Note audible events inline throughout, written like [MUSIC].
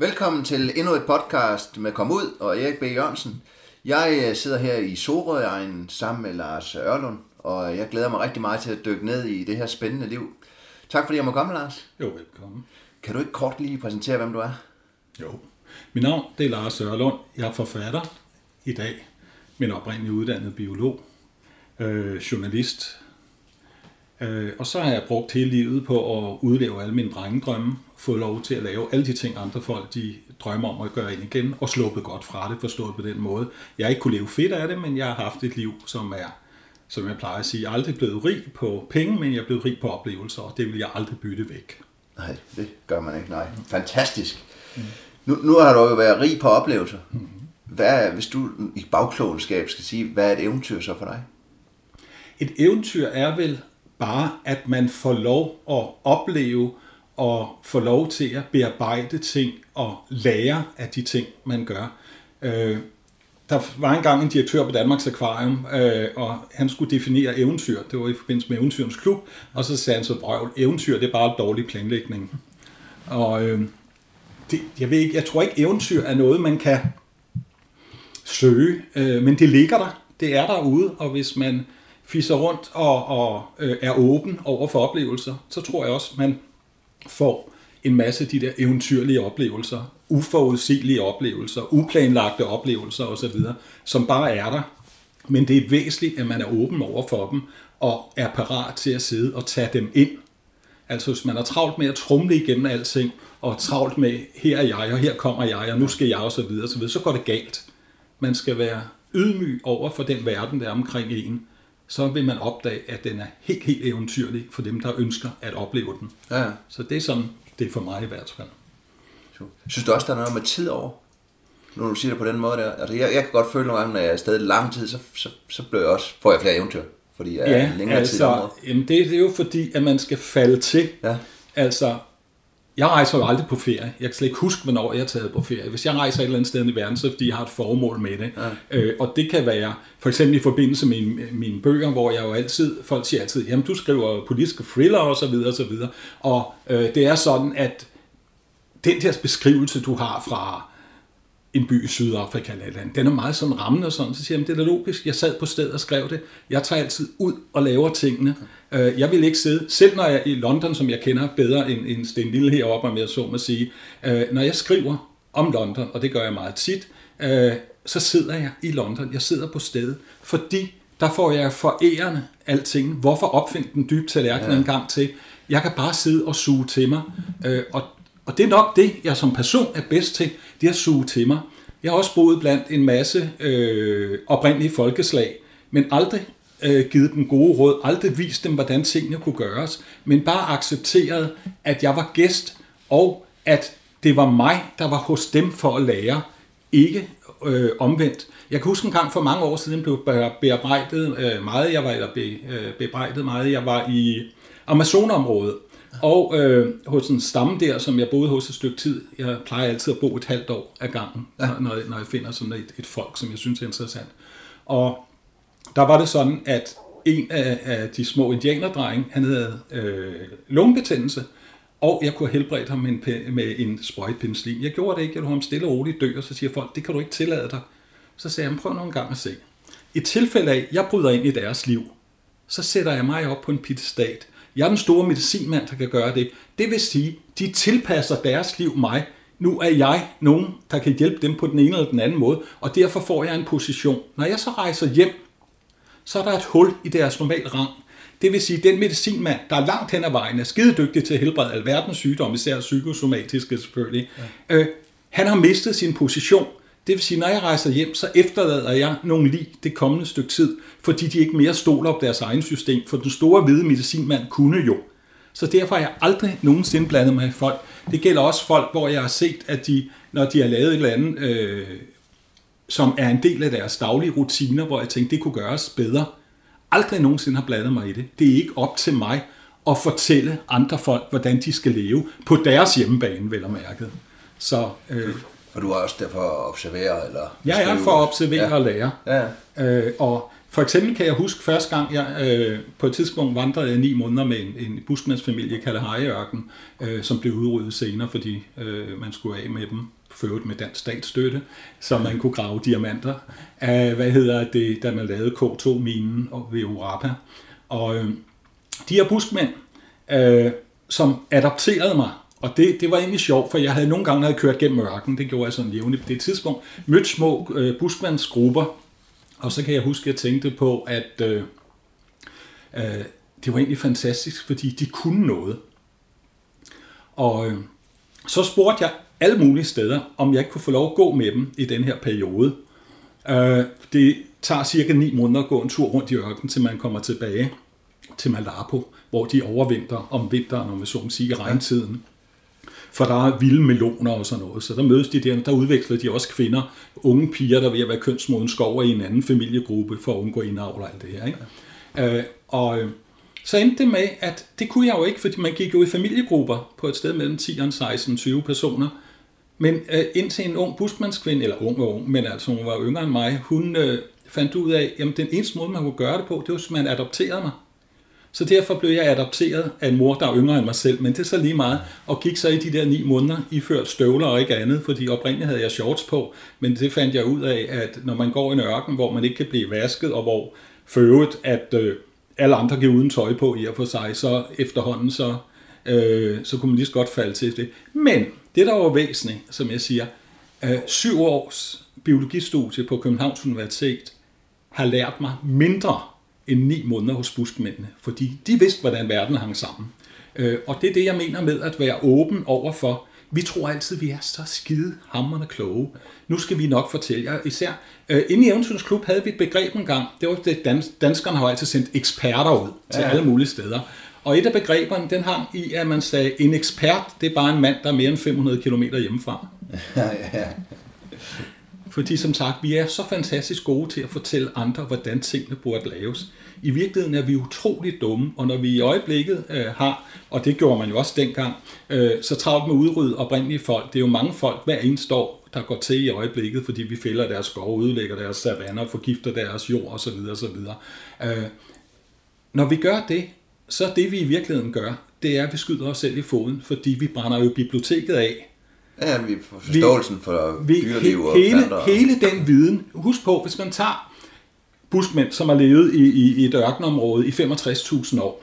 Velkommen til endnu et podcast med Kom Ud og Erik B. Jørgensen. Jeg øh, sidder her i Sorøegnen sammen med Lars Ørlund, og jeg glæder mig rigtig meget til at dykke ned i det her spændende liv. Tak fordi jeg må komme, Lars. Jo, velkommen. Kan du ikke kort lige præsentere, hvem du er? Jo. Mit navn det er Lars Ørlund. Jeg er forfatter i dag, men oprindeligt uddannet biolog, øh, journalist. Øh, og så har jeg brugt hele livet på at udleve alle mine drengedrømme, få lov til at lave alle de ting, andre folk de drømmer om at gøre ind igen, og sluppet godt fra det, forstået på den måde. Jeg har ikke kunne leve fedt af det, men jeg har haft et liv, som er, som jeg plejer at sige, aldrig blevet rig på penge, men jeg er blevet rig på oplevelser, og det vil jeg aldrig bytte væk. Nej, det gør man ikke, nej. Fantastisk. Mm. Nu, nu har du jo været rig på oplevelser. Mm. Hvad, hvis du i bagklogskab skal sige, hvad er et eventyr så for dig? Et eventyr er vel bare, at man får lov at opleve og få lov til at bearbejde ting og lære af de ting, man gør. Øh, der var engang en direktør på Danmarks Akvarium, øh, og han skulle definere eventyr. Det var i forbindelse med Eventyrens Klub, og så sagde han så, brøvl, eventyr det er bare dårlig planlægning. Og øh, det, jeg ved ikke, jeg tror ikke, eventyr er noget, man kan søge, øh, men det ligger der. Det er derude, og hvis man fisser rundt og, og øh, er åben over for oplevelser, så tror jeg også, man får en masse af de der eventyrlige oplevelser, uforudsigelige oplevelser, uplanlagte oplevelser osv., som bare er der. Men det er væsentligt, at man er åben over for dem, og er parat til at sidde og tage dem ind. Altså hvis man er travlt med at trumle igennem alting, og travlt med, her er jeg, og her kommer jeg, og nu skal jeg, og så videre, så, videre, så går det galt. Man skal være ydmyg over for den verden, der er omkring en, så vil man opdage, at den er helt, helt eventyrlig for dem, der ønsker at opleve den. Ja. Så det er sådan, det er for mig i hvert fald. Synes du også, der er noget med tid over? Når du siger det på den måde der. Altså, jeg, jeg kan godt føle nogle gange, når jeg er afsted lang tid, så, så, så bliver jeg også, får jeg flere eventyr. Fordi jeg ja, er længere altså, tid om jamen det, det er jo fordi, at man skal falde til. Ja. Altså, jeg rejser jo aldrig på ferie. Jeg kan slet ikke huske, hvornår jeg er taget på ferie. Hvis jeg rejser et eller andet sted i verden, så er det fordi, jeg har et formål med det. Ja. Øh, og det kan være for eksempel i forbindelse med mine, mine bøger, hvor jeg jo altid, folk siger altid, jamen du skriver politiske thriller og så videre og så videre. Og øh, det er sådan, at den der beskrivelse, du har fra en by i Sydafrika eller andet, den er meget sådan rammende og sådan, så siger jeg, det er logisk, jeg sad på stedet og skrev det, jeg tager altid ud og laver tingene, øh, jeg vil ikke sidde, selv når jeg er i London, som jeg kender bedre end, end Sten Lille heroppe, om jeg så må sige, øh, når jeg skriver om London, og det gør jeg meget tit, øh, så sidder jeg i London, jeg sidder på stedet, fordi der får jeg forærende alting. Hvorfor opfinde den dybe tallerken ja. en gang til? Jeg kan bare sidde og suge til mig, og og det er nok det, jeg som person er bedst til, det at suge til mig. Jeg har også boet blandt en masse øh, oprindelige folkeslag, men aldrig øh, givet dem gode råd, aldrig vist dem, hvordan tingene kunne gøres, men bare accepteret, at jeg var gæst, og at det var mig, der var hos dem for at lære, ikke øh, omvendt. Jeg kan huske en gang for mange år siden blev bearbejdet øh, meget, jeg var eller be, øh, bearbejdet meget, jeg var i Amazonområdet, og øh, hos en stamme der, som jeg boede hos et stykke tid, jeg plejer altid at bo et halvt år ad gangen, ja. når, når jeg finder sådan et, et folk, som jeg synes er interessant. Og der var det sådan, at en af, af de små indianerdrenge, han havde øh, lungebetændelse, og jeg kunne have helbredt ham med en, med en sprøjtpenicillin. Jeg gjorde det ikke, jeg lå ham stille og roligt dø, og så siger folk, det kan du ikke tillade dig. Så sagde jeg, prøv nogle gang at se. I tilfælde af, jeg bryder ind i deres liv, så sætter jeg mig op på en pittestat, jeg er den store medicinmand, der kan gøre det. Det vil sige, de tilpasser deres liv mig. Nu er jeg nogen, der kan hjælpe dem på den ene eller den anden måde, og derfor får jeg en position. Når jeg så rejser hjem, så er der et hul i deres normale rang. Det vil sige, at den medicinmand, der er langt hen ad vejen, er skide dygtig til at helbrede alverdens sygdomme, især psykosomatiske selvfølgelig, ja. øh, han har mistet sin position. Det vil sige, når jeg rejser hjem, så efterlader jeg nogle lig det kommende stykke tid, fordi de ikke mere stoler på deres egen system, for den store hvide medicinmand kunne jo. Så derfor har jeg aldrig nogensinde blandet mig i folk. Det gælder også folk, hvor jeg har set, at de, når de har lavet et eller andet, øh, som er en del af deres daglige rutiner, hvor jeg tænkte, det kunne gøres bedre, aldrig nogensinde har blandet mig i det. Det er ikke op til mig at fortælle andre folk, hvordan de skal leve på deres hjemmebane, vel og mærket. Så øh, og du er også derfor at observere? Eller jeg er for at observere ja. og lære. Ja. Øh, og For eksempel kan jeg huske første gang, jeg øh, på et tidspunkt vandrede jeg ni måneder med en, en buskmandsfamilie i Kalahari-ørken, øh, som blev udryddet senere, fordi øh, man skulle af med dem, ført med dansk statsstøtte, så man kunne grave diamanter af, hvad hedder det, da man lavede K2-minen ved Urapa. Og øh, de her buskmænd, øh, som adopterede mig, og det, det var egentlig sjovt, for jeg havde nogle gange havde kørt gennem ørken, det gjorde jeg sådan jævnligt på det tidspunkt, mødt små øh, buskmandsgrupper, og så kan jeg huske, at jeg tænkte på, at øh, øh, det var egentlig fantastisk, fordi de kunne noget. Og øh, så spurgte jeg alle mulige steder, om jeg ikke kunne få lov at gå med dem i den her periode. Øh, det tager cirka 9 måneder at gå en tur rundt i ørkenen, til man kommer tilbage til Malapo, hvor de overvinter om vinteren, om man så må sige, regntiden. regntiden. For der er vilde meloner og sådan noget. Så der mødes de der, der udveksler de også kvinder, unge piger, der er ved at være kønsmoden skover i en anden familiegruppe for at undgå indavl og alt det her. Ikke? Øh, og øh, så endte det med, at det kunne jeg jo ikke, fordi man gik jo i familiegrupper på et sted mellem 10 og 16, 20 personer. Men øh, indtil en ung buskmandskvinde, eller ung og ung, men altså hun var yngre end mig, hun øh, fandt ud af, at den eneste måde, man kunne gøre det på, det var, at man adopterede mig. Så derfor blev jeg adopteret af en mor, der er yngre end mig selv, men det er så lige meget, og gik så i de der ni måneder iført støvler og ikke andet, fordi oprindeligt havde jeg shorts på, men det fandt jeg ud af, at når man går i en ørken, hvor man ikke kan blive vasket, og hvor føret, at øh, alle andre giver uden tøj på i og for sig, så efterhånden så, øh, så kunne man lige så godt falde til det. Men det, der var væsentligt, som jeg siger, øh, syv års biologistudie på Københavns Universitet har lært mig mindre end ni måneder hos buskmændene, fordi de vidste, hvordan verden hang sammen. Øh, og det er det, jeg mener med at være åben over for. Vi tror altid, vi er så skide hammerne kloge. Nu skal vi nok fortælle jer. Især øh, inde i Eventyrens Klub havde vi et begreb en gang. Det var det, dans, danskerne har altid sendt eksperter ud til ja. alle mulige steder. Og et af begreberne, den hang i, at man sagde, en ekspert, det er bare en mand, der er mere end 500 km hjemmefra. [LAUGHS] Ja, ja. Fordi som sagt, vi er så fantastisk gode til at fortælle andre, hvordan tingene burde laves. I virkeligheden er vi utroligt dumme, og når vi i øjeblikket øh, har, og det gjorde man jo også dengang, øh, så travlt med udrydde oprindelige folk. Det er jo mange folk hver eneste år, der går til i øjeblikket, fordi vi fælder deres skov, udlægger deres savanner, forgifter deres jord osv. osv. Øh, når vi gør det, så det vi i virkeligheden gør, det er, at vi skyder os selv i foden, fordi vi brænder jo biblioteket af, Ja, vi forståelsen vi, for dyreliv og hele, planter. Hele den viden. Husk på, hvis man tager buskmænd, som har levet i, i, i et ørkenområde i 65.000 år.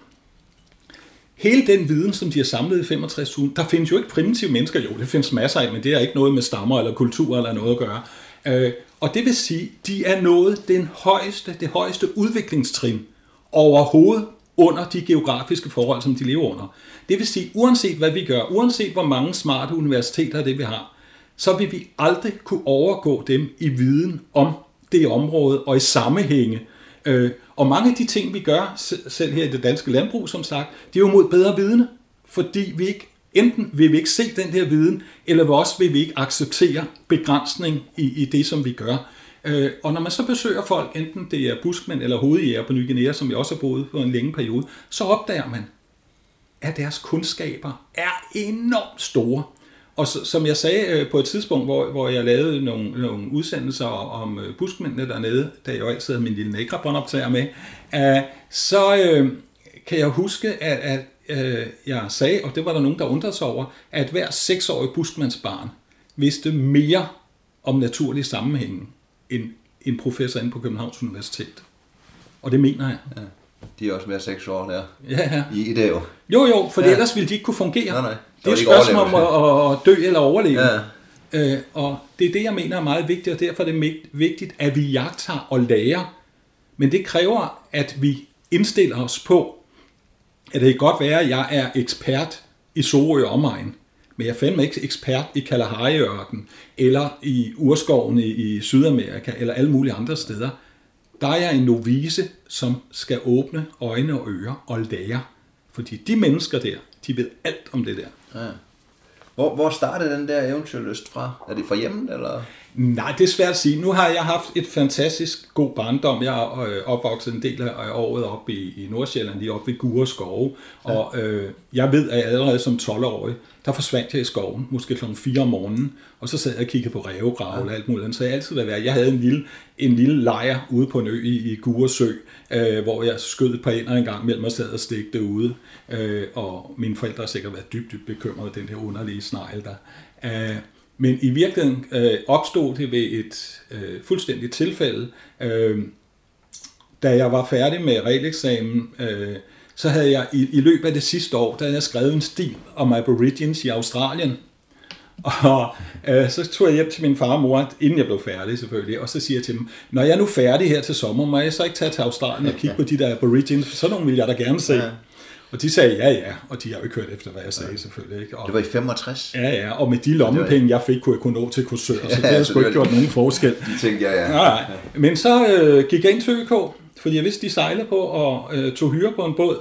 Hele den viden, som de har samlet i 65.000, der findes jo ikke primitive mennesker, jo, det findes masser af, men det har ikke noget med stammer eller kultur eller noget at gøre. Øh, og det vil sige, de er nået den højeste, det højeste udviklingstrin overhovedet under de geografiske forhold, som de lever under. Det vil sige, uanset hvad vi gør, uanset hvor mange smarte universiteter det vi har, så vil vi aldrig kunne overgå dem i viden om det område og i sammenhænge. Øh, og mange af de ting, vi gør, selv her i det danske landbrug, som sagt, det er jo mod bedre vidne, fordi vi ikke enten vil vi ikke se den der viden, eller også vil vi ikke acceptere begrænsning i, i det, som vi gør. Øh, og når man så besøger folk, enten det er buskmænd eller hovedjæger på Ny Guinea, som jeg også har boet på en længe periode, så opdager man, at deres kundskaber er enormt store. Og så, som jeg sagde øh, på et tidspunkt, hvor, hvor jeg lavede nogle, nogle udsendelser om øh, buskmændene dernede, da jeg jo altid havde min lille negrabåndoptager med, øh, så øh, kan jeg huske, at, at øh, jeg sagde, og det var der nogen, der undrede sig over, at hver seksårig buskmandsbarn vidste mere om naturlig sammenhængen end en professor inde på Københavns Universitet. Og det mener jeg. Ja. De er også mere seks år der. Ja, ja. I, det jo. Jo, jo, for ja. ellers ville de ikke kunne fungere. Nej, nej. Det er et spørgsmål om at, at dø eller overleve. Ja. Øh, og det er det, jeg mener er meget vigtigt, og derfor er det vigtigt, at vi jagter og lærer. Men det kræver, at vi indstiller os på, at det kan godt være, at jeg er ekspert i Sorø omegn, men jeg er fandme ikke ekspert i Kalahari-ørken, eller i urskoven i, Sydamerika, eller alle mulige andre steder. Der er jeg en novice, som skal åbne øjne og ører og lære. Fordi de mennesker der, de ved alt om det der. Ja. Hvor, hvor startede den der eventyrlyst fra? Er det fra hjemmet, eller? Nej, det er svært at sige. Nu har jeg haft et fantastisk god barndom. Jeg er øh, opvokset en del af året op i, i Nordsjælland, lige oppe ved Gure skove. Ja. Og øh, jeg ved, at allerede som 12-årig, der forsvandt jeg i skoven, måske kl. 4 om morgenen, og så sad jeg og kiggede på rævegrav ja. og alt muligt. Så jeg altid været Jeg havde en lille, en lille lejr ude på en ø i, i Guresø, øh, hvor jeg skød et par ender en gang mellem og sad og stikte ude. Øh, og mine forældre har sikkert været dybt, dybt bekymrede den her underlige snegl der. Øh, men i virkeligheden øh, opstod det ved et øh, fuldstændigt tilfælde. Øh, da jeg var færdig med regeleksamen, øh, så havde jeg i, i løbet af det sidste år, der havde jeg skrevet en stil om Aborigines i Australien. Og øh, så tog jeg hjem til min far og mor, inden jeg blev færdig selvfølgelig, og så siger jeg til dem, når jeg er nu færdig her til sommer, må jeg så ikke tage til Australien og kigge på de der Aborigines, for sådan nogle vil jeg da gerne se. Ja. Og de sagde ja, ja, og de har jo ikke hørt efter, hvad jeg sagde selvfølgelig. Ikke? Og, det var i 65? Ja, ja, og med de lommepenge, jeg fik, kunne jeg kunne nå til kursør, så det havde sgu ikke gjort nogen forskel. De tænkte, ja, ja. Nej, men så øh, gik jeg ind til ØK, fordi jeg vidste, de sejlede på og øh, tog hyre på en båd.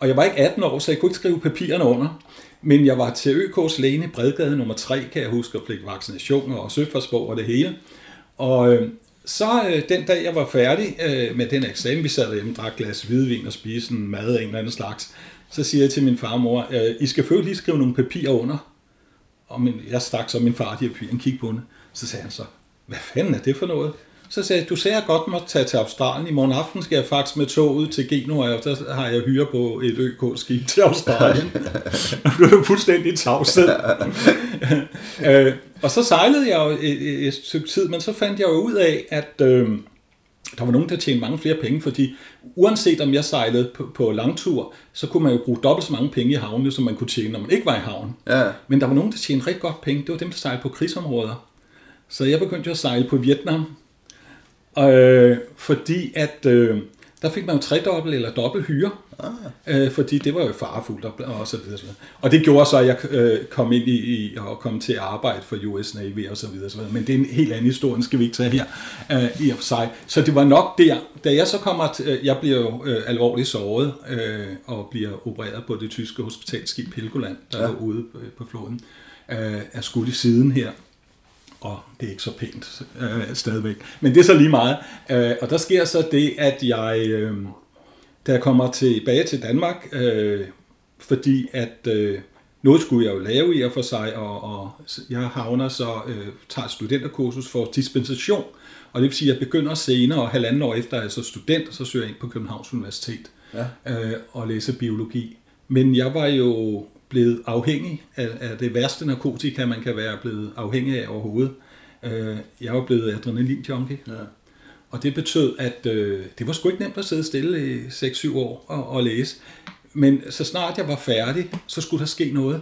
Og jeg var ikke 18 år, så jeg kunne ikke skrive papirerne under. Men jeg var til ØK's læne Bredgade nummer 3, kan jeg huske, og fik vaccinationer og søfartsbog og det hele. Og øh, så øh, den dag, jeg var færdig øh, med den eksamen, vi sad hjemme, drak glas hvidvin og spiste en mad af en eller anden slags, så siger jeg til min far og mor, øh, I skal selvfølgelig lige skrive nogle papirer under. Og min, jeg stak så min far de papirer, kig på det. Så sagde han så, hvad fanden er det for noget? Så sagde jeg, du sagde, at jeg godt må tage til Australien. I morgen aften skal jeg faktisk med toget til Genua, og der har jeg hyre på et ØK-skib til Australien. og blev jo fuldstændig tavshed. [LAUGHS] øh, og så sejlede jeg jo et, et stykke tid, men så fandt jeg jo ud af, at øh, der var nogen, der tjente mange flere penge, fordi uanset om jeg sejlede på, på langtur, så kunne man jo bruge dobbelt så mange penge i havne, som man kunne tjene, når man ikke var i havn. Ja. Men der var nogen, der tjente rigtig godt penge. Det var dem, der sejlede på krigsområder. Så jeg begyndte jo at sejle på Vietnam, øh, fordi at øh, der fik man jo tredobbelt eller dobbelt hyre, ah. øh, fordi det var jo farefuldt og, og så videre. Og det gjorde så, at jeg øh, kom ind i, i og kom til at arbejde for US Navy og så videre. Så videre. Men det er en helt anden historie, skal vi ikke tage her øh, i og for sig. Så det var nok der, da jeg så kommer til, øh, jeg bliver jo øh, alvorligt såret øh, og bliver opereret på det tyske hospitalskib Helgoland, der ja. var ude på, på floden, øh, er skudt i siden her og det er ikke så pænt øh, stadigvæk. Men det er så lige meget. Øh, og der sker så det, at jeg, øh, da jeg kommer tilbage til Danmark, øh, fordi at øh, noget skulle jeg jo lave i og for sig, og, og jeg havner så, øh, tager studenterkursus for dispensation, og det vil sige, at jeg begynder senere, og halvanden år efter, jeg er så student, så søger jeg ind på Københavns Universitet ja. øh, og læser biologi. Men jeg var jo blevet afhængig af, af det værste narkotika, man kan være blevet afhængig af overhovedet. Øh, jeg var blevet adrenalin-junkie. Ja. Og det betød, at øh, det var sgu ikke nemt at sidde stille i 6-7 år og, og læse. Men så snart jeg var færdig, så skulle der ske noget.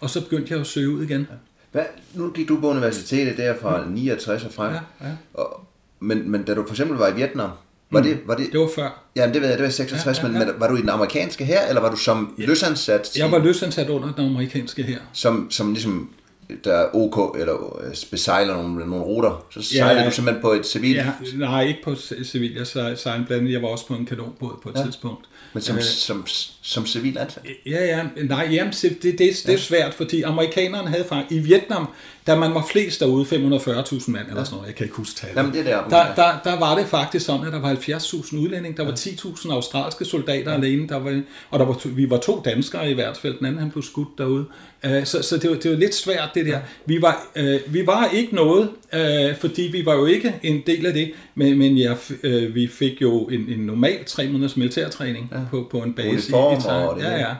Og så begyndte jeg at søge ud igen. Ja. Hvad? Nu gik du på universitetet der fra mm. 69 og frem. Ja, ja. Og, men, men da du for eksempel var i Vietnam, var det, var det, det var før. Ja, det ved jeg, det var 66, ja, ja, ja. men var du i den amerikanske her, eller var du som ja. løsansat? Jeg var løsansat under den amerikanske her. Som, som ligesom der er OK, eller øh, besejler nogle, nogle ruter, så sejler ja, du simpelthen på et civil? Ja, nej, ikke på civil. Jeg sejlede blandt jeg var også på en kanonbåd på et ja. tidspunkt. Men som, øh, som, som civil ansat? Ja, ja. Nej, jamen, det, det, det, det er svært, fordi amerikanerne havde faktisk... I Vietnam, da man var flest derude, 540.000 mand eller sådan noget, jeg kan ikke huske tallet. Jamen, det der, der, der, der var det faktisk sådan, at der var 70.000 udlændinge, der var 10.000 australske soldater ja. alene, der var, og der var, vi var to danskere i hvert fald, den anden han blev skudt derude. Uh, så så det, var, det var lidt svært det der. Ja. Vi, var, uh, vi var ikke noget, uh, fordi vi var jo ikke en del af det, men, men ja, uh, vi fik jo en, en normal tre måneders militærtræning ja. På, på en base i, i det ja, ja.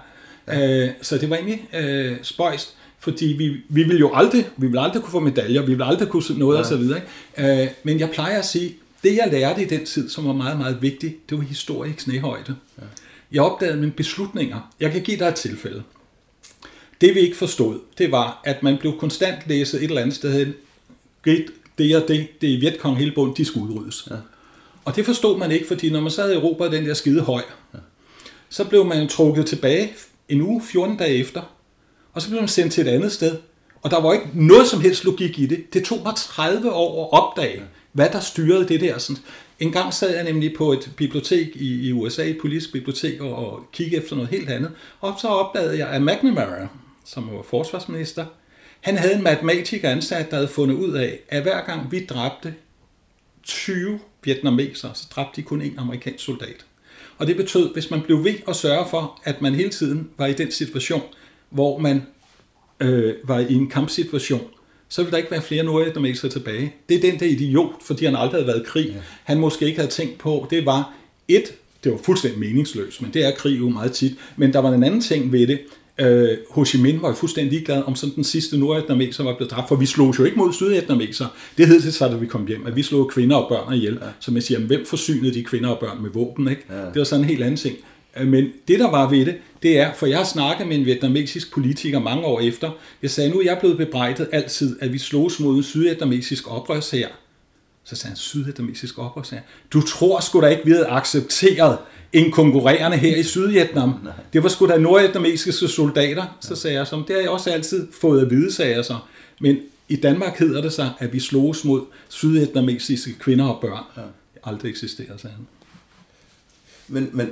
ja. Uh, så det var egentlig uh, spøjst fordi vi, vi vil jo aldrig, vi vil aldrig kunne få medaljer, vi vil aldrig kunne noget ja. og så videre. Ikke? Øh, men jeg plejer at sige, det jeg lærte i den tid, som var meget, meget vigtigt, det var historie i knæhøjde. Ja. Jeg opdagede mine beslutninger. Jeg kan give dig et tilfælde. Det vi ikke forstod, det var, at man blev konstant læset et eller andet sted det, det og det, det er Vietkong hele bunden, de skulle udryddes. Ja. Og det forstod man ikke, fordi når man sad i Europa den der skide høj, så blev man trukket tilbage en uge, 14 dage efter, og så blev man sendt til et andet sted. Og der var ikke noget som helst logik i det. Det tog mig 30 år at opdage, hvad der styrede det der. Sådan. En gang sad jeg nemlig på et bibliotek i, i USA, et politisk bibliotek, og, og kiggede efter noget helt andet. Og så opdagede jeg, at McNamara, som var forsvarsminister, Han havde en matematiker ansat, der havde fundet ud af, at hver gang vi dræbte 20 vietnamesere, så dræbte de kun en amerikansk soldat. Og det betød, hvis man blev ved at sørge for, at man hele tiden var i den situation, hvor man øh, var i en kampsituation, så ville der ikke være flere nordvietnamesere tilbage. Det er den der idiot, fordi han aldrig havde været i krig. Ja. Han måske ikke havde tænkt på, det var et, det var fuldstændig meningsløst, men det er krig jo meget tit. Men der var en anden ting ved det. Øh, Ho Chi Minh var jo fuldstændig ligeglad om sådan den sidste nordvietnameser var blevet dræbt, for vi slog jo ikke mod sydvietnameser. Det hed det så, da vi kom hjem, at vi slog kvinder og børn ihjel. Ja. Så man siger, hvem forsynede de kvinder og børn med våben? Ikke? Ja. Det var sådan en helt anden ting. Øh, men det, der var ved det, det er, for jeg har snakket med en vietnamesisk politiker mange år efter. Jeg sagde, nu er jeg blevet bebrejdet altid, at vi slogs mod en sydvietnamesisk oprørsher. Så sagde han, sydvietnamesisk oprørsher. Du tror sgu da ikke, vi havde accepteret en konkurrerende her i Sydvietnam. Det var sgu da nordvietnamesiske soldater. Så sagde jeg, som det har jeg også altid fået at vide, sagde jeg så. Men i Danmark hedder det sig, at vi slogs mod sydvietnamesiske kvinder og børn. Ja. Aldrig eksisteret, sagde han. Men, men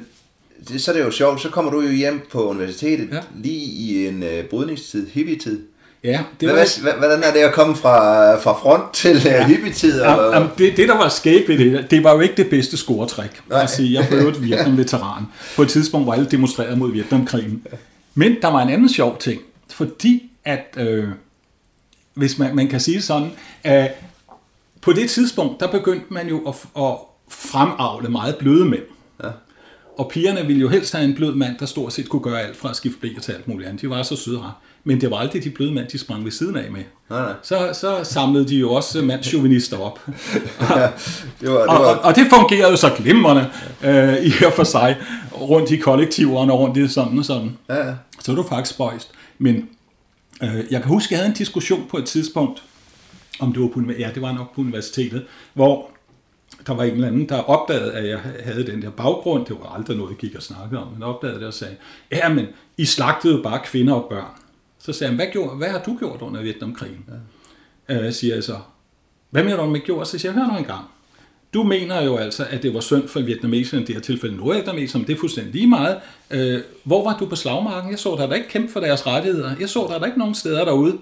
det, så er det jo sjovt, så kommer du jo hjem på universitetet ja. lige i en øh, brydningstid, hippie-tid. Ja, det var... Hvad, hvordan er det at komme fra, fra front til øh, ja. hippie-tid? Og... Ja, det, det, der var skægt ved det, det var jo ikke det bedste scoretræk. Sige, jeg blev et Vietnam-veteran på et tidspunkt, hvor alle demonstrerede mod Vietnamkrigen. Men der var en anden sjov ting, fordi at, øh, hvis man, man kan sige sådan, at på det tidspunkt, der begyndte man jo at, at fremavle meget bløde mænd. Ja. Og pigerne ville jo helst have en blød mand, der stort set kunne gøre alt fra at skifte blæ til alt muligt andet. De var så søde Men det var aldrig de bløde mænd, de sprang ved siden af med. Nej, nej. Så, så samlede de jo også mandsjuvenister op. [LAUGHS] ja, det var, det var... Og, og, og det fungerede jo så glimrende øh, i og for sig rundt i kollektiverne og rundt i sådan og sådan. Ja, ja. Så var du faktisk spøjst. Men øh, jeg kan huske, jeg havde en diskussion på et tidspunkt, om det var på, ja, det var nok på universitetet, hvor der var en eller anden, der opdagede, at jeg havde den der baggrund. Det var aldrig noget, jeg gik og snakkede om. Men opdagede det og sagde, ja, men I slagtede bare kvinder og børn. Så sagde han, hvad, gjorde, hvad har du gjort under Vietnamkrigen? Ja. Øh, siger jeg så, hvad mener du med gjort? Så siger jeg, hør nu en gang. Du mener jo altså, at det var synd for vietnameserne, i det her tilfælde nordvietnameserne, men det er fuldstændig lige meget. Øh, hvor var du på slagmarken? Jeg så dig da ikke kæmpe for deres rettigheder. Jeg så dig da ikke nogen steder derude.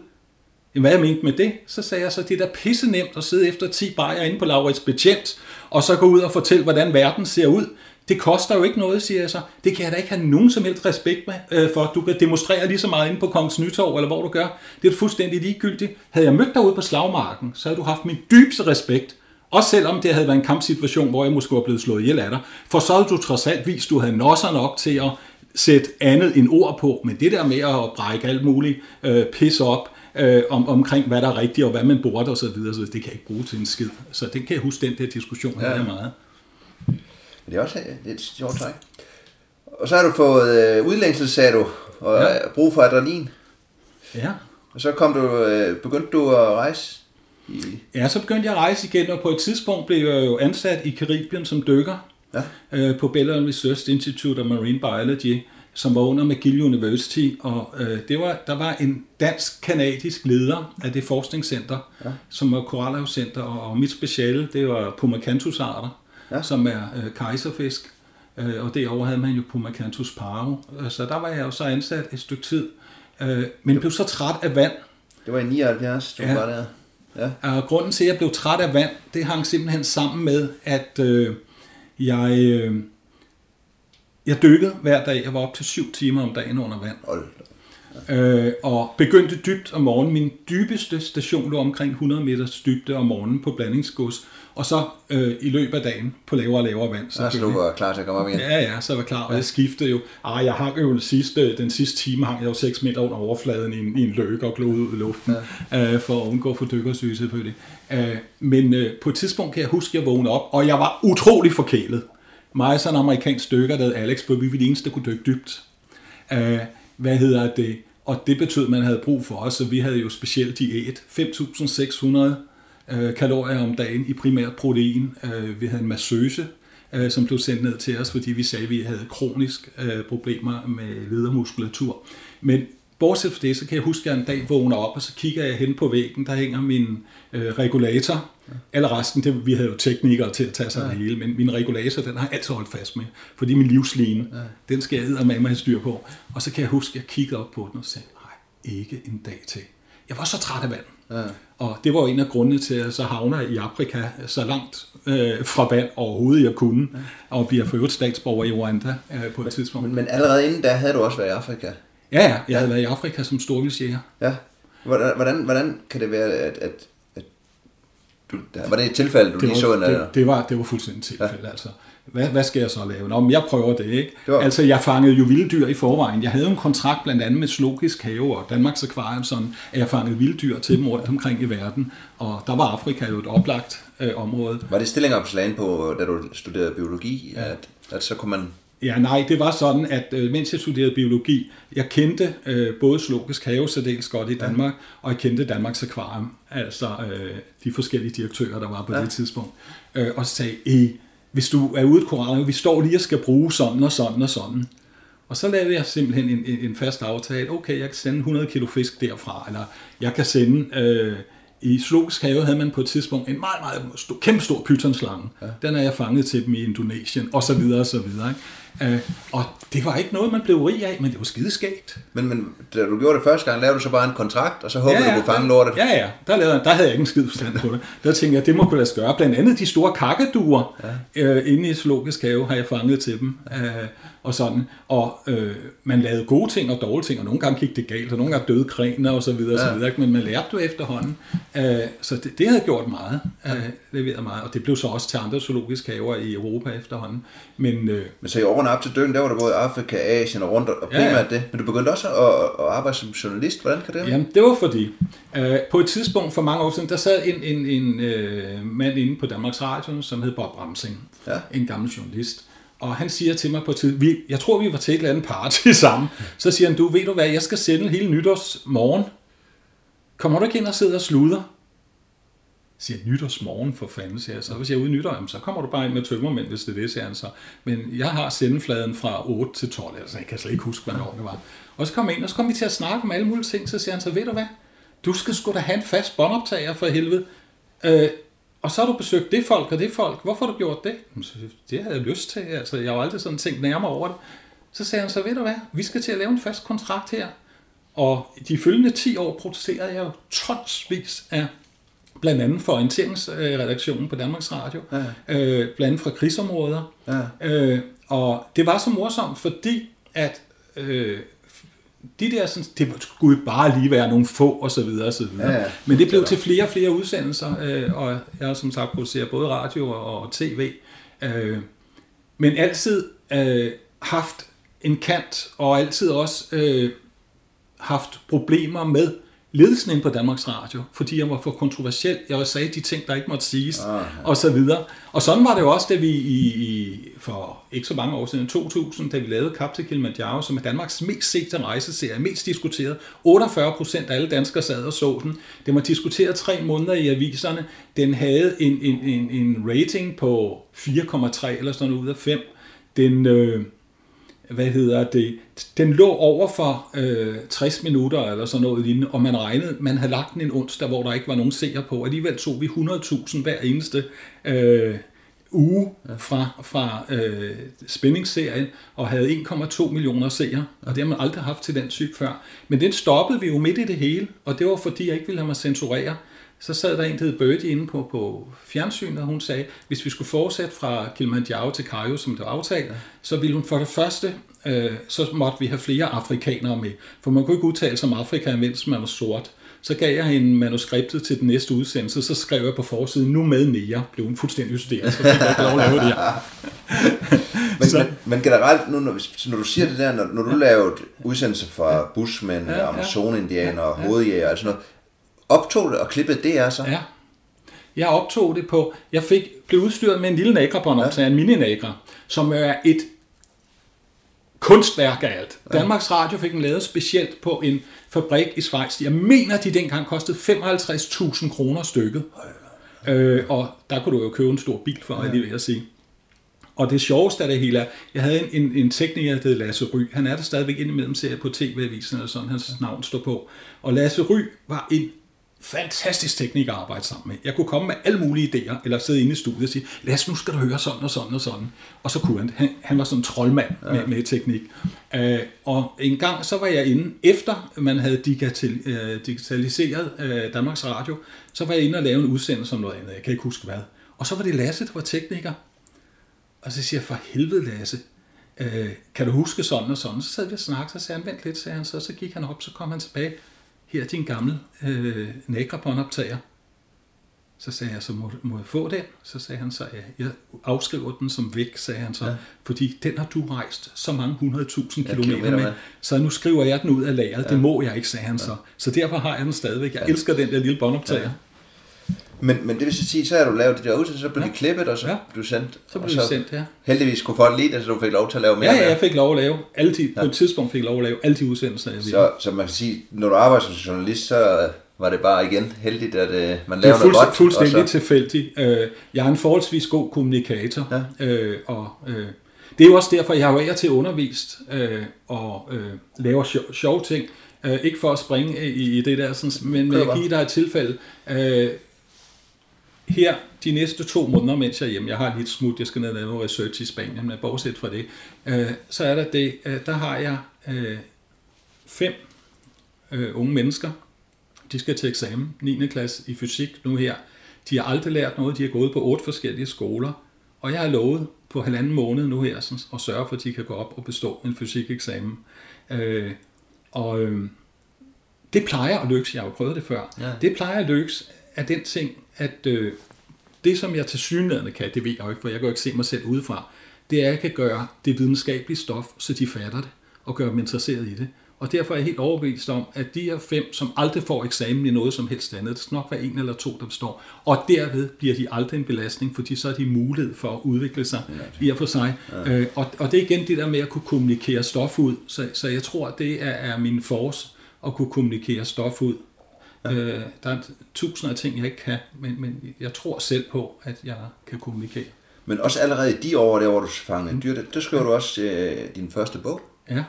Hvad jeg mente med det? Så sagde jeg så, det er da pisse nemt at sidde efter 10 bajer inde på Laurits Betjent, og så gå ud og fortælle, hvordan verden ser ud. Det koster jo ikke noget, siger jeg så. Det kan jeg da ikke have nogen som helst respekt med, øh, for. Du kan demonstrere lige så meget inde på Kongens Nytorv, eller hvor du gør. Det er fuldstændig ligegyldigt. Havde jeg mødt dig ude på slagmarken, så havde du haft min dybeste respekt. Også selvom det havde været en kampsituation, hvor jeg måske var blevet slået ihjel af dig. For så havde du trods alt vist, du havde nosser nok til at sætte andet end ord på. Men det der med at brække alt muligt øh, pis op, øh, om, omkring, hvad der er rigtigt, og hvad man burde og så videre, så det kan jeg ikke bruge til en skid. Så det kan jeg huske, den der diskussion ja. er meget. Det er også et sjovt træk. Og så har du fået øh, udlængsel, sagde du, og ja. brug for adrenalin. Ja. Og så kom du, øh, begyndte du at rejse? I... Ja, så begyndte jeg at rejse igen, og på et tidspunkt blev jeg jo ansat i Karibien som dykker ja. øh, på Belleville Research Institute of Marine Biology som var under McGill University, og øh, det var, der var en dansk-kanadisk leder af det forskningscenter, ja. som var Koralhavscenter, og, og mit speciale, det var Pumacanthusarter, ja. som er øh, kejserfisk, øh, og derovre havde man jo Pumacanthus paro, øh, så der var jeg jo så ansat et stykke tid, øh, men blev så træt af vand. Det var i 79, du ja. var der. Ja. Og grunden til, at jeg blev træt af vand, det hang simpelthen sammen med, at øh, jeg... Øh, jeg dykkede hver dag. Jeg var op til syv timer om dagen under vand. Hold. Øh, og begyndte dybt om morgenen. Min dybeste station lå omkring 100 meters dybde om morgenen på blandingsgods. Og så øh, i løbet af dagen på lavere og lavere vand. Så, så du var klar til at komme op igen? Ja, ja, så var jeg klar. Og jeg skiftede jo. Ah, jeg hang jo den sidste, den sidste time hang jeg jo 6 meter under overfladen i en, i en løkke og glod ud i luften. Ja. Øh, for at undgå for dykkersyge selvfølgelig. Øh, men øh, på et tidspunkt kan jeg huske, at jeg vågnede op, og jeg var utrolig forkælet mig så en amerikansk dykker, der hed Alex, for vi var de eneste, der kunne dykke dybt. Uh, hvad hedder det? Og det betød, at man havde brug for os, så vi havde jo specielt diæt. 5.600 uh, kalorier om dagen i primært protein. Uh, vi havde en massøse, uh, som blev sendt ned til os, fordi vi sagde, at vi havde kronisk uh, problemer med ledermuskulatur. Men bortset fra det, så kan jeg huske, at jeg en dag vågner op, og så kigger jeg hen på væggen, der hænger min øh, regulator. Ja. Eller resten, det, vi havde jo teknikere til at tage sig ja. af det hele, men min regulator, den har jeg altid holdt fast med, fordi min livsline, ja. den skal jeg med mig have styr på. Og så kan jeg huske, at jeg kiggede op på den og sagde, nej, ikke en dag til. jeg var så træt af vand. Ja. Og det var jo en af grundene til, at jeg så havner i Afrika så langt øh, fra vand overhovedet jeg kunne, ja. og bliver for øvrigt statsborger i Rwanda øh, på et tidspunkt. Men, men allerede inden da havde du også været i Afrika? Ja, ja. Jeg havde været i Afrika som storvildsjæger. Ja. Hvordan, hvordan, hvordan kan det være, at, at, du, var det et tilfælde, du det lige så? En, det, det, var, det var fuldstændig et tilfælde, ja. altså. Hvad, hvad skal jeg så lave? Nå, men jeg prøver det, ikke? Det var... Altså, jeg fangede jo vilddyr i forvejen. Jeg havde en kontrakt blandt andet med Zoologisk Have og Danmarks Aquarium, sådan, at jeg fangede vilddyr til dem rundt omkring i verden. Og der var Afrika jo et oplagt øh, område. Var det stillinger på da du studerede biologi, ja. at, at så kunne man Ja, nej, det var sådan, at øh, mens jeg studerede biologi, jeg kendte øh, både Zoologisk Have dels godt i Danmark, ja. og jeg kendte Danmarks Aquarium, altså øh, de forskellige direktører, der var på ja. det tidspunkt, øh, og sagde, eh, hvis du er ude i korallen, vi står lige og skal bruge sådan og sådan og sådan. Og så lavede jeg simpelthen en, en, en fast aftale, okay, jeg kan sende 100 kilo fisk derfra, eller jeg kan sende... Øh, i Zoologisk Have havde man på et tidspunkt en meget, meget stor, kæmpe stor pythonslange. Ja. Den er jeg fanget til dem i Indonesien, og så videre, og så videre. Ikke? Øh, og det var ikke noget, man blev rig af, men det var skideskægt. Men, men da du gjorde det første gang, lavede du så bare en kontrakt, og så håbede ja, ja, du kunne fange lortet? Ja, ja. Der, lavede, der havde jeg ikke en skid forstand på det. Der tænkte jeg, det må kunne lade sig gøre. Blandt andet de store kakkeduer ja. øh, inde i Zoologisk Have har jeg fanget til dem. Øh, og sådan. Og øh, man lavede gode ting og dårlige ting, og nogle gange gik det galt, og nogle gange døde krener og så videre, ja. og så videre. Men man lærte det efterhånden. Øh, så det, det havde gjort meget, øh, leveret meget. Og det blev så også til andre zoologiske haver i Europa efterhånden. Men, øh, Men så i årene op til døden, der var der både Afrika, Asien og rundt, og primært ja, ja. det. Men du begyndte også at, at arbejde som journalist. Hvordan kan det? Jamen, det var fordi, øh, på et tidspunkt for mange år siden, der sad en, en, en øh, mand inde på Danmarks Radio, som hed Bob Ramsing. Ja. En gammel journalist og han siger til mig på tid, vi, jeg tror, vi var til et eller andet party [LAUGHS] sammen. Så siger han, du ved du hvad, jeg skal sende hele nytårsmorgen. Kommer du ikke ind og sidder og sluder? siger nytårsmorgen for fanden, siger jeg. Så hvis jeg er ude i nytår, så kommer du bare ind med tømmermænd, hvis det er det, siger han så. Men jeg har sendefladen fra 8 til 12, altså jeg kan slet ikke huske, hvornår det var. Og så kom jeg ind, og så kom vi til at snakke om alle mulige ting, så siger han så, ved du hvad, du skal sgu da have en fast båndoptager for helvede. Øh, og så har du besøgt det folk og det folk. Hvorfor har du gjort det? Det havde jeg lyst til. Altså, jeg har aldrig sådan tænkt nærmere over det. Så sagde han så, ved du hvad, vi skal til at lave en fast kontrakt her. Og de følgende 10 år producerede jeg jo tonsvis af blandt andet for orienteringsredaktionen på Danmarks Radio, ja. øh, blandt andet fra krigsområder. Ja. Øh, og det var så morsomt, fordi at øh, de der, sådan, det skulle bare lige være nogle få, og så videre, og så videre. Ja, ja. Men det blev til flere og flere udsendelser, øh, og jeg har som sagt produceret både radio og tv. Øh, men altid øh, haft en kant, og altid også øh, haft problemer med ledelsen ind på Danmarks Radio, fordi jeg var for kontroversiel. Jeg også sagde de ting, der ikke måtte siges, Aha. og så videre. Og sådan var det jo også, da vi i, i, for ikke så mange år siden, 2000, da vi lavede Kap til Kilimanjaro, som er Danmarks mest sete rejseserie, mest diskuteret. 48 procent af alle danskere sad og så den. Den var diskuteret tre måneder i aviserne. Den havde en, en, en, en rating på 4,3 eller sådan noget ud af 5. Den... Øh, hvad hedder det, den lå over for øh, 60 minutter eller sådan noget lignende, og man regnede, man havde lagt den en onsdag, hvor der ikke var nogen seer på. Alligevel tog vi 100.000 hver eneste øh, uge fra, fra øh, spændingsserien, og havde 1,2 millioner seere, og det har man aldrig haft til den type før. Men den stoppede vi jo midt i det hele, og det var fordi, jeg ikke ville have mig censurere. Så sad der en, der hed Birdie inde på, på fjernsynet, og hun sagde, hvis vi skulle fortsætte fra Kilimanjaro til Cairo, som det var aftalt, ja. så ville hun for det første, øh, så måtte vi have flere afrikanere med. For man kunne ikke udtale sig om Afrika, mens man var sort. Så gav jeg hende manuskriptet til den næste udsendelse, så skrev jeg på forsiden, nu med nære, blev hun fuldstændig hysterisk, så fik jeg ikke lov at lave det her. [LAUGHS] men, men, men generelt, nu, når, når du siger det der, når, når du lavede udsendelser fra Bushmen, ja, ja, Amazon-indianer, ja, ja. hovedjæger og sådan noget, optog det og klippede det er så? Ja. Jeg optog det på, jeg fik, blev udstyret med en lille nagra båndoptager, ja. en mini nagra, som er et kunstværk af alt. Ja. Danmarks Radio fik den lavet specielt på en fabrik i Schweiz. Jeg mener, de dengang kostede 55.000 kroner stykket. Øh, og der kunne du jo købe en stor bil for, ja. det vil jeg sige. Og det sjoveste af det hele er, jeg havde en, en, en tekniker, der hed Lasse Ry. Han er der stadigvæk indimellem ser på tv-avisen, eller sådan, hans navn står på. Og Lasse Ry var en fantastisk teknik at arbejde sammen med. Jeg kunne komme med alle mulige idéer, eller sidde inde i studiet og sige, Lasse, nu skal du høre sådan og sådan og sådan. Og så kunne han. Han, han var sådan en troldmand ja. med, med teknik. Uh, og en gang så var jeg inde, efter man havde digital, uh, digitaliseret uh, Danmarks Radio, så var jeg inde og lave en udsendelse om noget andet. Jeg kan ikke huske hvad. Og så var det Lasse, der var tekniker. Og så siger jeg, for helvede Lasse, øh, kan du huske sådan og sådan? Så sad vi og snakkede, så sagde han, vent lidt, sagde han så, så gik han op, så kom han tilbage, her er din gamle øh, nækrabåndoptager. Så sagde jeg, så må, må jeg få den? Så sagde han så, ja, jeg afskriver den som væk, sagde han så, ja. fordi den har du rejst så mange 100.000 kilometer med, med, så nu skriver jeg den ud af lageret. Ja. Det må jeg ikke, sagde han ja. så. Så derfor har jeg den stadigvæk. Jeg ja. elsker den der lille båndoptager. Ja. Men, men det vil sige, så har du lavet det der udsendelse, så blev ja. det klippet, og så ja. blev sendt. Så blev det sendt, ja. Heldigvis kunne folk lide det, så du fik lov til at lave mere. Ja, ja jeg fik lov at lave. Alle de, ja. På et tidspunkt fik jeg lov at lave alle de udsendelser, jeg så, så man kan sige, når du arbejder som journalist, så var det bare igen heldigt, at uh, man laver noget godt. Det er fuldstændig så... tilfældigt. Uh, jeg er en forholdsvis god kommunikator, ja. uh, og uh, det er jo også derfor, jeg har jo til undervist uh, og uh, laver sjove sjov ting. Uh, ikke for at springe i, i det der, sådan, men, men jeg giver dig et tilfælde. Uh, her de næste to måneder, mens jeg er hjemme, jeg har lidt smut, jeg skal ned og lave noget research i Spanien, men bortset fra det, øh, så er der det, øh, der har jeg øh, fem øh, unge mennesker, de skal til eksamen, 9. klasse i fysik nu her. De har aldrig lært noget, de har gået på otte forskellige skoler, og jeg har lovet på halvanden måned nu her sådan, at sørge for, at de kan gå op og bestå en fysikeksamen. Øh, og øh, det plejer at lykkes, jeg har jo prøvet det før, ja. det plejer at lykkes af den ting, at øh, det, som jeg til synligheden kan, det ved jeg jo ikke, for jeg kan jo ikke se mig selv udefra, det er, at jeg kan gøre det videnskabelige stof, så de fatter det, og gøre dem interesseret i det. Og derfor er jeg helt overbevist om, at de her fem, som aldrig får eksamen i noget som helst andet, det skal nok være en eller to, der består, og derved bliver de aldrig en belastning, fordi så er de mulighed for at udvikle sig ja, i og for sig. Ja. Øh, og, og det er igen det der med at kunne kommunikere stof ud, så, så jeg tror, det er, er min force at kunne kommunikere stof ud Ja. Øh, der er tusinder af ting, jeg ikke kan, men, men jeg tror selv på, at jeg kan kommunikere. Men også allerede i de år, der hvor du fangede dyr, der skriver ja. du også øh, din første bog. Ja.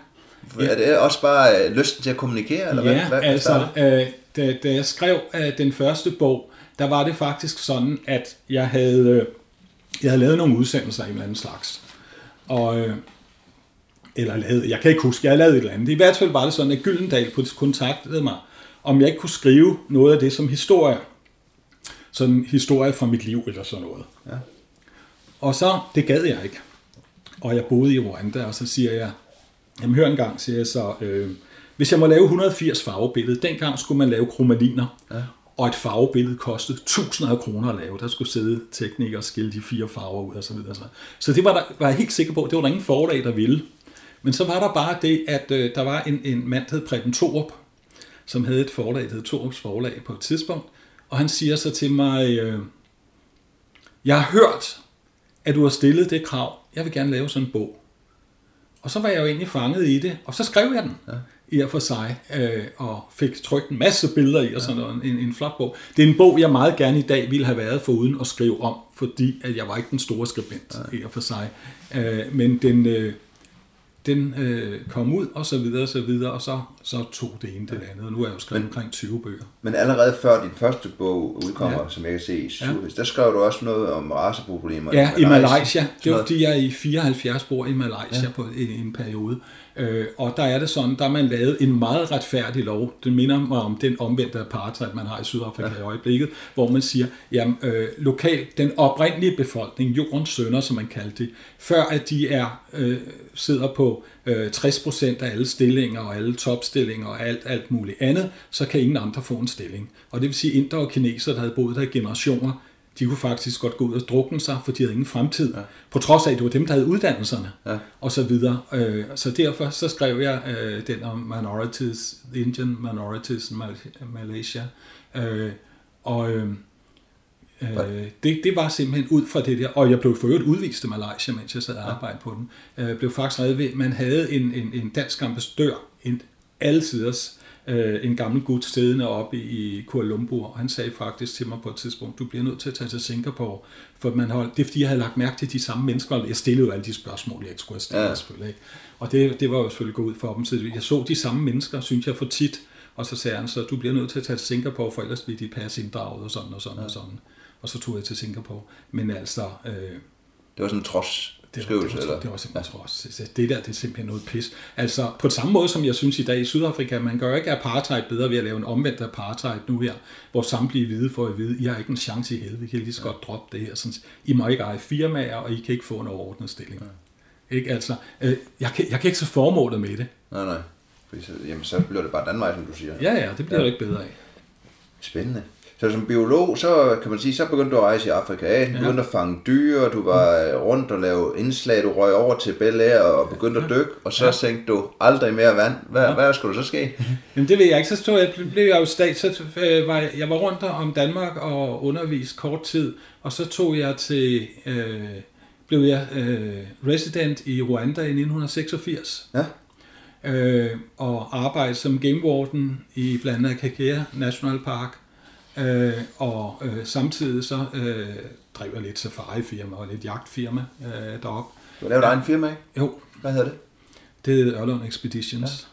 ja. Er det også bare øh, lysten til at kommunikere? Eller ja, hvad, hvad altså, øh, da, da jeg skrev øh, den første bog, der var det faktisk sådan, at jeg havde, øh, jeg havde lavet nogle udsendelser i en eller anden slags. Og, øh, eller lavet, jeg kan ikke huske, jeg lavet et eller andet. I hvert fald var det sådan, at Gyldendal kontaktede mig, om jeg ikke kunne skrive noget af det som historie. Sådan historie fra mit liv eller sådan noget. Ja. Og så, det gad jeg ikke. Og jeg boede i Rwanda, og så siger jeg, jamen hør en gang, siger jeg så, øh, hvis jeg må lave 180 farvebilleder, dengang skulle man lave kromaliner, ja. og et farvebillede kostede tusinder af kroner at lave. Der skulle sidde teknikere og skille de fire farver ud og så videre. Så det var, der, var jeg helt sikker på, det var der ingen forlag, der ville. Men så var der bare det, at øh, der var en, en mand, der hed Preben Torup, som havde et forlag, der hed Torups Forlag på et tidspunkt, og han siger så til mig, øh, jeg har hørt, at du har stillet det krav, jeg vil gerne lave sådan en bog. Og så var jeg jo egentlig fanget i det, og så skrev jeg den ja. i og for sig, øh, og fik trykt en masse billeder i, og sådan noget, en, en flot bog. Det er en bog, jeg meget gerne i dag ville have været foruden at skrive om, fordi at jeg var ikke den store skribent ja. i og for sig. Øh, men den, øh, den øh, kom ud, og så videre, og så videre, og så, så tog det ene det andet. Og nu er jeg jo skrevet men, omkring 20 bøger. Men allerede før din første bog udkommer, ja. som jeg kan se i ja. der skrev du også noget om raceproblemer. Ja, i Malaysia. Det var fordi, jeg i 74 bor i Malaysia ja. på en, en periode. Øh, og der er det sådan, der man lavet en meget retfærdig lov. Det minder mig om den omvendte apartheid, man har i Sydafrika ja. i øjeblikket, hvor man siger, jamen øh, lokalt, den oprindelige befolkning, jordens sønner, som man kaldte det, før at de er øh, sidder på øh, 60% af alle stillinger og alle topstillinger og alt, alt muligt andet, så kan ingen andre få en stilling. Og det vil sige, at og kinesere, der havde boet der i generationer, de kunne faktisk godt gå ud og drukne sig, for de havde ingen fremtid. Ja. På trods af, at det var dem, der havde uddannelserne, ja. og så videre. Øh, så derfor så skrev jeg øh, den om minorities, Indian minorities in Malaysia. Øh, og øh, det, det var simpelthen ud fra det der, og jeg blev for øvrigt udvist af Malaysia, mens jeg sad og arbejdede på den. Øh, blev faktisk reddet ved, man havde en, en, en dansk ambassadør, en alsiders, øh, en gammel gut stedende oppe i Kuala Lumpur, og han sagde faktisk til mig på et tidspunkt, du bliver nødt til at tage til Singapore, for man holdt, det er fordi, jeg havde lagt mærke til de samme mennesker, jeg stillede jo alle de spørgsmål, jeg ikke skulle have stillet, ja. selvfølgelig. Ikke? Og det, det var jo selvfølgelig gået ud for dem, så jeg så de samme mennesker, synes jeg, for tit, Og så sagde han så, du bliver nødt til at tage til Singapore, for ellers bliver dit pas inddraget og sådan og sådan ja. og sådan. Og så tog jeg til Singapore. Men altså... Øh, det var sådan en trods det var, det, var, eller? det var simpelthen ja. trods. Det der det er simpelthen noget pis. Altså på samme måde som jeg synes i dag i Sydafrika, man gør ikke apartheid bedre ved at lave en omvendt apartheid nu her, hvor samtlige hvide får at vide, I har ikke en chance i helvede, I kan lige så godt droppe det her. Sådan, I må ikke eje firmaer, og I kan ikke få en overordnet stilling. Ja. Ikke? Altså, øh, jeg, kan, jeg kan ikke så formålet med det. Nej, nej. Fordi så, jamen, så bliver det bare Danmark, som du siger. Ja, ja, det bliver ja. det ikke bedre af. Spændende. Så som biolog, så kan man sige, så begyndte du at rejse i Afrika. Du begyndte at fange dyr, du var rundt og lave indslag, du røg over til Bel Air og begyndte at dykke, og så ja. tænkte du aldrig mere vand. Hvad, ja. hvad skulle der så ske? Jamen det ved jeg ikke. Så stod jeg, blev jeg jo stat, så øh, var jeg, jeg var rundt om Danmark og undervist kort tid, og så tog jeg til, øh, blev jeg øh, resident i Rwanda i 1986. Ja. Øh, og arbejdede som game warden i blandt andet Kakea National Park Øh, og øh, samtidig så øh, drev jeg lidt safari-firma og lidt jagtfirma øh, deroppe. Du lavede egen firma, ikke? Jo. Hvad hedder det? Det hedder Ørlund Expeditions.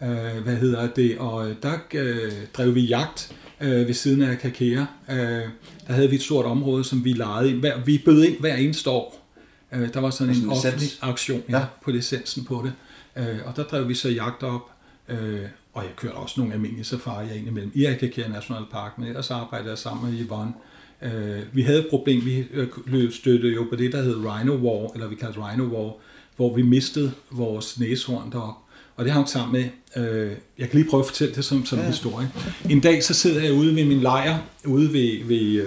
Ja. Øh, hvad hedder det? Og øh, der øh, drev vi jagt øh, ved siden af Kakea. Øh, der havde vi et stort område, som vi lejede ind. Hver, vi bød ind hver eneste år. Øh, der var sådan en offentlig auktion ja, ja. på licensen på det. Øh, og der drev vi så jagt op. Øh, og jeg kørte også nogle almindelige safarier ind imellem i Akakere National Park, men ellers arbejdede jeg sammen med Yvonne. Øh, vi havde et problem, vi øh, støttede jo på det, der hed Rhino War, eller vi kaldte Rhino War, hvor vi mistede vores næshorn deroppe. Og det hang sammen med, øh, jeg kan lige prøve at fortælle det som, som ja. en historie. En dag så sidder jeg ude ved min lejr, ude ved, ved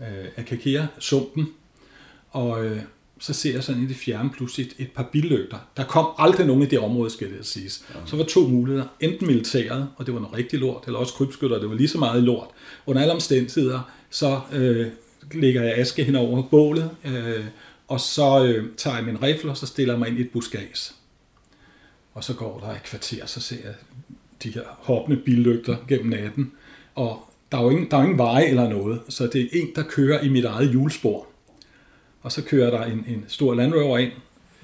øh, Akakea, sumpen, og øh, så ser jeg sådan i det fjerne pludselig et, et par billygter. Der kom aldrig nogen i det område, skal det siges. Ja. Så var to muligheder. Enten militæret, og det var noget rigtig lort, eller også krybskytter, det var lige så meget lort. Under alle omstændigheder, så øh, lægger jeg aske hen over bålet, øh, og så øh, tager jeg min rifle, og så stiller jeg mig ind i et buskads. Og så går der et kvarter, så ser jeg de her hoppende billygter gennem natten, og der er jo ingen, der er ingen veje eller noget, så det er en, der kører i mit eget hjulspor og så kører der en, en stor Land Rover ind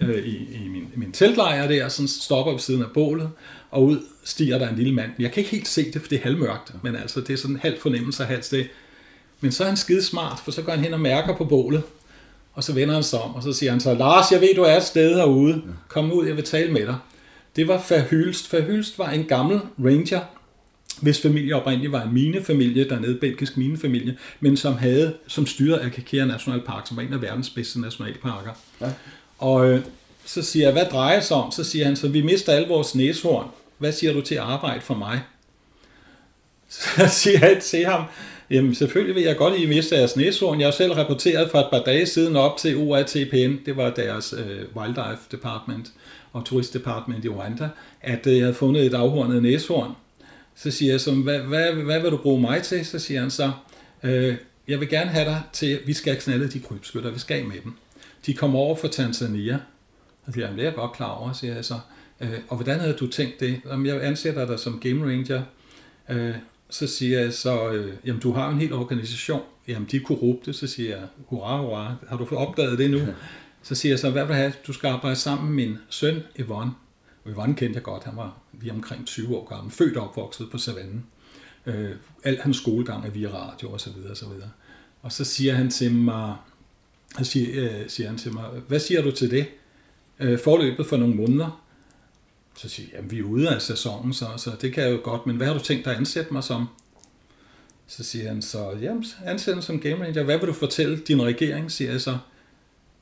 øh, i, i min, min teltlejr der, sådan stopper ved siden af bålet, og ud stiger der en lille mand. Jeg kan ikke helt se det, for det er halvmørkt, men altså det er sådan en halv fornemmelse af halvt det. Men så er han skide smart, for så går han hen og mærker på bålet, og så vender han sig om, og så siger han så, Lars, jeg ved, du er et sted herude. Kom ud, jeg vil tale med dig. Det var Verhylst. Verhylst var en gammel ranger, hvis familie oprindeligt var en minefamilie, dernede belgisk minefamilie, men som havde, som styrede Akakea National Park, som var en af verdens bedste nationalparker. Ja. Og øh, så siger jeg, hvad drejer sig om? Så siger han, så vi mister alle vores næshorn. Hvad siger du til at arbejde for mig? [LAUGHS] Så siger jeg til ham, jamen selvfølgelig vil jeg godt, I miste jeres næshorn. Jeg har selv rapporteret for et par dage siden op til OATPN, det var deres øh, Wildlife Department og Tourist Department i Rwanda, at øh, jeg havde fundet et afhornet næshorn. Så siger jeg så, hvad, hvad, hvad vil du bruge mig til? Så siger han så, øh, jeg vil gerne have dig til, vi skal knalde de krybskytter, vi skal med dem. De kommer over for Tanzania. Og det er jeg godt klar over, siger jeg så. Øh, og hvordan havde du tænkt det? Om jeg ansætter dig som game ranger. Øh, så siger jeg så, øh, jamen du har en hel organisation. Jamen de er korrupte. Så siger jeg, hurra, hurra, har du opdaget det nu? [LAUGHS] Så siger jeg så, hvad vil du have? Du skal arbejde sammen med min søn, Yvonne. Og Yvonne kendte jeg godt, han var lige omkring 20 år gammel, født og opvokset på savannen. Øh, al hans skolegang er via radio og så videre og så videre. Og så siger han til mig, så siger, øh, siger han til mig, hvad siger du til det? Øh, forløbet for nogle måneder. Så siger jeg, jamen vi er ude af sæsonen, så, så det kan jeg jo godt, men hvad har du tænkt dig at ansætte mig som? Så siger han så, jamen ansætte som game ranger, hvad vil du fortælle din regering, siger jeg så,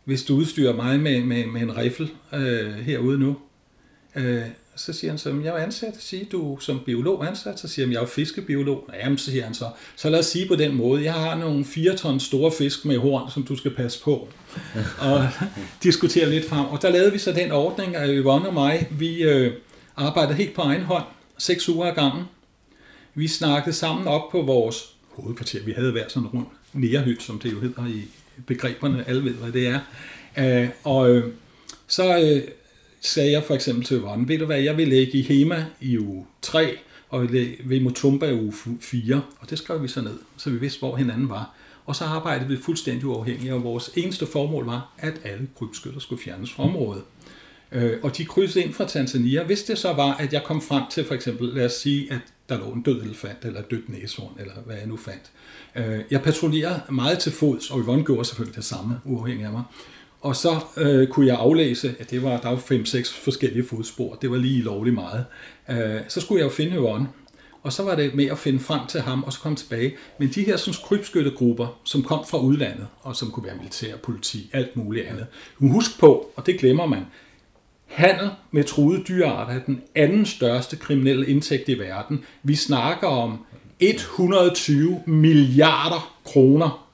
hvis du udstyrer mig med, med, med en rifle øh, herude nu. Øh, så siger han så, jeg er ansat, siger du som biolog ansat, så siger han, jeg er fiskebiolog. Jamen, så siger han så, så lad os sige på den måde, jeg har nogle 4 ton store fisk med horn, som du skal passe på. [LAUGHS] og diskutere lidt frem. Og der lavede vi så den ordning, at Yvonne og mig, vi øh, arbejdede helt på egen hånd, seks uger ad gangen. Vi snakkede sammen op på vores hovedkvarter. Vi havde været sådan rundt nærhyt, som det jo hedder i begreberne. Alle ved, hvad det er. Øh, og øh, så øh, sagde jeg for eksempel til Yvonne, ved du hvad, jeg vil lægge i HEMA i uge 3, og ved Motumba i uge 4, og det skrev vi så ned, så vi vidste, hvor hinanden var. Og så arbejdede vi fuldstændig uafhængigt, og vores eneste formål var, at alle krybskytter skulle fjernes fra området. Øh, og de krydsede ind fra Tanzania. Hvis det så var, at jeg kom frem til for eksempel, lad os sige, at der lå en død elefant, eller et dødt næsehorn, eller hvad jeg nu fandt. Øh, jeg patruljerede meget til fods, og Yvonne gjorde selvfølgelig det samme, uafhængig af mig. Og så øh, kunne jeg aflæse, at det var, der var fem-seks forskellige fodspor. Det var lige lovligt meget. Øh, så skulle jeg jo finde Yvonne. Og så var det med at finde frem til ham, og så komme tilbage. Men de her sådan, krybskyttegrupper, som kom fra udlandet, og som kunne være militær, politi, alt muligt andet. Husk på, og det glemmer man, handel med truede dyrearter er den anden største kriminelle indtægt i verden. Vi snakker om 120 milliarder kroner.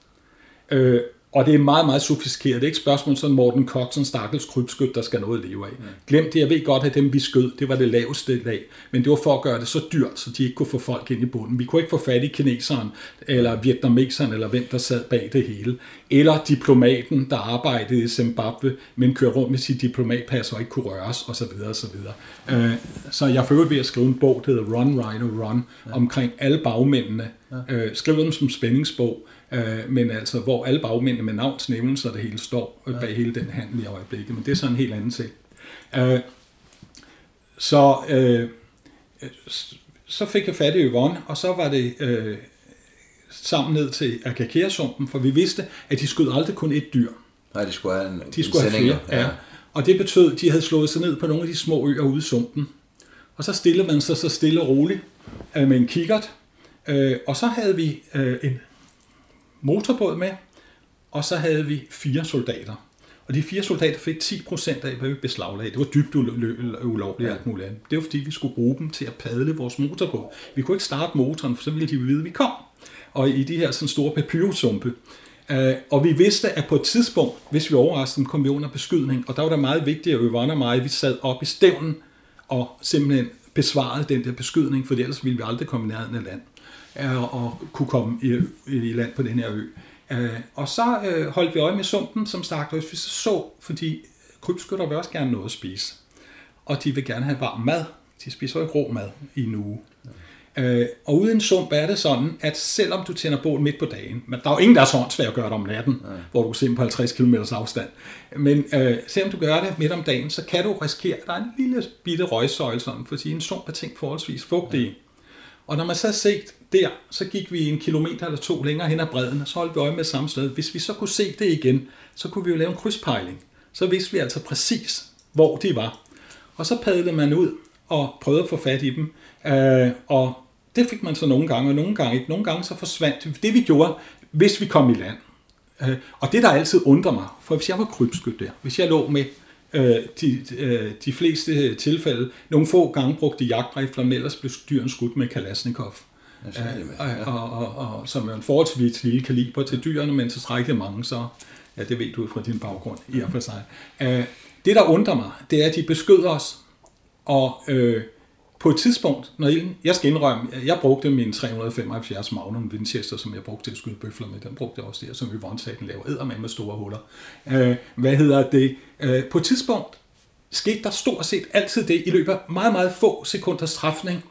Øh, og det er meget, meget sofistikeret. Det er ikke spørgsmål sådan Morten Cox, en stakkels krybskyt, der skal noget leve af. Glem det, jeg ved godt, at dem vi skød, det var det laveste lag. Men det var for at gøre det så dyrt, så de ikke kunne få folk ind i bunden. Vi kunne ikke få fat i kineseren, eller vietnameseren, eller hvem der sad bag det hele. Eller diplomaten, der arbejdede i Zimbabwe, men kørte rundt med sit diplomatpas og ikke kunne røres, osv. osv. Øh, så jeg følte ved at skrive en bog, der hedder Run, Rhino, Run, omkring alle bagmændene. Øh, skriv dem som spændingsbog Øh, men altså, hvor alle bagmændene med navnsnævnelser, det hele står ja. bag hele den handel i øjeblikket. Men det er sådan en helt anden ting. Øh, så, øh, så fik jeg fat i Yvonne, og så var det øh, sammen ned til Akakæresumpen, for vi vidste, at de skød aldrig kun et dyr. Nej, de skulle have en De skulle have flere, ja. ja. Og det betød, at de havde slået sig ned på nogle af de små øer ude i sumpen. Og så stillede man sig så stille og roligt øh, med en kikkert, øh, og så havde vi øh, en motorbåd med, og så havde vi fire soldater. Og de fire soldater fik 10% af, hvad vi beslaglagde. Det var dybt ulovligt og alt muligt andet. Det var fordi, vi skulle bruge dem til at padle vores motorbåd. Vi kunne ikke starte motoren, for så ville de vide, at vi kom. Og i de her sådan store papyrusumpe. Uh, og vi vidste, at på et tidspunkt, hvis vi overraskede dem, kom vi under beskydning. Og der var det meget vigtigt, at Yvonne og mig, vi sad op i stævnen og simpelthen besvarede den der beskydning, for ellers ville vi aldrig komme i nærheden af land og kunne komme i, i land på den her ø. Øh, og så øh, holdt vi øje med sumpen, som stak, hvis vi så, fordi krybskytter vil også gerne noget at spise. Og de vil gerne have varm mad. De spiser jo ikke rå mad i en uge. Øh, og uden sump er det sådan, at selvom du tænder bål midt på dagen, men der er jo ingen, der er så svært at gøre det om natten, ja. hvor du kan se på 50 km afstand. Men øh, selvom du gør det midt om dagen, så kan du risikere, at der er en lille bitte røgsøjle, sådan, fordi en sump er ting forholdsvis fugtig. Ja. Og når man så har set der, så gik vi en kilometer eller to længere hen ad bredden, og så holdt vi øje med samme sted. Hvis vi så kunne se det igen, så kunne vi jo lave en krydspejling. Så vidste vi altså præcis, hvor de var. Og så padlede man ud og prøvede at få fat i dem. Øh, og det fik man så nogle gange, og nogle gange ikke. Nogle gange så forsvandt det, vi gjorde, hvis vi kom i land. Øh, og det, der altid undrer mig, for hvis jeg var krybskyt der, hvis jeg lå med øh, de, øh, de fleste tilfælde, nogle få gange brugte jagtrifler, men ellers blev dyren skudt med Kalashnikov. Ja. Og, og, og, og, som er en forholdsvis lille kaliber til dyrene, men tilstrækkeligt mange, så ja, det ved du fra din baggrund i og for sig. Øh, det, der undrer mig, det er, at de beskød os, og øh, på et tidspunkt, når jeg, jeg skal indrømme, jeg brugte min 375 Magnum Winchester, som jeg brugte til at skyde bøfler med, den brugte jeg også der, som vi vondsagen laver, æder med med store huller. Øh, hvad hedder det? Øh, på et tidspunkt skete der stort set altid det, i løbet af meget, meget få sekunders træfning,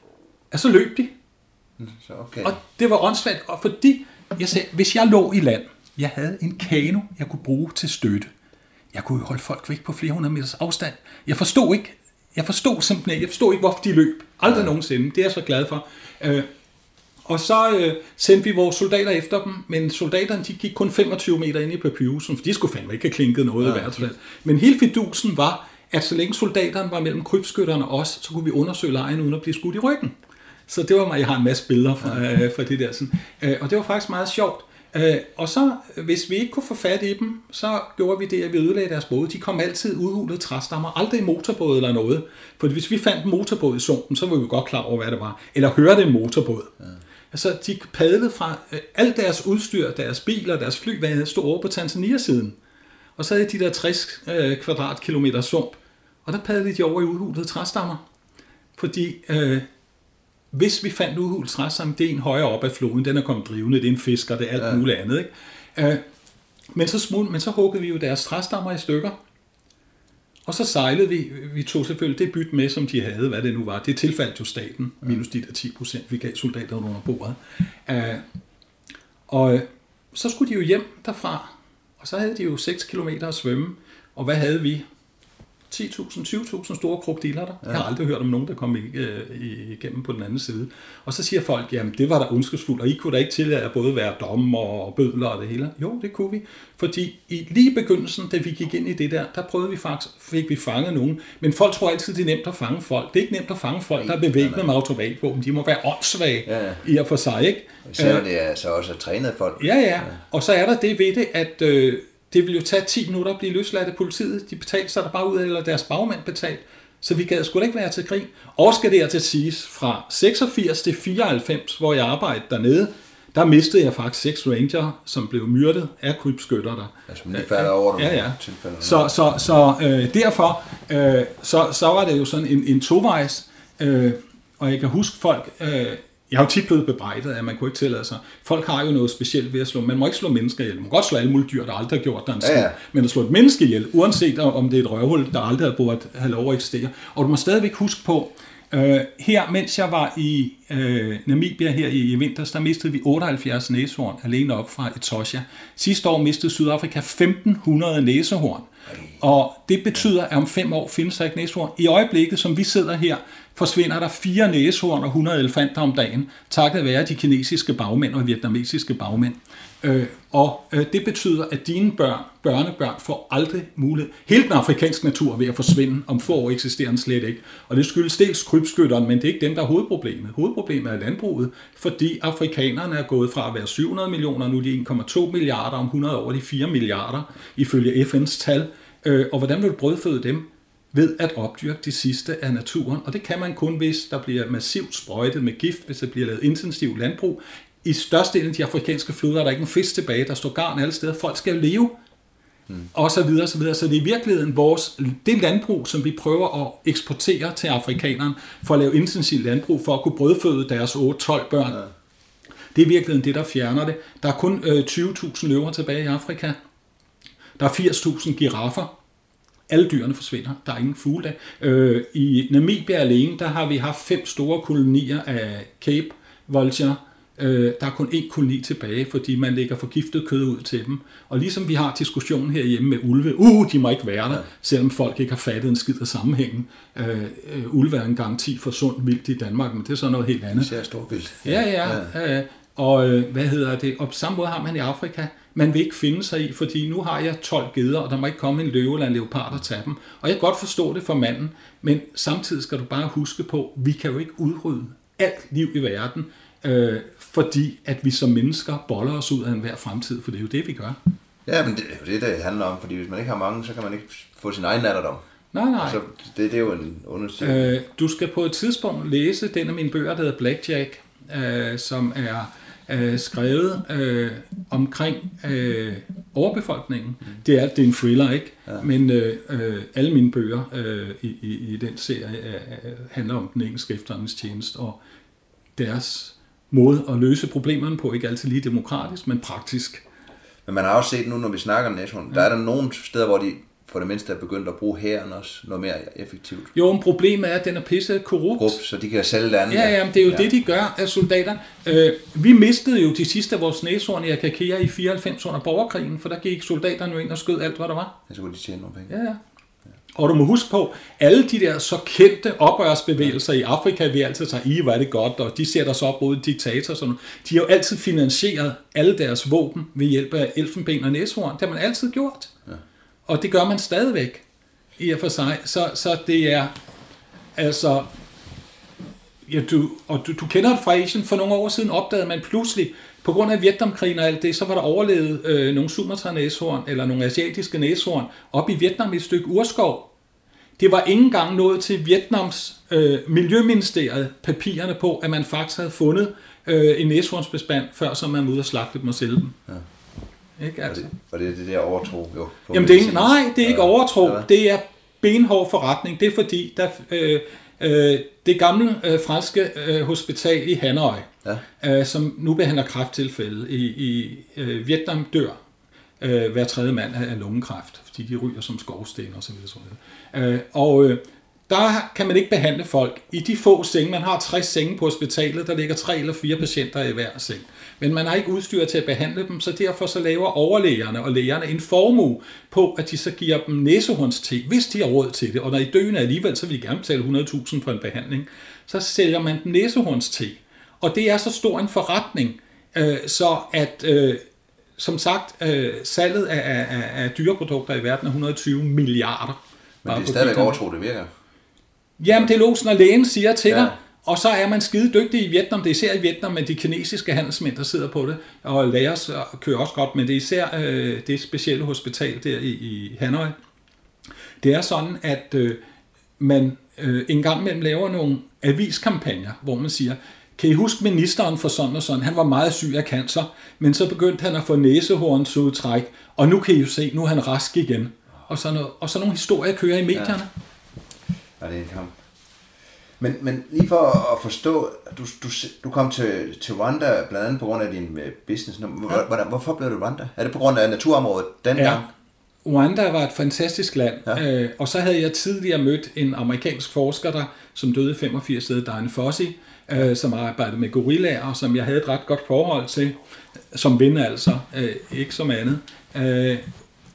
at så løb de. Så okay. Og det var åndssvagt, og fordi jeg sagde, hvis jeg lå i land, jeg havde en kano, jeg kunne bruge til støtte. Jeg kunne holde folk væk på flere hundrede meters afstand. Jeg forstod ikke, jeg forstod simpelthen, jeg forstod ikke, hvorfor de løb. Aldrig ja. nogensinde. Det er jeg så glad for. Øh, og så øh, sendte vi vores soldater efter dem, men soldaterne de gik kun 25 meter ind i papyrusen, for de skulle fandme ikke have klinket noget ja, i hvert fald. Men hele fidusen var, at så længe soldaterne var mellem krybskytterne og os, så kunne vi undersøge lejen uden at blive skudt i ryggen. Så det var mig, jeg har en masse billeder fra, øh, fra det der. Sådan. Øh, og det var faktisk meget sjovt. Øh, og så, hvis vi ikke kunne få fat i dem, så gjorde vi det, at vi ødelagde deres både. De kom altid udhulet træstammer, aldrig motorbåd eller noget. For hvis vi fandt en motorbåd i sumpen, så var vi godt klar over, hvad det var. Eller hørte en motorbåd. Ja. Altså, de padlede fra øh, alt deres udstyr, deres biler, deres fly, hvad stod over på Tanzania-siden. Og så havde de der 60 øh, kvadratkilometer sump. Og der padlede de over i udhulede træstammer. Fordi øh, hvis vi fandt udhult træstamme, det er en højere op ad floden, den er kommet drivende, det er en fisker, det er alt ja. muligt andet. Ikke? Øh, men, så smule, men så huggede vi jo deres træstammer i stykker, og så sejlede vi, vi tog selvfølgelig det byt med, som de havde, hvad det nu var. Det tilfaldt jo staten, minus de der 10 procent, vi gav soldaterne under bordet. Uh, og så skulle de jo hjem derfra, og så havde de jo 6 km at svømme, og hvad havde vi? 10.000, 20.000 store krokodiller der. Ja. Jeg har aldrig hørt om nogen, der kom øh, igennem på den anden side. Og så siger folk, jamen det var da ondskabsfuldt, og I kunne da ikke tillade at både være dommer og bødler og det hele. Jo, det kunne vi. Fordi i lige begyndelsen, da vi gik ind i det der, der prøvede vi faktisk, fik vi fanget nogen. Men folk tror altid, det er nemt at fange folk. Det er ikke nemt at fange folk, der er bevæbnet med automatvåben. De må være åndssvage ja, ja. i og for sig, ikke? Især det er så også trænet folk. Ja, ja. Og så er der det ved det, at øh, det vil jo tage 10 minutter at blive løsladt af politiet. De betalte sig der bare ud, eller deres bagmænd betalt. Så vi gad sgu da ikke være til grin. Og skal det til siges, fra 86 til 94, hvor jeg arbejdede dernede, der mistede jeg faktisk seks ranger, som blev myrdet af krybskytter der. Altså, lige falder over dem ja, ja. Så, så, så øh, derfor, øh, så, så var det jo sådan en, en tovejs, øh, og jeg kan huske folk, øh, jeg har jo tit blevet bebrejdet, at man kunne ikke tillade sig. Folk har jo noget specielt ved at slå. Man må ikke slå mennesker ihjel. Man må godt slå alle mulige dyr, der aldrig har gjort der en ja, ja. Men at slå et menneske ihjel, uanset om det er et røvhul, der aldrig har burde have lov at eksistere. Og du må stadigvæk huske på, øh, her, mens jeg var i øh, Namibia her i, i vinters, der mistede vi 78 næsehorn alene op fra Etosha. Sidste år mistede Sydafrika 1500 næsehorn. Og det betyder, at om fem år findes der ikke næsehorn. I øjeblikket, som vi sidder her, forsvinder der fire næsehorn og 100 elefanter om dagen, takket være de kinesiske bagmænd og vietnamesiske bagmænd. Øh, og øh, det betyder, at dine børn, børnebørn får aldrig mulighed. Hele den afrikanske natur er ved at forsvinde. Om få år eksisterer den slet ikke. Og det skyldes dels krybskytteren, men det er ikke dem, der er hovedproblemet. Hovedproblemet er landbruget, fordi afrikanerne er gået fra at være 700 millioner, nu er de 1,2 milliarder, om 100 år de 4 milliarder, ifølge FN's tal. Øh, og hvordan vil du brødføde dem? Ved at opdyrke det sidste af naturen, og det kan man kun, hvis der bliver massivt sprøjtet med gift, hvis der bliver lavet intensiv landbrug. I størstedelen af de afrikanske floder er der ikke en fisk tilbage, der står garn alle steder. Folk skal jo leve, mm. og så videre, så videre. Så det er i virkeligheden vores, det landbrug, som vi prøver at eksportere til afrikanerne, for at lave intensiv landbrug, for at kunne brødføde deres 8-12 børn. Ja. Det er i virkeligheden det, der fjerner det. Der er kun øh, 20.000 løver tilbage i Afrika. Der er 80.000 giraffer. Alle dyrene forsvinder. Der er ingen fugle der. Øh, I Namibia alene, der har vi haft fem store kolonier af Cape Vulture. Øh, der er kun én koloni tilbage, fordi man lægger forgiftet kød ud til dem. Og ligesom vi har diskussionen herhjemme med ulve, uh, de må ikke være der, selvom folk ikke har fattet en skid af sammenhængen. Øh, øh, ulve er en garanti for sundt vildt i Danmark, men det er så noget helt andet. Det er stort vildt. Ja, ja. ja. Øh, og øh, hvad hedder det? Og på samme måde har man i Afrika man vil ikke finde sig i, fordi nu har jeg 12 geder, og der må ikke komme en løve eller en leopard og tage dem. Og jeg kan godt forstå det for manden, men samtidig skal du bare huske på, vi kan jo ikke udrydde alt liv i verden, øh, fordi at vi som mennesker boller os ud af enhver fremtid, for det er jo det, vi gør. Ja, men det er jo det, det handler om, fordi hvis man ikke har mange, så kan man ikke få sin egen alderdom. Nej, nej. Så det, det er jo en undersøgelse. Øh, du skal på et tidspunkt læse den af mine bøger, der hedder Blackjack, øh, som er øh, skrevet øh, omkring øh, overbefolkningen. Det er alt, det er en thriller, ikke? Ja. Men øh, øh, alle mine bøger øh, i, i, i den serie øh, handler om den engelske efterretningstjeneste og deres måde at løse problemerne på. Ikke altid lige demokratisk, men praktisk. Men man har også set nu, når vi snakker om NATO, ja. der er der nogle steder, hvor de for det mindste er begyndt at bruge hæren også noget mere effektivt. Jo, men problemet er, at den er pisse korrupt. korrupt så de kan sælge det andet. Ja, ja, men det er jo ja. det, de gør af soldater. Øh, vi mistede jo de sidste af vores næshorn i Akakea i 94 under borgerkrigen, for der gik soldaterne jo ind og skød alt, hvad der var. Ja, så kunne de tjene nogle penge. Ja, ja. Og du må huske på, alle de der så kendte oprørsbevægelser i Afrika, vi altid tager i, hvor er det godt, og de sætter sig op mod diktator sådan. De har jo altid finansieret alle deres våben ved hjælp af elfenben og næshorn. Det har man altid gjort. Og det gør man stadigvæk i og for sig. Så, så det er altså... Ja, du, og du, du kender det fra Asien. For nogle år siden opdagede man pludselig, på grund af Vietnamkrigen og alt det, så var der overlevet øh, nogle Sumatra-næshorn, eller nogle asiatiske næshorn, op i Vietnam i et stykke urskov. Det var ikke engang nået til Vietnams øh, miljøministeriet papirerne på, at man faktisk havde fundet øh, en næshornsbestand, før så man var ude og slagte dem og sælge dem. Ja. Ikke, altså. Og, det, og det er det der overtro, jo. Jamen, det er ikke, nej, det er ikke overtro. Ja. Det er benhård forretning. Det er fordi, der, øh, øh, det gamle øh, franske øh, hospital i Hanoi, ja. øh, som nu behandler kræfttilfælde i, i øh, Vietnam, dør øh, hver tredje mand af lungekræft, fordi de ryger som skovsten og så videre. Så videre. Øh, og øh, der kan man ikke behandle folk. I de få senge, man har 60 senge på hospitalet, der ligger tre eller fire patienter i hver seng. Men man har ikke udstyr til at behandle dem, så derfor så laver overlægerne og lægerne en formue på, at de så giver dem næsehornste, hvis de har råd til det. Og når I døende alligevel, så vil de gerne betale 100.000 for en behandling. Så sælger man dem næsehornste. Og det er så stor en forretning, øh, så at øh, som sagt, øh, salget af, af, af dyreprodukter i verden er 120 milliarder. Men det er stadigvæk overtro, det virker. Jamen, det er losen, og lægen siger til ja. dig, og så er man skide dygtig i Vietnam. Det er især i Vietnam men de kinesiske handelsmænd, der sidder på det. Og læger kører også godt, men det er især øh, det specielle hospital der i, i Hanoi. Det er sådan, at øh, man øh, en gang imellem laver nogle aviskampagner, hvor man siger, kan I huske ministeren for sådan og sådan? Han var meget syg af cancer, men så begyndte han at få næsehornsudtræk, og nu kan I jo se, nu er han rask igen. Og sådan, noget, og sådan nogle historier kører i medierne. Ja, ja det er en kamp. Men, men lige for at forstå, du, du, du kom til, til Rwanda blandt andet på grund af din øh, business. Hvordan, hvorfor blev du Rwanda? Er det på grund af naturområdet dengang? Ja. Rwanda var et fantastisk land, ja. øh, og så havde jeg tidligere mødt en amerikansk forsker, der, som døde i 85, hed Diane Fossey, øh, som arbejdede med gorillaer, som jeg havde et ret godt forhold til, som ven altså, øh, ikke som andet. Øh,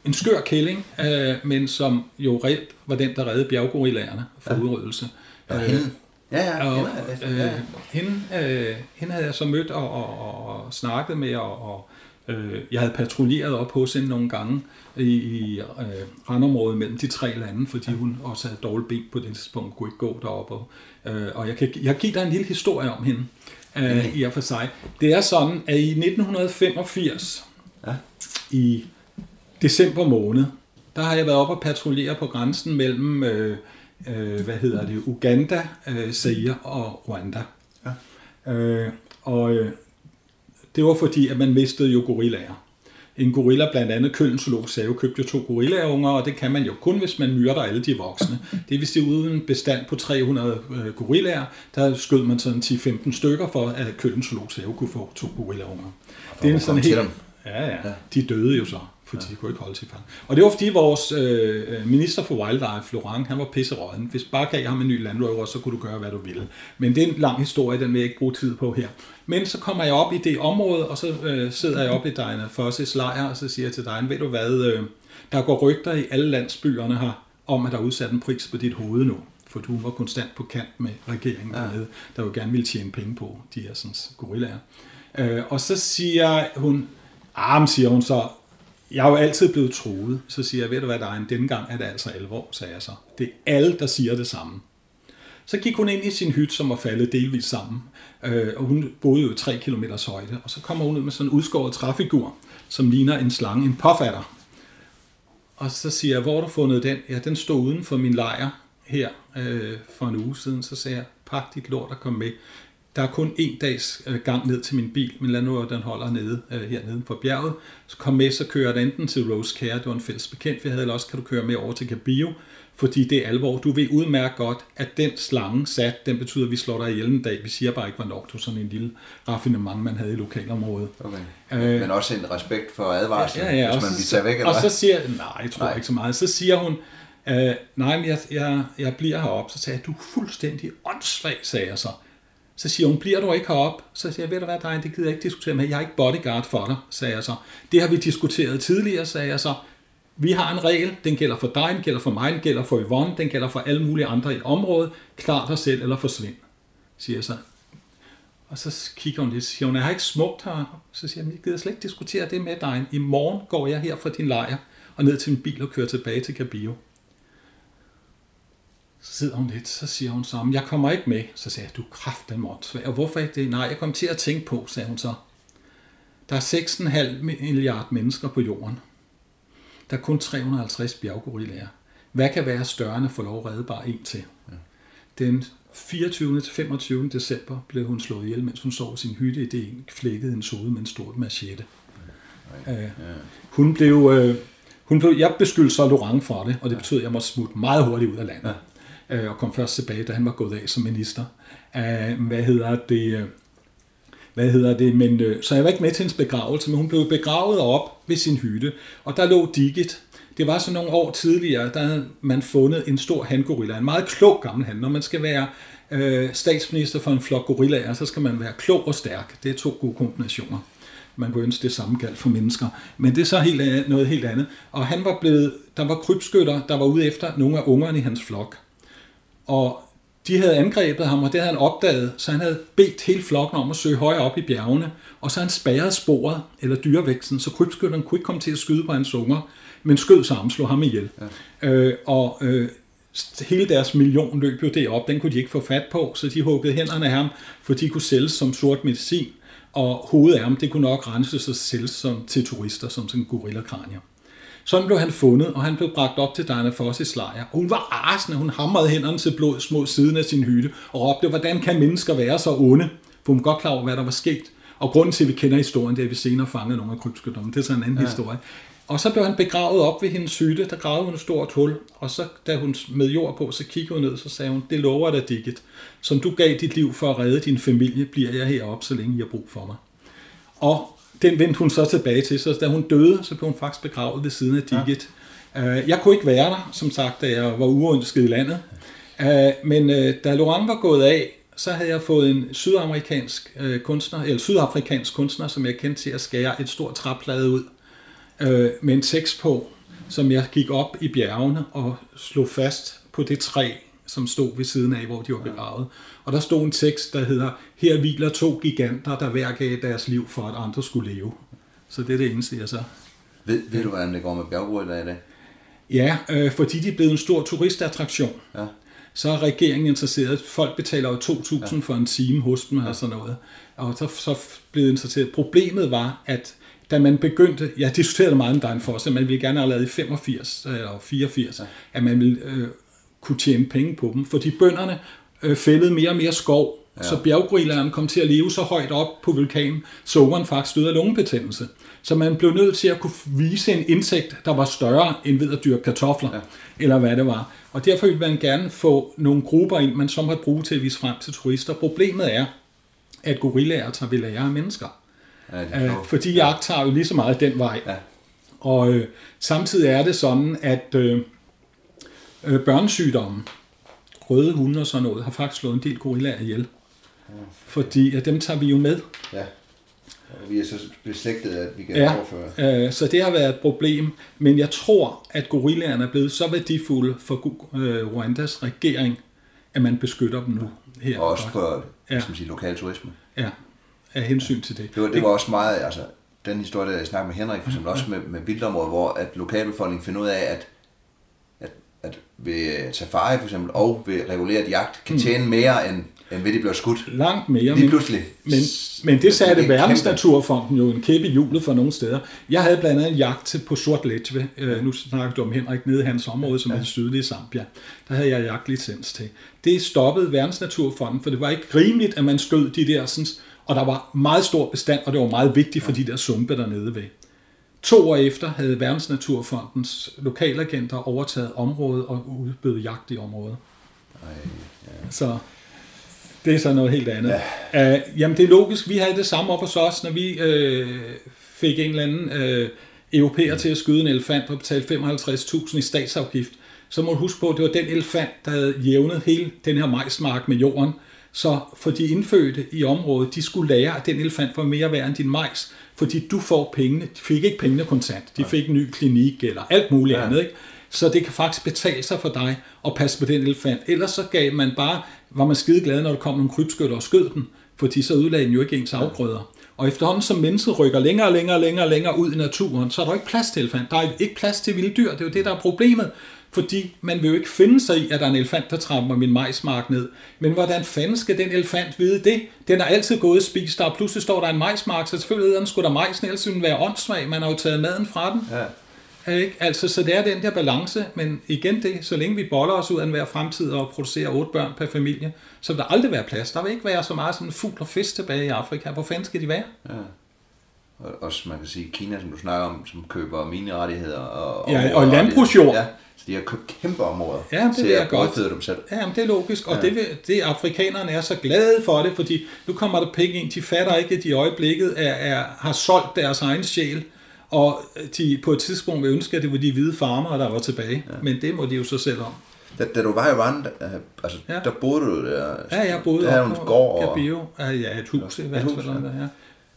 en skør kælling, øh, men som jo reelt var den, der reddede bjerggorillaerne for ja. udryddelse. Ja, øh, hende. Ja, ja, og, øh, ja. Hende, øh, hende havde jeg så mødt og, og, og, og snakket med, og, og øh, jeg havde patruljeret op hos hende nogle gange i, i øh, randområdet mellem de tre lande, fordi hun også havde dårligt ben på det tidspunkt, kunne ikke gå derop. Og, øh, og jeg kan jeg give dig en lille historie om hende, øh, i og for sig. Det er sådan, at i 1985, ja. i december måned, der har jeg været oppe og patruljere på grænsen mellem, øh, øh, hvad hedder det, Uganda, øh, Zaire og Rwanda. Ja. Øh, og øh, det var fordi, at man mistede jo gorillaer. En gorilla, blandt andet Køln Zoologisk Have, købte jo to gorillaunger, og det kan man jo kun, hvis man myrder alle de voksne. Det vil sige, uden en bestand på 300 øh, gorillaer, der skød man sådan 10-15 stykker for, at Køln Have kunne få to gorillaunger. Det er sådan helt... Ja, ja. De døde jo så fordi ja. de kunne ikke holde til fang. Og det var fordi vores øh, minister for Wildlife, Florent, han var pisseråden. Hvis bare gav ham en ny landrøver, så kunne du gøre, hvad du ville. Men det er en lang historie, den vil jeg ikke bruge tid på her. Men så kommer jeg op i det område, og så øh, sidder jeg op i Diana Fosses lejr, og så siger jeg til dig, ved du hvad, øh, der går rygter i alle landsbyerne her, om at der er udsat en pris på dit hoved nu for du var konstant på kant med regeringen ja. dernede, der jo gerne ville tjene penge på de her sådan, gorillaer. Øh, og så siger hun, ah, siger hun så, jeg er jo altid blevet troet. Så siger jeg, ved du hvad, der er en denne gang er det altså alvor, sagde jeg så. Det er alle, der siger det samme. Så gik hun ind i sin hytte, som var faldet delvis sammen. Øh, og hun boede jo 3 km højde. Og så kommer hun ud med sådan en udskåret træfigur, som ligner en slange, en påfatter. Og så siger jeg, hvor har du fundet den? Ja, den stod uden for min lejr her øh, for en uge siden. Så sagde jeg, pak dit lort og kom med der er kun en dags øh, gang ned til min bil, men lad nu, at den holder nede, øh, hernede på bjerget. Så kom med, så kører jeg enten til Rose Care, det var en fælles bekendt, vi havde, eller også kan du køre med over til Cabio, fordi det er alvor. Du ved udmærket godt, at den slange sat, den betyder, at vi slår dig ihjel en dag. Vi siger bare ikke, hvornår du sådan en lille raffinement, man havde i lokalområdet. Okay. Øh, Men også en respekt for advarslen, ja, ja, ja, hvis man bliver væk, eller Og så siger nej, jeg tror nej. ikke så meget. Så siger hun, øh, nej, men jeg, jeg, jeg bliver heroppe. Så sagde jeg, du er fuldstændig åndssvag, sagde jeg så. Så siger hun, bliver du ikke herop? Så siger jeg, ved du hvad, dig, det gider jeg ikke diskutere med. Jeg er ikke bodyguard for dig, sagde jeg så. Det har vi diskuteret tidligere, sagde jeg så. Vi har en regel, den gælder for dig, den gælder for mig, den gælder for Yvonne, den gælder for alle mulige andre i området. Klar dig selv eller forsvind, siger jeg så. Og så kigger hun lidt, siger hun, jeg har ikke smukt her. Så siger jeg, jeg gider slet ikke diskutere det med dig. I morgen går jeg her fra din lejr og ned til min bil og kører tilbage til Cabio. Så sidder hun lidt, så siger hun så, jeg kommer ikke med. Så siger jeg, du kraft den åndssvag. Og hvorfor ikke det? Nej, jeg kom til at tænke på, sagde hun så. Der er 6,5 milliard mennesker på jorden. Der er kun 350 bjerggorillaer. Hvad kan være større end at få lov at redde bare en til? Ja. Den 24. til 25. december blev hun slået ihjel, mens hun sov i sin hytte i det flækkede en sode med en stor machete. Ja. Ja. Hun blev, øh, hun blev, jeg beskyldte så Laurent for det, og det betød, at jeg måtte smutte meget hurtigt ud af landet. Ja øh, og kom først tilbage, da han var gået af som minister. Øh, hvad hedder det? Øh, hvad hedder det? Men, øh, så jeg var ikke med til hendes begravelse, men hun blev begravet op ved sin hytte, og der lå Digit. Det var så nogle år tidligere, der havde man fundet en stor handgorilla, en meget klog gammel han. Når man skal være øh, statsminister for en flok gorillaer, så skal man være klog og stærk. Det er to gode kombinationer. Man kunne ønske det samme galt for mennesker. Men det er så helt, noget helt andet. Og han var blevet, der var krybskytter, der var ude efter nogle af ungerne i hans flok. Og de havde angrebet ham, og det havde han opdaget, så han havde bedt hele flokken om at søge højere op i bjergene, og så han spærret sporet, eller dyrevæksten, så krybskytterne kunne ikke komme til at skyde på hans unger, men skød sig slog ham ihjel. Ja. Øh, og øh, hele deres million løb jo derop, den kunne de ikke få fat på, så de huggede hænderne af ham, for de kunne sælges som sort medicin, og hovedet af ham, det kunne nok renses og sælges som, til turister, som sådan gorilla-kranier. Sådan blev han fundet, og han blev bragt op til Diana Fossis lejr. Og hun var rasende, hun hamrede hænderne til blod mod siden af sin hytte, og råbte, hvordan kan mennesker være så onde? For hun var godt klar over, hvad der var sket. Og grunden til, at vi kender historien, det er, at vi senere fangede nogle af krybskytterne. Det er så en anden ja. historie. Og så blev han begravet op ved hendes hytte, der gravede hun et stort hul, og så da hun med jord på, så kiggede hun ned, så sagde hun, det lover dig, Dicket. Som du gav dit liv for at redde din familie, bliver jeg heroppe, så længe I har brug for mig. Og den vendte hun så tilbage til, så da hun døde, så blev hun faktisk begravet ved siden af Dicket. Ja. Øh, jeg kunne ikke være der, som sagt, da jeg var uønsket i landet. Øh, men øh, da Laurent var gået af, så havde jeg fået en sydamerikansk kunstner, eller sydafrikansk kunstner, som jeg kendte til at skære et stort træplade ud med en tekst på, som jeg gik op i bjergene og slog fast på det træ, som stod ved siden af, hvor de var begravet. Og der stod en tekst, der hedder, her hviler to giganter, der hver gav deres liv for, at andre skulle leve. Så det er det eneste, jeg så... Ved, ved du, hvordan det går med bjerggorillaer i dag? Ja, øh, fordi de er blevet en stor turistattraktion. Ja. Så er regeringen interesseret. Folk betaler jo 2.000 ja. for en time hos dem ja. og sådan noget. Og så, så blevet interesseret. Problemet var, at da man begyndte, jeg diskuterede meget med dig for at man ville gerne have lavet i 85 eller 84, ja. at man ville øh, kunne tjene penge på dem, fordi bønderne øh, fældede mere og mere skov, ja. så bjerggorillerne kom til at leve så højt op på vulkanen, så ungeren faktisk døde af lungebetændelse. Så man blev nødt til at kunne vise en insekt, der var større end ved at dyrke kartofler, ja. eller hvad det var. Og derfor ville man gerne få nogle grupper ind, man så måtte bruge til at vise frem til turister. Problemet er, at gorillaer tager ved lære af mennesker. Ja, øh, fordi jagt tager jo lige så meget den vej. Ja. Og øh, samtidig er det sådan, at øh, øh, børnesygdomme, røde hunde og sådan noget, har faktisk slået en del gorillaer ihjel. Fordi at dem tager vi jo med. Ja. Og vi er så beslægtet, at vi kan ja, overføre. Øh, så det har været et problem. Men jeg tror, at gorillaerne er blevet så værdifulde for øh, Rwandas regering, at man beskytter dem nu. Her og også for ja. man sige, lokal turisme. Ja, af hensyn til det. Det var, det var også meget, altså den historie, der jeg snakkede med Henrik, for eksempel ja. også med, med vildområder, hvor at lokalbefolkningen finder ud af, at at ved safari for eksempel, og ved reguleret jagt, kan mm. tjene mere end, end ved de bliver skudt. Langt mere. Lige pludselig. Men, men det satte Verdensnaturfonden jo en kæppe i hjulet for nogle steder. Jeg havde blandt andet en jagt på Sort Letve. Uh, nu snakker du om Henrik nede i hans område, som ja. er det sydlige Zambia. Der havde jeg jagtlicens til. Det stoppede Verdensnaturfonden, for det var ikke rimeligt, at man skød de der, sådan, og der var meget stor bestand, og det var meget vigtigt for de der sumpe dernede ved. To år efter havde Verdensnaturfondens lokalagenter overtaget området og udbød jagt i området. Ej, ja. Så det er så noget helt andet. Ja. Uh, jamen det er logisk, vi havde det samme op hos os, når vi uh, fik en eller anden uh, europæer til at skyde en elefant og betale 55.000 i statsafgift. Så må du huske på, at det var den elefant, der havde jævnet hele den her majsmark med jorden. Så for de indfødte i området, de skulle lære, at den elefant var mere værd end din majs fordi du får pengene. De fik ikke pengene kontant. De fik en ny klinik eller alt muligt ja. andet. Ikke? Så det kan faktisk betale sig for dig at passe på den elefant. Ellers så gav man bare, var man skide glad, når der kom nogle krybskytter og skød den, fordi så ødelagde den jo ikke ens afgrøder. Og efterhånden som mennesket rykker længere og længere og længere, længere ud i naturen, så er der ikke plads til elefant. Der er ikke plads til vilde dyr. Det er jo det, der er problemet fordi man vil jo ikke finde sig i, at der er en elefant, der tramper min majsmark ned. Men hvordan fanden skal den elefant vide det? Den er altid gået og spist, der pludselig står der en majsmark, så selvfølgelig den skulle der majsen, ellers ville den være åndssvag. Man har jo taget maden fra den. Ja. Ikke? Altså, så det er den der balance, men igen det, så længe vi boller os ud af hver fremtid og producerer otte børn per familie, så vil der aldrig være plads. Der vil ikke være så meget sådan fugl og fisk tilbage i Afrika. Hvor fanden skal de være? Ja også man kan sige Kina, som du snakker om, som køber minerettigheder og, ja, og landbrugsjord. Ja, så de har købt kæmpe områder ja, det til at godt. dem selv. Ja, men det er logisk, og ja. det, det afrikanerne er så glade for det, fordi nu kommer der penge ind, de fatter ikke, at de i øjeblikket er, er, har solgt deres egen sjæl, Og de på et tidspunkt ville ønske, at det var de hvide farmere, der var tilbage. Ja. Men det må de jo så selv om. Da, da du var i Rwanda, altså, ja. der boede du der? Ja, jeg boede der en gård. Og... Kabio. Ja, et hus i hvert fald. Ja.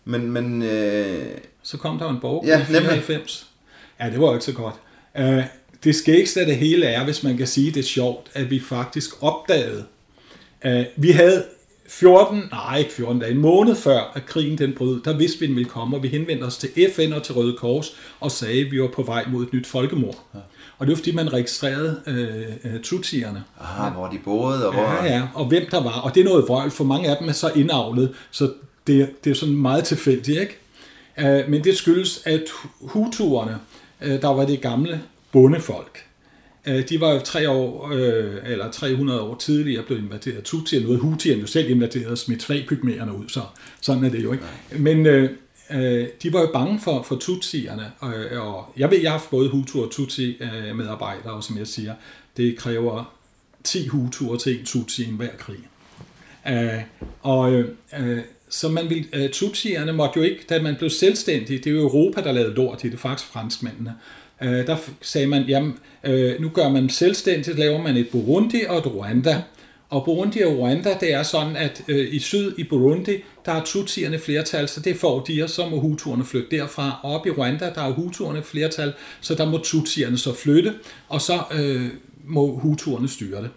Men, men øh... Så kom der en borg ja, i 94. Ja, det var ikke så godt. Uh, det skægste af det hele er, hvis man kan sige det er sjovt, at vi faktisk opdagede, at vi havde 14, nej ikke 14 dage, en måned før, at krigen den brød, der vidste vi, den ville komme, og vi henvendte os til FN og til Røde Kors og sagde, at vi var på vej mod et nyt folkemord. Ja. Og det var fordi, man registrerede øh, øh, tutsierne. Aha, hvor de boede, og hvor... Ja, ja, og hvem der var. Og det er noget vrøvl, for mange af dem er så indavlet, så det, det er sådan meget tilfældigt, ikke? Uh, men det skyldes, at hutuerne, uh, der var det gamle bondefolk, uh, de var jo tre år, uh, eller 300 år tidligere blevet invaderet af Tutsier. Nu havde Hutierne jo selv invaderet og smidt ud, så sådan er det jo ikke. Men uh, øh, de var jo bange for, for Tutsierne, og, og jeg ved, jeg har haft både Hutu og Tutsi øh, medarbejdere, og som jeg siger, det kræver 10 Hutuer til en Tutsi i hver krig. Øh, og øh, så man ville, øh, Tutsierne måtte jo ikke, da man blev selvstændig, det er jo Europa, der lavede lort i det, faktisk franskmændene, øh, der sagde man, jamen, øh, nu gør man selvstændigt, laver man et Burundi og et Rwanda, og Burundi og Rwanda, det er sådan, at øh, i syd i Burundi, der er tutsierne flertal, så det får de, og så må hutuerne flytte derfra. Og op i Rwanda, der er hutuerne flertal, så der må tutsierne så flytte, og så øh, må hutuerne styre det.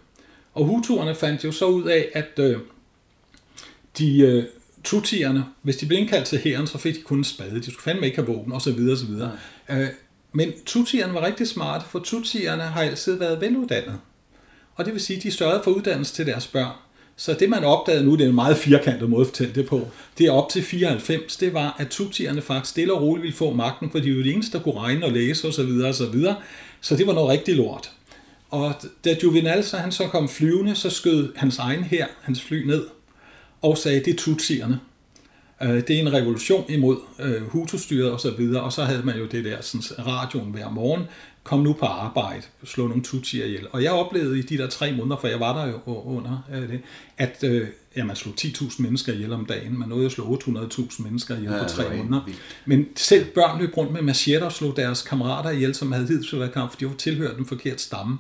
Og hutuerne fandt jo så ud af, at øh, de øh, tutsierne, hvis de blev indkaldt til hæren, så fik de kun en spade. De skulle fandme ikke have våben, osv. osv. Ja. Øh, men tutsierne var rigtig smarte, for tutsierne har altid været veluddannede. Og det vil sige, at de sørgede for uddannelse til deres børn. Så det man opdagede nu, det er en meget firkantet måde at fortælle det på, det er op til 94, det var, at tutierne faktisk stille og roligt ville få magten, for de var de eneste, der kunne regne og læse osv. Så, videre, og så, videre. så det var noget rigtig lort. Og da Juvenal så, han så kom flyvende, så skød hans egen her, hans fly ned, og sagde, det er tutsierne. Øh, det er en revolution imod øh, Hutu-styret og så videre, og så havde man jo det der sådan, radioen hver morgen, kom nu på arbejde, slå nogle tutsier ihjel. Og jeg oplevede i de der tre måneder, for jeg var der jo under øh, det, at øh, ja, man slog 10.000 mennesker ihjel om dagen. Man nåede at slå 800.000 mennesker ihjel ja, på tre måneder. Vildt. Men selv børn løb rundt med machetter og slog deres kammerater ihjel, som havde hidtil været kamp, for de var tilhørt den forkerte stamme.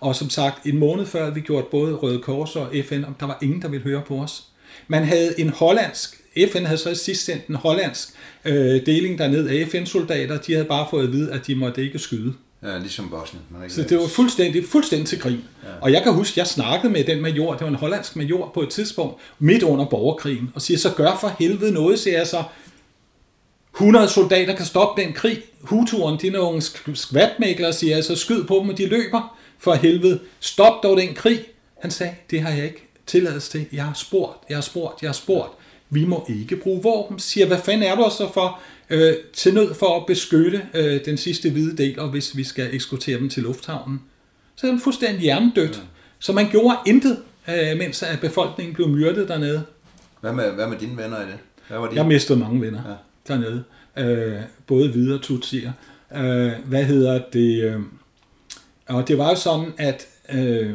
Og som sagt, en måned før vi gjorde både Røde Kors og FN, der var ingen, der ville høre på os. Man havde en hollandsk, FN havde så sidst sendt en hollandsk øh, deling derned af FN-soldater, de havde bare fået at vide, at de måtte ikke skyde. Ja, ligesom Bosnien. Man så det var fuldstændig, fuldstændig til grin. Ja. Og jeg kan huske, jeg snakkede med den major, det var en hollandsk major på et tidspunkt, midt under borgerkrigen, og siger, så gør for helvede noget, siger jeg så. 100 soldater kan stoppe den krig. Huturen, de er nogle skvatmæglere, siger jeg, så skyd på dem, og de løber. For helvede, stop dog den krig. Han sagde, det har jeg ikke tilladelse til. Jeg har spurgt, jeg har spurgt, jeg har spurgt. Vi må ikke bruge våben. Siger, hvad fanden er du så for? øh, til nød for at beskytte øh, den sidste hvide del, og hvis vi skal eksportere dem til lufthavnen. Så er den fuldstændig hjernedødt. Ja. Så man gjorde intet, øh, mens at befolkningen blev myrdet dernede. Hvad med, hvad med dine venner i det? Hvad var de? Jeg mistede mange venner ja. dernede. Øh, både hvide og tutsier. Øh, hvad hedder det? Øh, og det var jo sådan, at øh,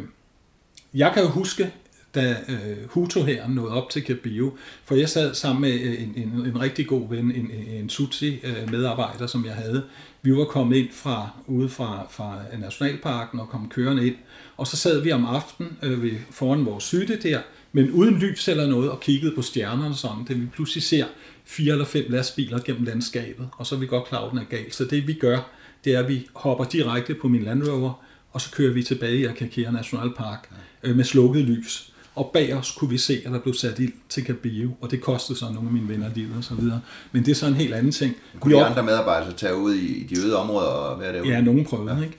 jeg kan jo huske, da øh, Hutu-hæren nåede op til Kabio, for jeg sad sammen med øh, en, en, en rigtig god ven, en, en Tutsi-medarbejder, som jeg havde. Vi var kommet ind fra ude fra, fra Nationalparken og kom kørende ind, og så sad vi om aftenen øh, ved, foran vores hytte der, men uden lys eller noget, og kiggede på stjernerne sådan, da vi pludselig ser fire eller fem lastbiler gennem landskabet, og så er vi godt klar, at den er galt. Så det vi gør, det er, at vi hopper direkte på min Land Rover, og så kører vi tilbage i Akakera Nationalpark øh, med slukket lys og bag os kunne vi se, at der blev sat ild til Cabio, og det kostede så nogle af mine venner livet og så videre. Men det er så en helt anden ting. Kunne de andre medarbejdere tage ud i de øde områder og være derude? Ja, nogen prøvede, ja. ikke?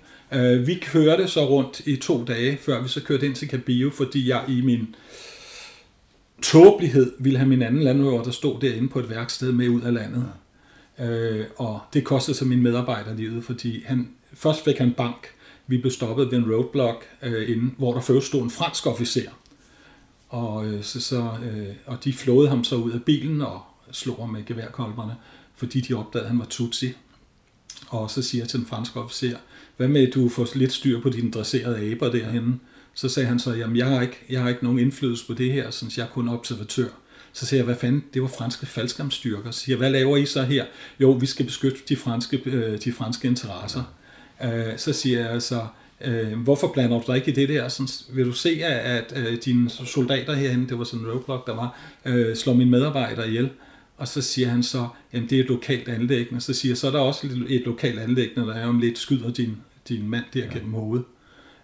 Uh, vi kørte så rundt i to dage, før vi så kørte ind til Cabio, fordi jeg i min tåbelighed ville have min anden landrøver, der stod derinde på et værksted med ud af landet. Ja. Uh, og det kostede så min medarbejder livet, fordi han, først fik han bank, vi blev stoppet ved en roadblock, uh, inden, hvor der først stod en fransk officer. Og, øh, så, så, øh, og de flåede ham så ud af bilen og slog ham med geværkolberne, fordi de opdagede, at han var tutsi. Og så siger jeg til den franske officer, hvad med, at du får lidt styr på dine dresserede aber derhenne? Så sagde han så, jamen jeg har ikke, jeg har ikke nogen indflydelse på det her, så jeg er kun observatør. Så siger jeg, hvad fanden, det var franske faldskærmsstyrker. Så siger jeg, hvad laver I så her? Jo, vi skal beskytte de franske, øh, de franske interesser. Øh, så siger jeg altså, øh, hvorfor blander du dig ikke i det der? Sådan, vil du se, at, at øh, dine soldater herhen, det var sådan en roadblock, der var, øh, slår mine medarbejdere ihjel? Og så siger han så, at det er et lokalt anlæggende. Så siger så er der også et, et lokalt anlæggende, der er om lidt skyder din, din mand der ja. gennem hovedet.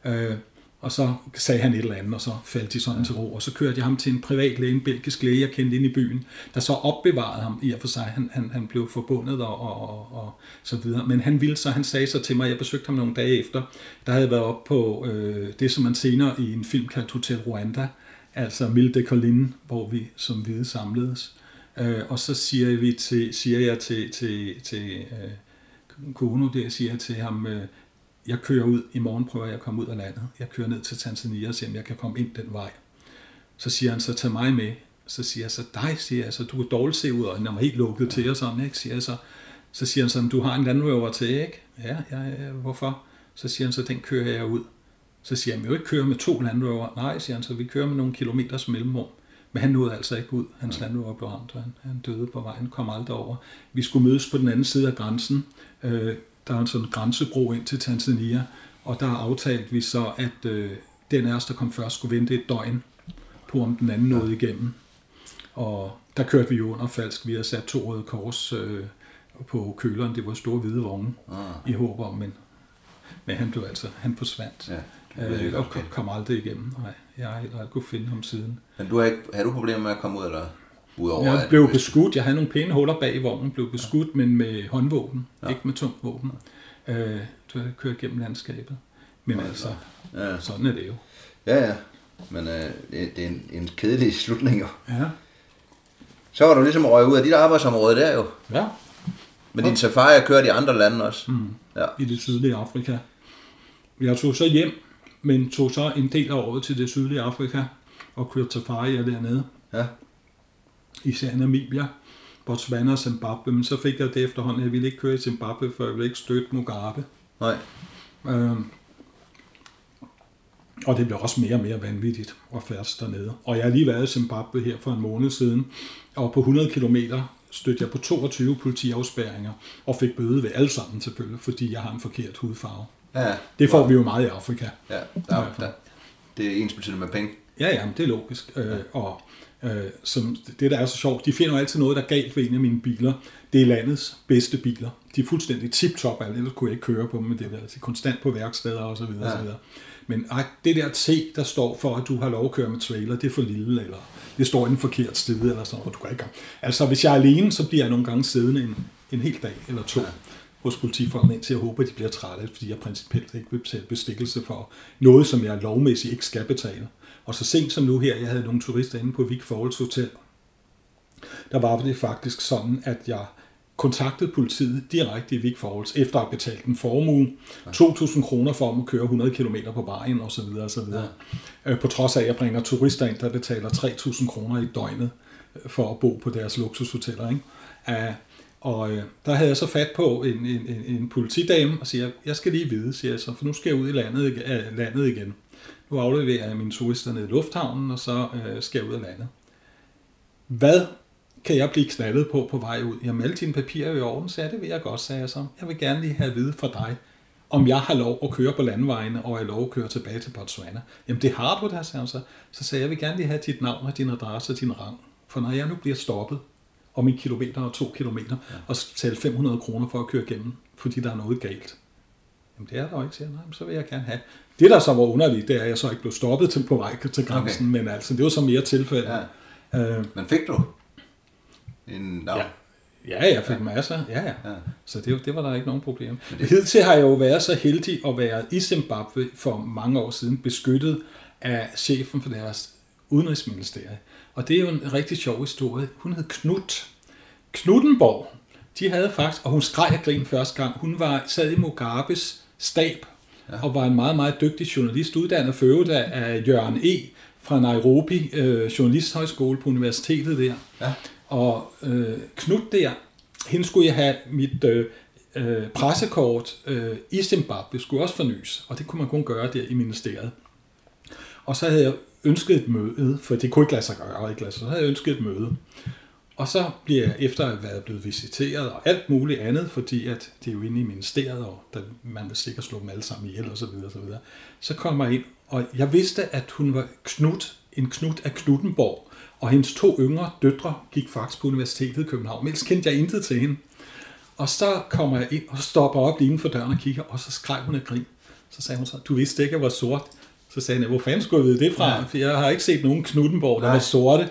Øh, og så sagde han et eller andet, og så faldt de sådan ja. til ro. Og så kørte jeg ham til en privat læge, en belgisk læge, jeg kendte ind i byen, der så opbevarede ham i og for sig. Han, han, han blev forbundet og, og, og, og så videre. Men han ville så, han sagde så til mig, jeg besøgte ham nogle dage efter, der havde jeg været op på øh, det, som man senere i en film kaldte Hotel Rwanda, altså Mille de Colline, hvor vi som hvide samledes. Øh, og så siger, vi til, siger jeg til, til, til øh, Kono, der siger jeg til ham, øh, jeg kører ud, i morgen prøver jeg at komme ud af landet. Jeg kører ned til Tanzania og ser, om jeg kan komme ind den vej. Så siger han så, tag mig med. Så siger jeg så, dig, siger jeg så, du er dårligt se ud, og han var helt lukket ja. til og sådan, ikke? Siger jeg så, så siger han så, du har en Land Rover til, ikke? Ja, ja, ja, hvorfor? Så siger han så, den kører jeg ud. Så siger han, jeg vil ikke køre med to Land Rover. Nej, siger han så, vi kører med nogle kilometers mellemrum. Men han nåede altså ikke ud. Hans Land Rover blev ramt, han, han døde på vejen, kom aldrig over. Vi skulle mødes på den anden side af grænsen. Øh, der er en sådan grænsebro ind til Tanzania, og der aftalt vi så, at øh, den af os, der kom først, skulle vente et døgn på, om den anden nåede igennem. Og der kørte vi jo under falsk. Vi havde sat to røde kors øh, på køleren. Det var store hvide vogne ah. i håb om, men, men han blev altså, han forsvandt. Ja, øh, og kom, kom aldrig igennem. Nej, jeg har heller ikke kunne finde ham siden. Men du har ikke, havde du problemer med at komme ud, eller? Udover jeg blev beskudt. Jeg havde nogle pæne huller bag i vognen, blev beskudt, ja. men med håndvåben, ja. ikke med tungt våben. Øh, du kørte gennem landskabet. Men ja, altså, ja. sådan er det jo. Ja, ja. Men øh, det, det er en, en kedelig slutning jo. Ja. Så var du ligesom røget ud af dit arbejdsområde der jo. Ja. Men din safari har kørt i andre lande også. Mm. Ja. I det sydlige Afrika. Jeg tog så hjem, men tog så en del af året til det sydlige Afrika og kørte safari dernede. Ja især Namibia, Botswana og Zimbabwe, men så fik jeg det efterhånden, jeg ville ikke køre i Zimbabwe, for jeg ville ikke støtte Mugabe. Nej. Øhm, og det blev også mere og mere vanvittigt at færdes dernede. Og jeg har lige været i Zimbabwe her for en måned siden, og på 100 km stødte jeg på 22 politiafspærringer, og fik bøde ved alle sammen selvfølgelig, fordi jeg har en forkert hudfarve. Ja, det får vi jo meget i Afrika. Ja, der, der, det er ens betydende med penge. Ja, ja, det er logisk. Øh, og øh, som det, der er så sjovt, de finder jo altid noget, der er galt ved en af mine biler. Det er landets bedste biler. De er fuldstændig tip-top, ellers kunne jeg ikke køre på dem, men det er altså konstant på værksteder og så videre. Ja. Og så videre. Men ej, det der T, der står for, at du har lov at køre med trailer, det er for lille, eller det står i en forkert sted, eller sådan noget, du kan ikke Altså, hvis jeg er alene, så bliver jeg nogle gange siddende en, en hel dag eller to. Ja hos politifolkene, indtil jeg håber, at de bliver trætte, fordi jeg principielt ikke vil betale bestikkelse for noget, som jeg lovmæssigt ikke skal betale. Og så sent som nu her, jeg havde nogle turister inde på Vic Falls Hotel, der var det faktisk sådan, at jeg kontaktede politiet direkte i Vic Falls, efter at have betalt en formue, 2.000 kroner for at køre 100 km på vejen osv. osv. Ja. På trods af, at jeg bringer turister ind, der betaler 3.000 kroner i døgnet øh, for at bo på deres luksushoteller. Ikke? Og øh, der havde jeg så fat på en, en, en, en politidame og siger, jeg skal lige vide, siger jeg så, for nu skal jeg ud i landet, landet igen. Nu afleverer jeg mine turister ned i lufthavnen, og så øh, skal jeg ud af landet. Hvad kan jeg blive knaldet på på vej ud? Jamen alle dine papirer er i orden, så ja, det vil jeg godt, sagde jeg så. Jeg vil gerne lige have at vide fra dig, om jeg har lov at køre på landvejene, og jeg lov at køre tilbage til Botswana. Jamen det har du da, sagde han så. Så sagde jeg, jeg vil gerne lige have dit navn og din adresse og din rang. For når jeg nu bliver stoppet, om en kilometer og to kilometer, ja. og betale 500 kroner for at køre igennem, fordi der er noget galt. Jamen det er der jo ikke, siger Nej, så vil jeg gerne have. Det, der så var underligt, det er, at jeg så ikke blev stoppet til, på vej til grænsen, okay. men altså, det var så mere tilfælde. Ja. Øh, men fik du en Ja. Ja, jeg fik ja. masser. Ja, ja. ja. Så det, det var der ikke nogen problem. Det... Hidtil har jeg jo været så heldig at være i Zimbabwe for mange år siden, beskyttet af chefen for deres udenrigsministerie. Og det er jo en rigtig sjov historie. Hun hed Knut. Knuttenborg. De havde faktisk, og hun skreg af grin første gang, hun var sad i Mugabes stab, ja. og var en meget, meget dygtig journalist, uddannet for øvrigt af Jørgen E. fra Nairobi øh, Journalisthøjskole på universitetet der. Ja. Og øh, Knut der, hende skulle jeg have mit øh, øh, pressekort øh, i Zimbabwe, skulle også fornyes, og det kunne man kun gøre der i ministeriet. Og så havde jeg ønsket et møde, for det kunne ikke lade sig gøre, ikke lade sig, så havde jeg ønsket et møde. Og så bliver jeg, efter at været blevet visiteret og alt muligt andet, fordi at det er jo inde i ministeriet, og der, man vil sikkert slå dem alle sammen ihjel og så videre, og så videre. Så kommer jeg ind, og jeg vidste, at hun var Knut, en Knut af Knuttenborg, og hendes to yngre døtre gik faktisk på Universitetet i København, men ellers kendte jeg intet til hende. Og så kommer jeg ind, og stopper op lige inden for døren og kigger, og så skreg hun af grin. Så sagde hun så, du vidste ikke, at jeg var sort. Så sagde jeg, hvor fanden skulle jeg vide det fra? For jeg har ikke set nogen Knuttenborg, der Nej. var sorte.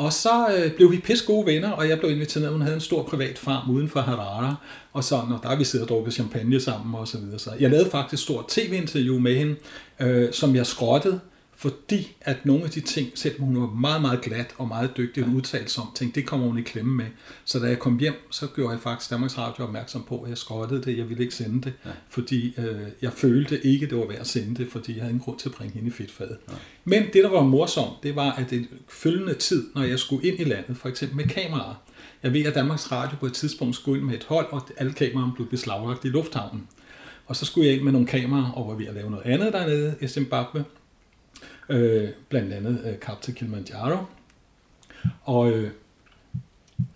Og så øh, blev vi pisse gode venner, og jeg blev inviteret. Hun havde en stor privat farm uden for Harare, og sådan, og der har vi siddet og drukket champagne sammen og så videre. Så jeg lavede faktisk et stort tv-interview med hende, øh, som jeg skrottede, fordi at nogle af de ting, selvom hun var meget, meget glat og meget dygtig og udtalt som, tænkte, det kommer hun i klemme med. Så da jeg kom hjem, så gjorde jeg faktisk Danmarks Radio opmærksom på, at jeg skrottede det, jeg ville ikke sende det, ja. fordi øh, jeg følte ikke, det var værd at sende det, fordi jeg havde ingen grund til at bringe hende i fedtfadet. Ja. Men det, der var morsomt, det var, at det følgende tid, når jeg skulle ind i landet, for eksempel med kameraer, jeg ved, at Danmarks Radio på et tidspunkt skulle ind med et hold, og alle kameraerne blev beslaglagt i lufthavnen. Og så skulle jeg ind med nogle kameraer, og var ved at lave noget andet dernede i Zimbabwe øh, blandt andet øh, Kap til Kilimanjaro. Og øh,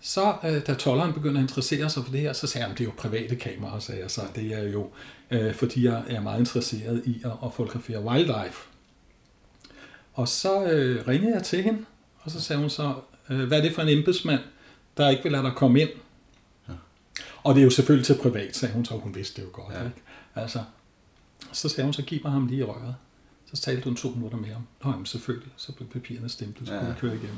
så, øh, da tolleren begyndte at interessere sig for det her, så sagde han, det er jo private kameraer, sagde jeg så. Det er jo, øh, fordi jeg er meget interesseret i at, at fotografere wildlife. Og så øh, ringede jeg til hende, og så sagde hun så, øh, hvad er det for en embedsmand, der ikke vil lade dig komme ind? Ja. Og det er jo selvfølgelig til privat, sagde hun så, hun vidste det jo godt. Ja. Ikke? Altså, så sagde hun, så giv mig ham lige i røret. Så talte hun to minutter mere om. Nå, jamen selvfølgelig, så blev papirerne stemplet, så kunne Ja. vi køre igennem.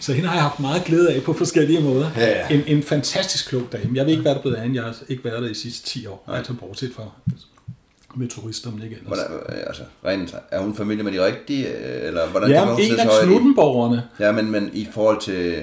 Så hende har jeg haft meget glæde af på forskellige måder. Ja, ja. En, en fantastisk klog dame. Jeg ved ikke, hvad der er blevet hende. Jeg har ikke været der i de sidste 10 år. Nej. Altså bortset fra med turister, men ikke ellers. Hvordan, øh, altså, rent, er hun familie med de rigtige, øh, eller hvordan Ja, hun en af knuttenborgerne. Ja, men, men i forhold til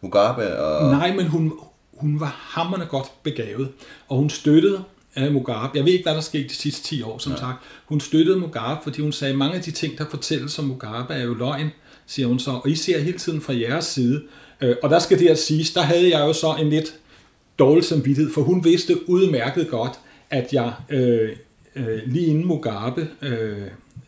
Mugabe og... Nej, men hun, hun var hammerne godt begavet, og hun støttede uh, Mugabe. Jeg ved ikke, hvad der skete de sidste 10 år, som sagt. Hun støttede Mugabe, fordi hun sagde, at mange af de ting, der fortælles om Mugabe, er jo løgn, siger hun så. Og I ser hele tiden fra jeres side. Uh, og der skal det at siges, der havde jeg jo så en lidt dårlig samvittighed, for hun vidste udmærket godt, at jeg øh, øh, lige inden Mugabe, øh,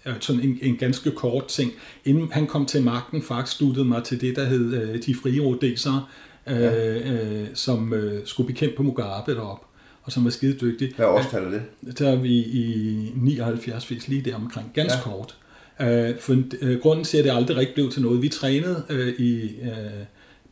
øh, sådan en, en ganske kort ting, inden han kom til magten, faktisk sluttede mig til det, der hed øh, de frie rodesere, øh, øh, som øh, skulle bekæmpe Mugabe derop og som var skide dygtig. Hvad årstal er det? Der er vi i 79, fisk lige der omkring, ganske Ja. kort. Uh, for uh, grunden til, at det aldrig rigtig blev til noget, vi trænede uh, i uh,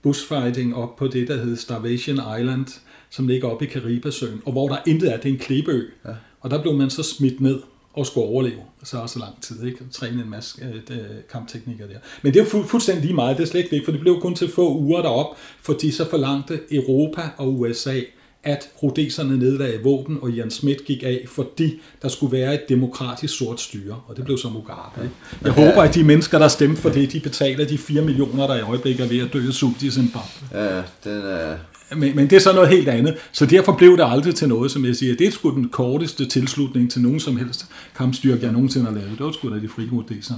bushfighting op på det, der hed Starvation Island, som ligger oppe i Karibasøen, og hvor der intet er, det er en klippeø. Ja. Og der blev man så smidt ned og skulle overleve, så også lang tid, ikke? Og træne en masse uh, kampteknikker der. Men det er fu- fuldstændig lige meget, det er slet ikke for det blev kun til få uger derop, fordi så forlangte Europa og USA, at rodeserne nedlagde våben, og Jan Schmidt gik af, fordi der skulle være et demokratisk sort styre, og det blev så Mugabe. Ikke? Jeg håber, at de mennesker, der stemte for det, de betaler de 4 millioner, der i øjeblikket er ved at dø af sult i Zimbabwe. Ja, den er... Men, men det er så noget helt andet. Så derfor blev det aldrig til noget, som jeg siger. Det er sgu den korteste tilslutning til nogen som helst kampstyrke, jeg nogensinde har lavet. Det var sgu da de frie rodeser.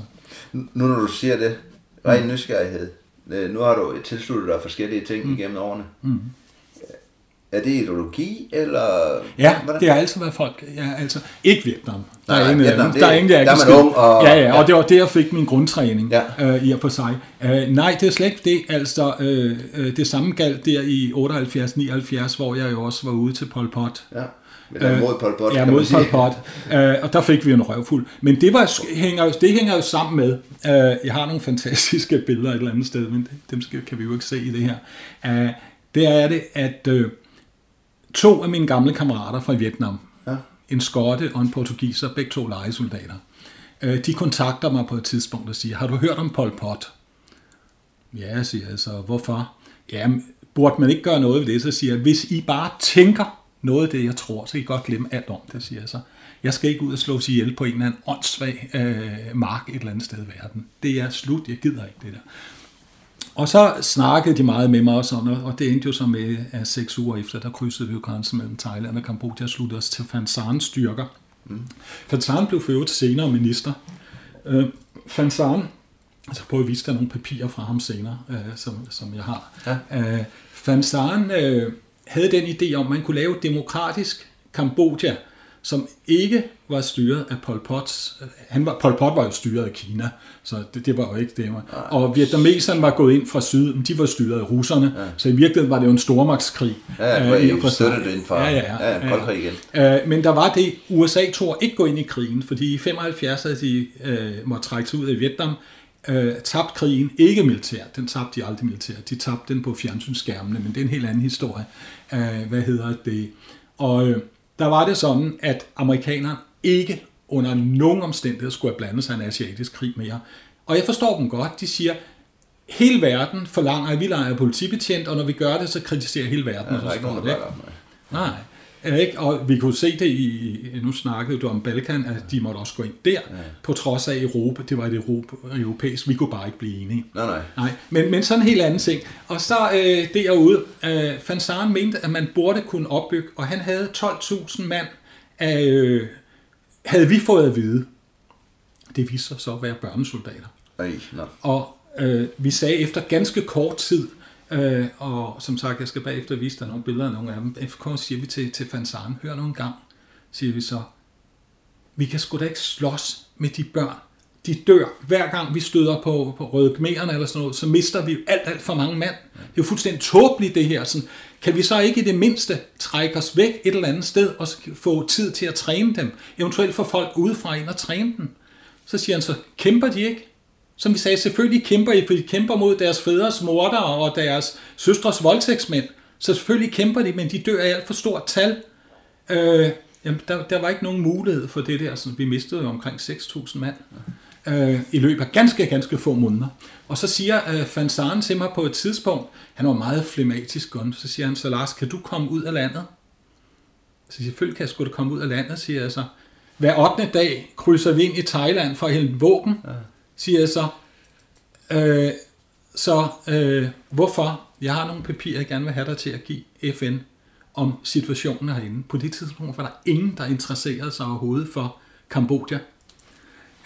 Nu når du siger det, ren nysgerrighed. Øh, Nu har du tilsluttet dig forskellige ting mm. igennem årene. Mm. Er det ideologi, eller... Ja, hvordan? det har altid været folk. Ja, altså, ikke Vietnam. Der Nej, er ingen, Vietnam, der er ingen, der er kan man skille. ung, og- ja, ja, og ja. det var det, jeg fik min grundtræning Ja. øh, i og på sig. Øh, nej, det er slet ikke det. Altså, øh, øh, det samme galt der i 78-79, hvor jeg jo også var ude til Pol Pot. Ja, eller mod Pol Pot, Ja, kan man mod. Pol Pot. Øh, og der fik vi en røvfuld. Men det, var, hænger, jo- det hænger jo sammen med, øh, jeg har nogle fantastiske billeder et eller andet sted, men dem skal, kan vi jo ikke se i det her. Øh, det er det, at øh, to af mine gamle kammerater fra Vietnam, Ja. en skotte og en portugiser, begge to lejesoldater, øh, de kontakter mig på et tidspunkt og siger, har du hørt om Pol Pot? Ja, siger jeg så, hvorfor? Jamen, burde man ikke gøre noget ved det? Så siger jeg, hvis I bare tænker noget af det, jeg tror, så kan I godt glemme alt om det, siger jeg så. Jeg skal ikke ud og slås ihjel på en eller anden åndssvag øh, mark et eller andet sted i verden. Det er slut, jeg gider ikke det der. Og så snakkede de meget med mig og sådan, og det endte jo så med, at seks uger efter, der krydsede vi jo grænsen mellem Thailand og Kambodja og sluttede os til Fansans styrker. Mm. Fansan blev for øvrigt senere minister. Øh, Fansan, altså prøv at vise dig nogle papirer fra ham senere, øh, som, som jeg har. Ja. Øh, Fansan øh, havde den idé om, at man kunne lave et demokratisk Kambodja, som ikke var styret af Pol Pots. Han var, Pol Pot var jo styret af Kina, så det, det var jo ikke det. Var. Og vietnameserne var gået ind fra syd, men de var styret af russerne, ja. så i virkeligheden var det jo en stormagtskrig. Ja, det var jo støttet ind fra ja, ja, ja, ja, koldkrig igen. Ja. Men der var det, USA tog ikke gå ind i krigen, fordi i 75 havde de øh, måtte trække sig ud af Vietnam, øh, tabt krigen, ikke militært, den tabte de aldrig militært, de tabte den på fjernsynsskærmene, men det er en helt anden historie. Øh, hvad hedder det? Og øh, der var det sådan, at amerikanerne ikke under nogen omstændighed skulle have blandet sig i en asiatisk krig mere. Og jeg forstår dem godt. De siger, hele verden forlanger, at vi leger politibetjent, og når vi gør det, så kritiserer hele verden. Ja, der er ikke nogen, der det. Nej. Ikke? Og vi kunne se det i, nu snakkede du om Balkan, at de måtte også gå ind der, ja. på trods af Europa, det var et Europa, europæisk, vi kunne bare ikke blive enige. Nej, nej. nej men, men sådan en helt anden ting. Og så øh, derude, øh, Van Saren mente, at man burde kunne opbygge, og han havde 12.000 mand, af, øh, havde vi fået at vide. Det viste sig så at være børnesoldater. Ej, no. Og øh, vi sagde efter ganske kort tid, Øh, og som sagt, jeg skal bagefter vise dig nogle billeder af nogle af dem. FK siger vi til, til Fansaren, hør nu en gang, siger vi så, vi kan sgu da ikke slås med de børn. De dør. Hver gang vi støder på, på røde gmererne eller sådan noget, så mister vi alt, alt for mange mand. Det er jo fuldstændig tåbeligt det her. Sådan, kan vi så ikke i det mindste trække os væk et eller andet sted og få tid til at træne dem? Eventuelt få folk udefra ind og træne dem. Så siger han så, kæmper de ikke? Som vi sagde, selvfølgelig kæmper I, for de kæmper mod deres fædres morder og deres søstres voldtægtsmænd. Så selvfølgelig kæmper de, men de dør i alt for stort tal. Øh, jamen, der, der var ikke nogen mulighed for det der. Så vi mistede omkring 6.000 mand øh, i løbet af ganske, ganske få måneder. Og så siger øh, Fansaren til mig på et tidspunkt, han var meget flematisk gun, så siger han, så Lars, kan du komme ud af landet? Så selvfølgelig kan jeg sgu da komme ud af landet, siger jeg så. Hver 8. dag krydser vi ind i Thailand for at hælde våben. Ja siger jeg så. Øh, så øh, hvorfor? Jeg har nogle papirer, jeg gerne vil have dig til at give FN om situationen herinde. På det tidspunkt var der ingen, der interesserede sig overhovedet for Kambodja.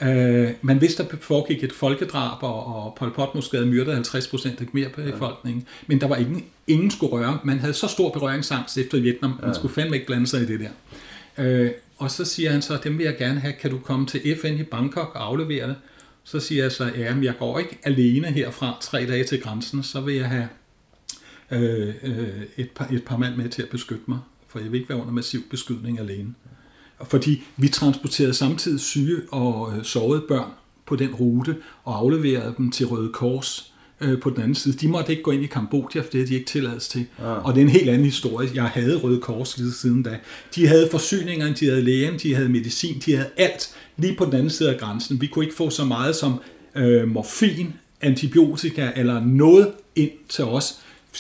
Øh, man vidste, at der foregik et folkedrab, og, og Pol Pot måske havde myrdet 50 procent af mere på befolkningen. Ja. Men der var ingen, ingen skulle røre. Man havde så stor berøringsangst efter Vietnam, man ja. skulle fandme ikke blande sig i det der. Øh, og så siger han så, dem vil jeg gerne have, kan du komme til FN i Bangkok og aflevere det? Så siger jeg så, ja, jeg går ikke alene herfra tre dage til grænsen, så vil jeg have øh, øh, et, par, et par mand med til at beskytte mig, for jeg vil ikke være under massiv beskydning alene. Fordi vi transporterede samtidig syge og øh, sårede børn på den rute og afleverede dem til Røde Kors øh, på den anden side. De måtte ikke gå ind i Kambodja, for det havde de ikke tilladelse til. Ja. Og det er en helt anden historie. Jeg havde Røde Kors lige siden da. De havde forsyninger, de havde lægen, de havde medicin, de havde alt lige på den anden side af grænsen. Vi kunne ikke få så meget som øh, morfin, antibiotika eller noget ind til os.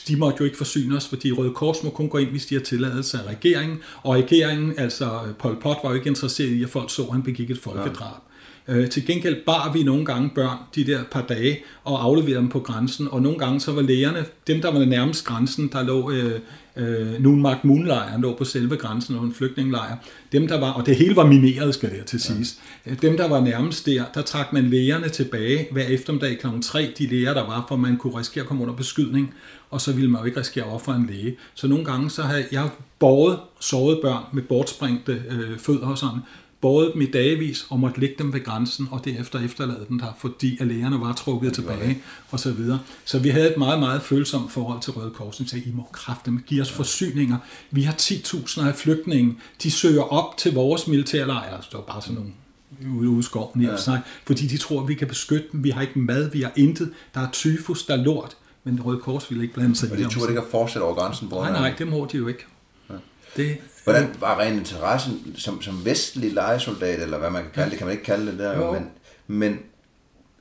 De måtte jo ikke forsyne os, fordi Røde Kors må kun gå ind, hvis de har tilladelse af regeringen. Og regeringen, altså Pol Pot, var jo ikke interesseret i, at folk så, at han begik et folkedrab. Ja. Øh, til gengæld bar vi nogle gange børn de der par dage og afleverede dem på grænsen, og nogle gange så var lægerne, dem der var nærmest grænsen, der lå øh, øh, Nunmark Moonlejren, lå på selve grænsen, og en flygtningelejr, dem der var, og det hele var mineret, skal det til sidst, ja. Dem der var nærmest der, der trak man lægerne tilbage hver eftermiddag kl. 3, de læger der var, for man kunne risikere at komme under beskydning, og så ville man jo ikke risikere at ofre en læge. Så nogle gange så havde jeg båret sårede børn med bortspringte øh, fødder og sådan, båret dem i dagevis og måtte lægge dem ved grænsen, og derefter efterlade dem der, fordi at lægerne var trukket tilbage, og så videre. Så vi havde et meget, meget følsomt forhold til Røde Kors, som sagde, I må kræfte med, give os forsyninger. Vi har 10.000 af flygtninge, de søger op til vores militærlejre, det var bare sådan nogle ude ude skoven ja. sig, fordi de tror, at vi kan beskytte dem. Vi har ikke mad, vi har intet. Der er tyfus, der er lort. Men Røde Kors ville ikke blande sig i det. Og de turde ikke at fortsætte over grænsen? Nej, nej, det må de jo ikke. Det, Hvordan var ren interessen som, som vestlig legesoldat, eller hvad man kan kalde det, kan man ikke kalde det der, jo. men, men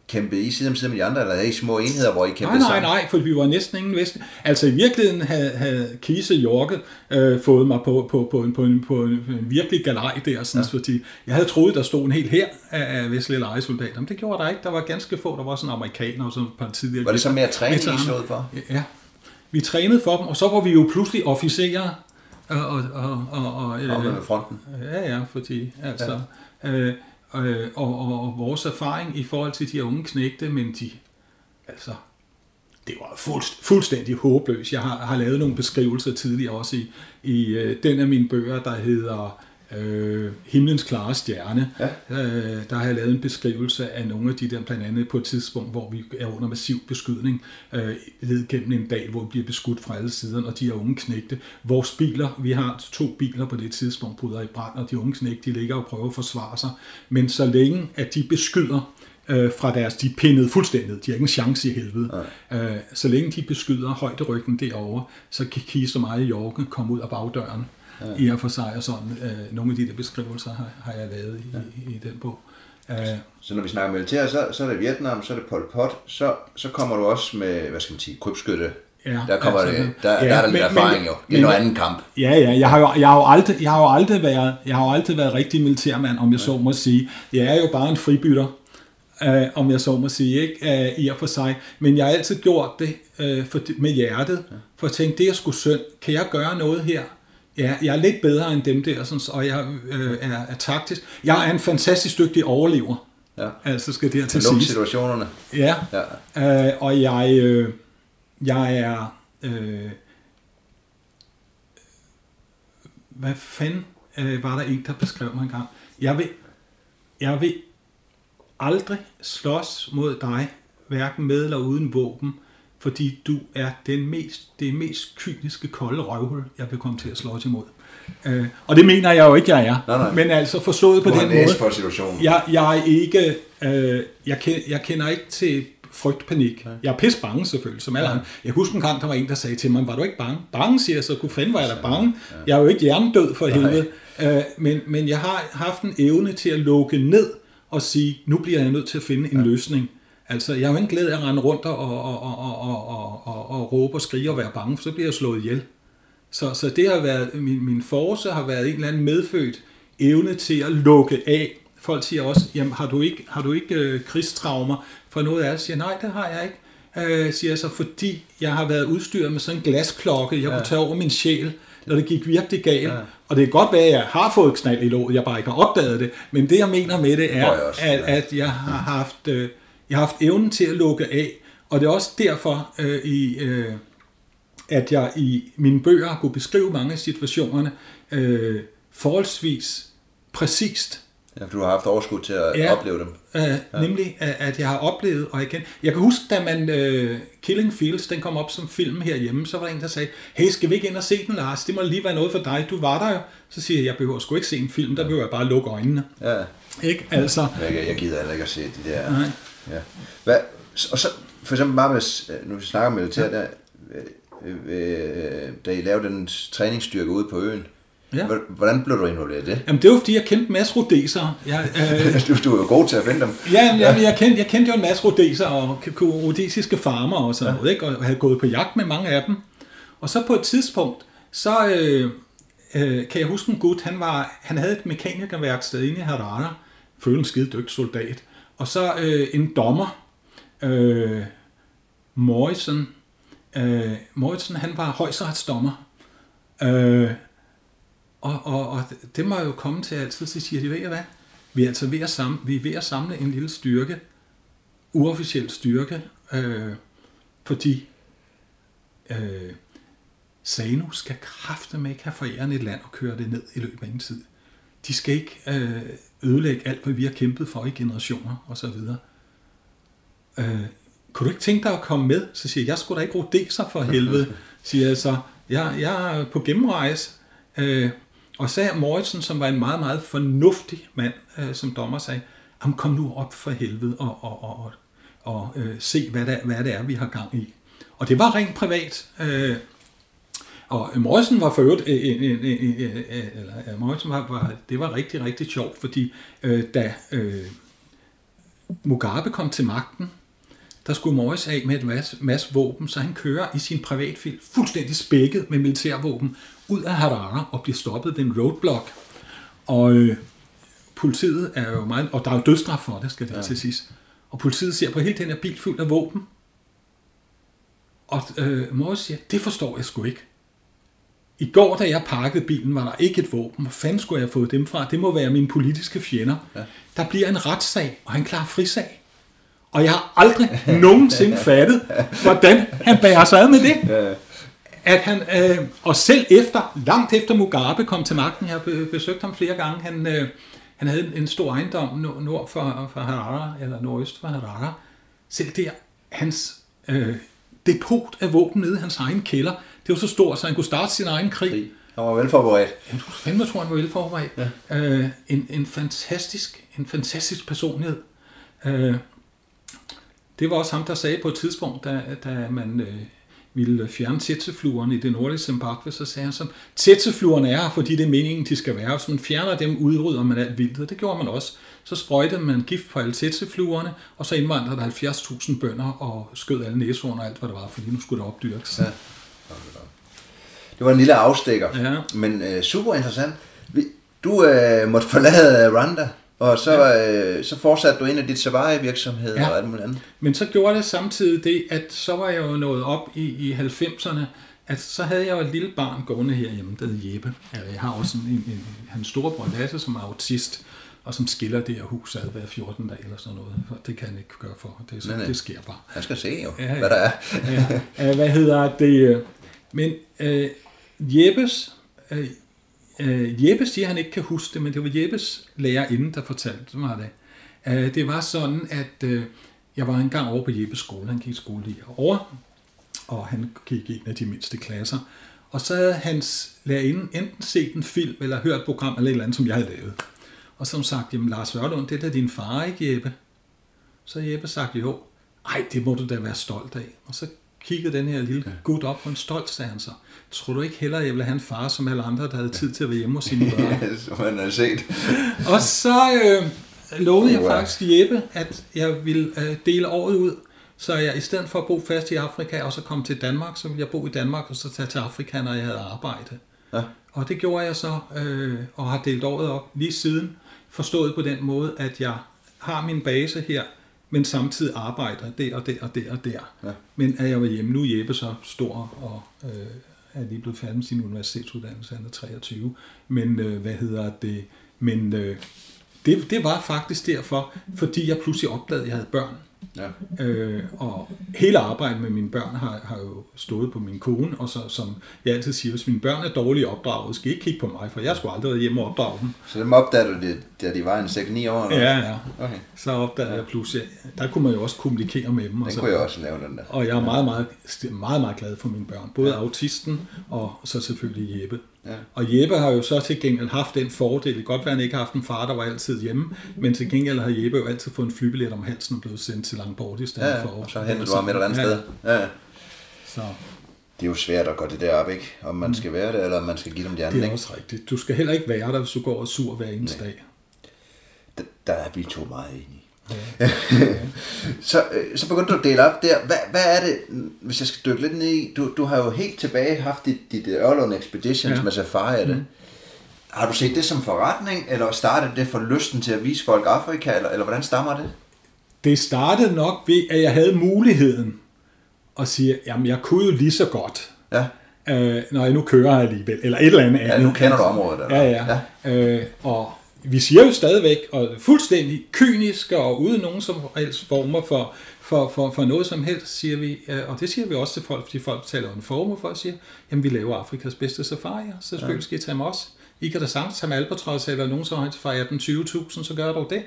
kæmpede I side om side med de andre, eller havde I små enheder, hvor I kæmpede Nej, nej, nej, for vi var næsten ingen vest. Altså i virkeligheden havde, havde Kise Jorke øh, fået mig på, på, på, en, på, en, på en virkelig galej der, sådan, ja. fordi jeg havde troet, der stod en hel her af, af vestlige legesoldater, men det gjorde der ikke. Der var ganske få, der var sådan amerikanere og sådan et par tidligere. Var det så mere træning, I stod for? Ja, vi trænede for dem, og så var vi jo pludselig officerer og, og, og, og, og, øh, fronten. Ja, ja, fordi altså, ja. Øh, øh, og, og, og vores erfaring i forhold til de unge knægte, men de, altså, det var fuldst, fuldstændig håbløst. Jeg har, har lavet nogle beskrivelser tidligere også i, i øh, den af mine bøger, der hedder øh, Himlens klare stjerne. Ja. Øh, der har jeg lavet en beskrivelse af nogle af de der, blandt andet på et tidspunkt, hvor vi er under massiv beskydning, øh, led gennem en dag, hvor vi bliver beskudt fra alle sider, og de er unge knægte. Vores biler, vi har to biler på det tidspunkt, bryder i brand, og de unge knægte, de ligger og prøver at forsvare sig. Men så længe, at de beskyder øh, fra deres, de er pindet fuldstændig, de har ikke en chance i helvede. Øh, så længe de beskyder højderyggen derovre, så kan Kise og mig i Jorgen komme ud af bagdøren ja. i og for sig, og sådan øh, nogle af de der beskrivelser har, har jeg lavet i, ja. i, i den bog. Uh, så når vi snakker militær, så, så er det Vietnam, så er det Pol Pot, så, så kommer du også med, hvad skal man sige, krybskytte. Ja, der kommer altså, det, der, ja, der er der lidt men, erfaring jo. Det er noget anden kamp. Ja, ja, jeg har jo, jeg har jo aldrig, jeg har jo aldrig været, jeg har jo aldrig været rigtig militærmand, om jeg så må sige. Jeg er jo bare en fribytter øh, om jeg så må sige, ikke? Øh, i og for sig. Men jeg har altid gjort det øh, for, med hjertet, for at tænke, det er sgu synd. Kan jeg gøre noget her? Ja, jeg er lidt bedre end dem der, sådan, og jeg øh, er, er taktisk. Jeg er en fantastisk dygtig overlever. Ja. Altså skal det her til sidst. situationerne. Ja, ja. Øh, og jeg, øh, jeg er... Øh, hvad fanden øh, var der en, der beskrev mig engang? Jeg vil, jeg vil aldrig slås mod dig, hverken med eller uden våben, fordi du er den mest, det mest kyniske kolde røvhul, jeg vil komme til at slås imod. Uh, og det mener jeg jo ikke, jeg er. Nej, nej. Men altså forstået på den måde. For situationen. Jeg, jeg er ikke, uh, jeg, kender, jeg kender ikke til frygt, panik. Jeg er pisse bange selvfølgelig, som alle ja. andre. Jeg husker en gang, der var en, der sagde til mig, var du ikke bange? Bange, siger jeg så, kunne fanden var jeg da bange. Jeg er jo ikke hjernedød for helvede. Uh, men, men jeg har haft en evne til at lukke ned og sige, nu bliver jeg nødt til at finde en ja. løsning. Altså, jeg har jo ikke glæde af at rende rundt og, og, og, og, og, og, og, og råbe og skrige og være bange, for så bliver jeg slået ihjel. Så, så det har været, min, min force har været en eller anden medfødt evne til at lukke af. Folk siger også, jamen har du ikke, har du ikke øh, krigstraumer? For noget af det siger, nej, det har jeg ikke. Øh, siger jeg så, fordi jeg har været udstyret med sådan en glasklokke, jeg ja. kunne tage over min sjæl når det gik virkelig galt. Ja. Og det er godt være, at jeg har fået knald i låget, jeg bare ikke har opdaget det. Men det, jeg mener med det, er, at, at jeg har haft, øh, jeg har haft evnen til at lukke af. Og det er også derfor, øh, i, øh, at jeg i mine bøger har kunne beskrive mange af situationerne øh, forholdsvis præcist Ja, for du har haft overskud til at ja, opleve dem. Øh, ja. Nemlig, at jeg har oplevet, og igen, jeg kan huske, da man uh, Killing Fields, den kom op som film herhjemme, så var der en, der sagde, hey, skal vi ikke ind og se den, Lars? Det må lige være noget for dig. Du var der jo. Så siger jeg, jeg behøver sgu ikke se en film, der behøver jeg bare lukke øjnene. Ja. Ikke? Altså. Jeg, jeg gider heller ikke at se de der. Nej. Ja. Hvad, og så, for eksempel bare med, nu vi snakker om militær, ja. der, øh, øh, da I lavede den træningsstyrke ude på øen, Ja. Hvordan blev du involveret i det? Jamen, det var fordi, jeg kendte en masse rodeser. Jeg, øh, [LAUGHS] du, du er jo god til at finde dem. ja, ja. Jeg, kendte, jeg kendte jo en masse rodeser og rodesiske farmer og sådan ja. noget, ikke? og havde gået på jagt med mange af dem. Og så på et tidspunkt, så øh, øh, kan jeg huske en gut, han, var, han havde et mekanikerværksted inde i Harare, følte en skide dygtig soldat. Og så øh, en dommer, øh, Morrison, øh, Morrison, han var højesteretsdommer. Øh, og, og, og det må jo komme til altid, så siger de, ved I hvad? Vi er altså ved at samle, vi er ved at samle en lille styrke, uofficiel styrke, øh, fordi øh, Sano skal kræfte med ikke have forærende et land og køre det ned i løbet af en tid. De skal ikke øh, ødelægge alt, hvad vi har kæmpet for i generationer osv. Øh, kunne du ikke tænke dig at komme med? Så siger jeg, jeg skulle da ikke sig for helvede, [LAUGHS] siger jeg så. Jeg, jeg er på gennemrejse. Øh, og så Morrison, som var en meget, meget fornuftig mand, øh, som dommer sagde, kom nu op for helvede og, og, og, og, og øh, se, hvad, der, hvad det er, vi har gang i. Og det var rent privat. Øh, og Morrison var for øvrigt, øh, øh, øh, eller Morrison var, var, det var rigtig, rigtig sjovt, fordi øh, da øh, Mugabe kom til magten, der skulle Morris af med et masse, masse våben, så han kører i sin privatfil fuldstændig spækket med militærvåben ud af Harare og bliver stoppet ved en roadblock. Og øh, politiet er jo meget, og der er jo dødstraf for det, skal det ja. til sidst. Og politiet ser på hele den her bil fyldt af våben. Og øh, Morris siger, det forstår jeg sgu ikke. I går, da jeg pakkede bilen, var der ikke et våben. Hvor fanden skulle jeg have fået dem fra? Det må være mine politiske fjender. Ja. Der bliver en retssag, og han klarer frisag. Og jeg har aldrig [LAUGHS] nogensinde fattet, hvordan han bærer sig ad med det. at han, øh, og selv efter, langt efter Mugabe kom til magten, jeg har besøgt ham flere gange, han, øh, han havde en stor ejendom nord for, for Harare, eller nordøst for Harare. Selv der, hans øh, depot af våben nede i hans egen kælder, det var så stort, så han kunne starte sin egen krig. krig. Han var velforberedt. Jeg tror, fandme tror, han var velforberedt. Ja. Øh, en, en, fantastisk, en fantastisk personlighed. Øh, det var også ham, der sagde på et tidspunkt, da, da man øh, ville fjerne tætsefluerne i det nordlige Zimbabwe, så sagde han sådan, tætsefluerne er her, fordi det er meningen, de skal være. Hvis man fjerner dem, udrydder man alt vildt. Det gjorde man også. Så sprøjtede man gift på alle tætsefluerne, og så indvandrede der 70.000 bønder og skød alle næsehorn og alt, hvad der var, fordi nu skulle det opdyrkes. Ja. Det var en lille afstikker, ja. men øh, super interessant. Du øh, måtte forlade Rwanda, og så, ja. øh, så fortsatte du ind i dit Savaria-virksomhed ja. og alt muligt andet. Men så gjorde det samtidig det, at så var jeg jo nået op i, i 90'erne, at så havde jeg jo et lille barn gående herhjemme, der hedder Jeppe. Jeg har også en, en, en, hans storebror Lasse, som er autist, og som skiller det her hus ad hver 14 dage eller sådan noget. For det kan han ikke gøre for. Det, så, nej, det sker bare. Han skal se jo, ja, ja. hvad der er. ja. Hvad hedder det? Men øh, Jeppes, øh, øh, Jeppe siger, at han ikke kan huske det, men det var Jeppes lærerinde, der fortalte mig det. Øh, det var sådan, at øh, jeg var engang over på Jeppes skole. Han gik i skole lige over, og han gik i en af de mindste klasser. Og så havde hans lærerinde enten set en film, eller hørt et program, eller et eller andet, som jeg havde lavet. Og som sagt, jamen Lars Ørlund, det er da din far, ikke Jeppe? Så Jeppe sagt, jo, ej, det må du da være stolt af. Og så kiggede den her lille gut op på en stolt, sagde han så. Tror du ikke heller, jeg ville have en far som alle andre, der havde tid til at være hjemme hos sine [LAUGHS] børn? ja, som man har set. [LAUGHS] og så øh, lovede jeg faktisk Jeppe, at jeg ville øh, dele året ud, så jeg i stedet for at bo fast i Afrika og så komme til Danmark, så ville jeg bo i Danmark og så tage til Afrika, når jeg havde arbejde. Ja. Og det gjorde jeg så, øh, og har delt året op lige siden, forstået på den måde, at jeg har min base her, men samtidig arbejder der og der og der og der. Ja. Men er jeg var hjemme, nu er Jeppe så stor og øh, er lige blevet færdig med sin universitetsuddannelse, han er 23. Men øh, hvad hedder det? Men øh, det, det var faktisk derfor, fordi jeg pludselig opdagede, at jeg havde børn. Ja. Øh, og hele arbejdet med mine børn har, har jo stået på min kone, og så, som jeg altid siger, hvis mine børn er dårligt opdraget, skal I ikke kigge på mig, for jeg skulle aldrig hjemme og opdrage dem. Så dem opdagede du, det, da de var en 6-9 år? Eller? Ja, ja. Okay. Så opdagede ja. jeg pludselig, der kunne man jo også kommunikere med dem. Den og så, kunne jeg også lave den der. Og jeg er meget, meget, meget, meget glad for mine børn. Både autisten og så selvfølgelig Jeppe. Ja. Og Jeppe har jo så til gengæld haft den fordel. Det godt være, at han ikke har haft en far, der var altid hjemme, men til gengæld har Jeppe jo altid fået en flybillet om halsen og blevet sendt til Langborg i stedet ja, for og så henter du ham et eller andet ja. sted. Ja. Så. Det er jo svært at gå det der op, ikke? Om man mm. skal være det, eller om man skal give dem de andre. Det er også rigtigt. Du skal heller ikke være der, hvis du går og sur hver eneste Nej. dag. Der, der er vi to meget enige. Ja. [LAUGHS] så, øh, så begyndte du at dele op der. Hvad, hvad er det, hvis jeg skal dykke lidt ned i? Du, du har jo helt tilbage haft dit, dit Ørlund Expeditions ja. med Safari af det. Mm. Har du set det som forretning, eller startede det for lysten til at vise folk Afrika, eller, eller hvordan stammer det? Det startede nok ved, at jeg havde muligheden at sige, jamen jeg kunne jo lige så godt. Ja. Øh, når jeg nu kører alligevel, eller et eller andet Ja, nu kender du området. Eller? Ja, ja. ja. Øh, og vi siger jo stadigvæk, og fuldstændig kynisk og uden nogen som helst former for, for, for, for noget som helst, siger vi, øh, og det siger vi også til folk, fordi folk taler en former for at sige, jamen vi laver Afrikas bedste safari, så selvfølgelig skal I tage med os. I kan da sagtens tage med Albatross eller nogen som helst fra 18-20.000, så gør du det.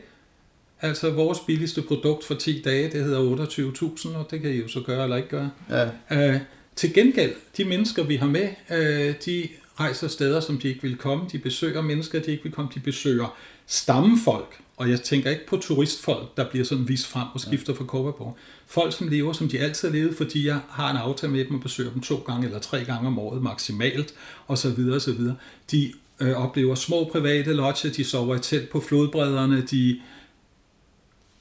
Altså vores billigste produkt for 10 dage, det hedder 28.000, og det kan I jo så gøre eller ikke gøre. Ja. Øh, til gengæld, de mennesker vi har med, øh, de rejser steder, som de ikke vil komme. De besøger mennesker, de ikke vil komme. De besøger stammefolk. Og jeg tænker ikke på turistfolk, der bliver sådan vist frem og skifter fra Copenhagen. Folk, som lever, som de altid har levet, fordi jeg har en aftale med dem og besøger dem to gange eller tre gange om året maksimalt, og så videre og så videre. De øh, oplever små private lodger, de sover i telt på flodbredderne, de...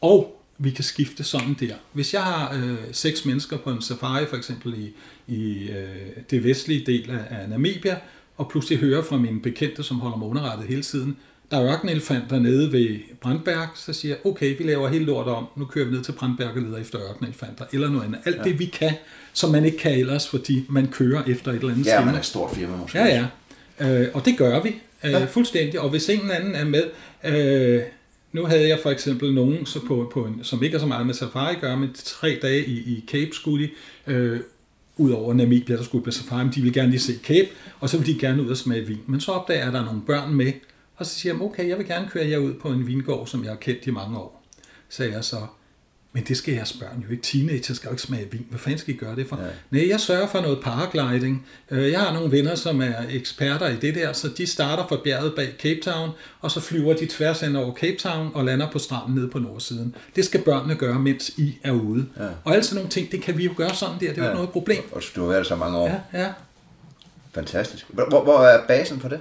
Og vi kan skifte sådan der. Hvis jeg har øh, seks mennesker på en safari, for eksempel i, i øh, det vestlige del af, af Namibia, og pludselig hører fra mine bekendte, som holder mig underrettet hele tiden, der er ørkenelefanter nede ved Brandberg, så siger jeg, okay, vi laver hele lortet om, nu kører vi ned til Brandberg og leder efter ørkenelefanter, eller noget andet. Alt ja. det, vi kan, som man ikke kan ellers, fordi man kører efter et eller andet Ja, man er et stort firma måske. Ja, ja. Øh, og det gør vi øh, ja. fuldstændig, og hvis ingen anden er med, øh, nu havde jeg for eksempel nogen, så på, på en, som ikke er så meget med safari gør, men tre dage i, i Cape skulle de, øh, udover Namibia, der skulle på safari, de vil gerne lige se Cape, og så vil de gerne ud og smage vin. Men så opdager jeg, at der er nogle børn med, og så siger jeg, okay, jeg vil gerne køre jer ud på en vingård, som jeg har kendt i mange år. Så jeg så, men det skal jeres børn jo ikke. Teenager skal jo ikke smage vin. Hvad fanden skal I gøre det for? Ja. Nej, jeg sørger for noget paragliding. Øh, jeg har nogle venner, som er eksperter i det der, så de starter fra bjerget bag Cape Town, og så flyver de tværs hen over Cape Town og lander på stranden nede på nordsiden. Det skal børnene gøre, mens I er ude. Ja. Og alle sådan nogle ting, det kan vi jo gøre sådan der. Det er jo ja. noget problem. Og du har været så mange år. Ja, ja. Fantastisk. Hvor, hvor er basen for det?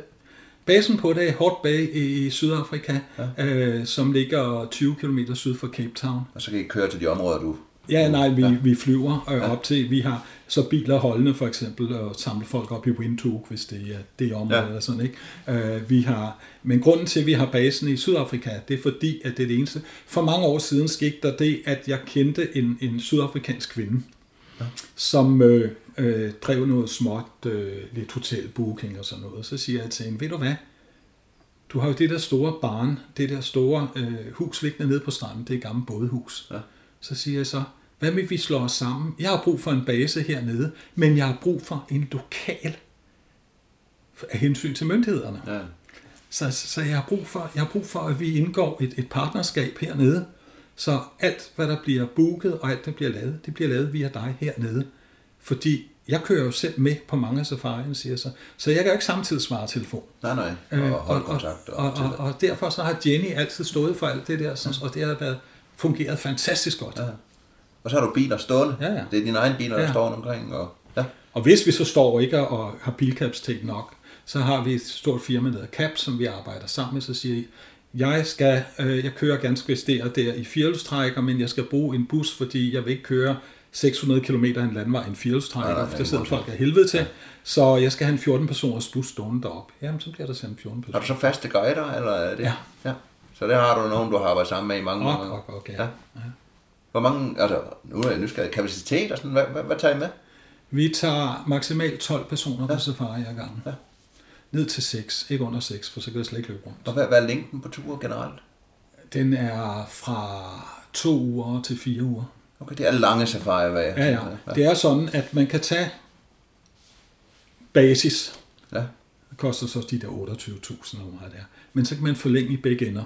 Basen på det er Hort Bay i Sydafrika, ja. øh, som ligger 20 km syd for Cape Town. Og så kan I køre til de områder, du... Ja, nej, vi, ja. vi flyver øh, ja. op til, vi har så biler holdende for eksempel, og samle folk op i Windhoek, hvis det er det område ja. eller sådan, ikke? Øh, vi har, men grunden til, at vi har basen i Sydafrika, det er fordi, at det er det eneste. For mange år siden skete der det, at jeg kendte en, en sydafrikansk kvinde, ja. som øh, øh, drev noget småt, øh, lidt hotelbooking og sådan noget. Så siger jeg til hende, ved du hvad, du har jo det der store barn, det der store øh, hus liggende nede på stranden, det er et gammelt bådehus. Ja. Så siger jeg så, hvad vil vi slå os sammen? Jeg har brug for en base hernede, men jeg har brug for en lokal af hensyn til myndighederne. Ja. Så, så jeg, har brug for, jeg har brug for, at vi indgår et, et partnerskab hernede, så alt, hvad der bliver booket og alt, der bliver lavet, det bliver lavet via dig hernede. Fordi jeg kører jo selv med på mange af safarierne, siger så. Så jeg kan jo ikke samtidig svare telefon. Nej, nej. Øh, og, og, og, og, og, og, derfor så har Jenny altid stået for alt det der, sådan, og det har været, fungeret fantastisk godt. Ja. Og så har du biler stående. Ja, ja. Det er dine egne biler, der ja. står omkring. Og, ja. og hvis vi så står ikke og har bilkapacitet nok, så har vi et stort firma, der hedder CAP, som vi arbejder sammen med, så siger jeg skal, øh, jeg kører ganske vist der, der i firehjulstrækker, men jeg skal bruge en bus, fordi jeg vil ikke køre 600 km en landvej, en firehjulstrækker, for der sidder folk af helvede til. Ja. Så jeg skal have en 14 personers bus stående derop. Jamen, så bliver der sendt 14 personer. Har du så faste guider, eller er det? Ja. ja. Så det har du nogen, du har arbejdet sammen med i mange år? Okay, okay, ja. ja. Hvor mange, altså, nu er jeg nysgerrig, kapacitet og sådan, hvad, hvad, hvad tager I med? Vi tager maksimalt 12 personer ja. på safari ad gangen. Ja. Ned til 6, ikke under 6, for så kan det slet ikke løbe rundt. Og hvad, hvad er længden på turer generelt? Den er fra to uger til fire uger. Okay, det er lange safarier, hvad jeg ja, ja. ja. Det er sådan, at man kan tage basis. Ja. Det koster så de der 28.000 eller hvad det er. Men så kan man forlænge i begge ender.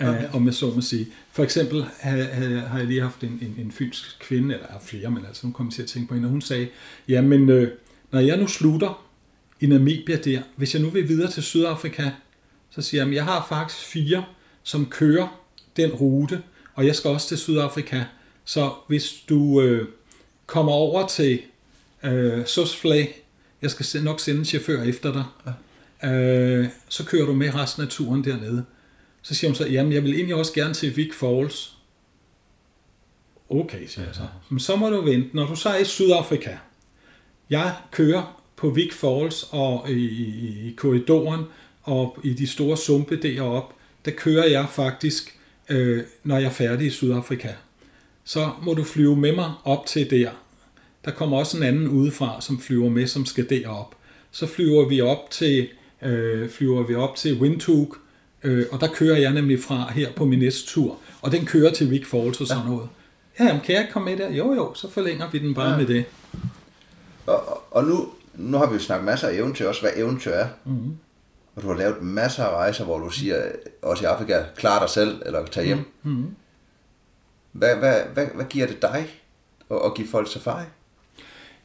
Okay. Uh, om jeg så må sige. For eksempel har, jeg lige haft en, en, en fynsk kvinde, eller flere, men altså hun kom til at tænke på hende, og hun sagde, jamen øh, når jeg nu slutter i Namibia der, hvis jeg nu vil videre til Sydafrika, så siger jeg, jeg har faktisk fire, som kører den rute, og jeg skal også til Sydafrika, så hvis du øh, kommer over til øh, Susflay, jeg skal nok sende en chauffør efter dig, ja. øh, så kører du med resten af turen dernede. Så siger hun så, jamen jeg vil egentlig også gerne til Vic Falls. Okay, siger jeg så. Men så må du vente, når du så er i Sydafrika. Jeg kører på Vic Falls og i, i, i korridoren og i de store sumpe deroppe, der kører jeg faktisk, øh, når jeg er færdig i Sydafrika så må du flyve med mig op til der. Der kommer også en anden udefra, som flyver med, som skal derop. Så flyver vi op til, øh, flyver vi op til Windhoek, øh, og der kører jeg nemlig fra her på min næste tur. Og den kører til Vic Falls og sådan noget. Ja, jamen, kan jeg ikke komme med der? Jo, jo, så forlænger vi den bare ja. med det. Og, og nu, nu har vi jo snakket masser af eventyr, også hvad eventyr er. Mm-hmm. Og du har lavet masser af rejser, hvor du siger, også i Afrika, klar dig selv, eller tag hjem. Mm-hmm. Hvad, hvad, hvad, hvad giver det dig at, at give folk safari?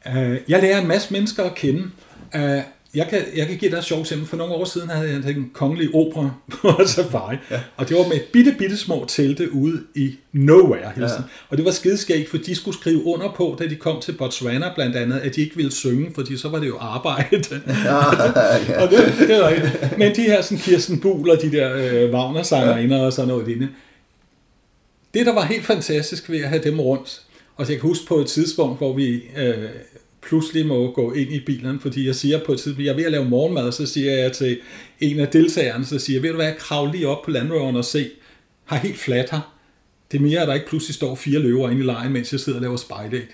Uh, jeg lærer en masse mennesker at kende. Uh, jeg kan, jeg kan give dig et sjovt eksempel. For nogle år siden havde jeg en kongelig opera [LAUGHS] på safari. Ja. Og det var med bitte, bitte små telte ude i nowhere. Ja. Og det var skideskægt, for de skulle skrive under på, da de kom til Botswana blandt andet, at de ikke ville synge, fordi så var det jo arbejde. [LAUGHS] Ja, ja. og det, det var Men de her sådan Kirsten Buhl og de der øh, Wagner-sangerinder ja. og sådan noget lignende, det, der var helt fantastisk ved at have dem rundt, og jeg kan huske på et tidspunkt, hvor vi øh, pludselig må gå ind i bilen, fordi jeg siger på et tidspunkt, jeg er ved at lave morgenmad, så siger jeg til en af deltagerne, så siger jeg, ved du hvad, krav lige op på landrøveren og se, har helt flat her. Det er mere, at der ikke pludselig står fire løver inde i lejen, mens jeg sidder og laver spejlæg.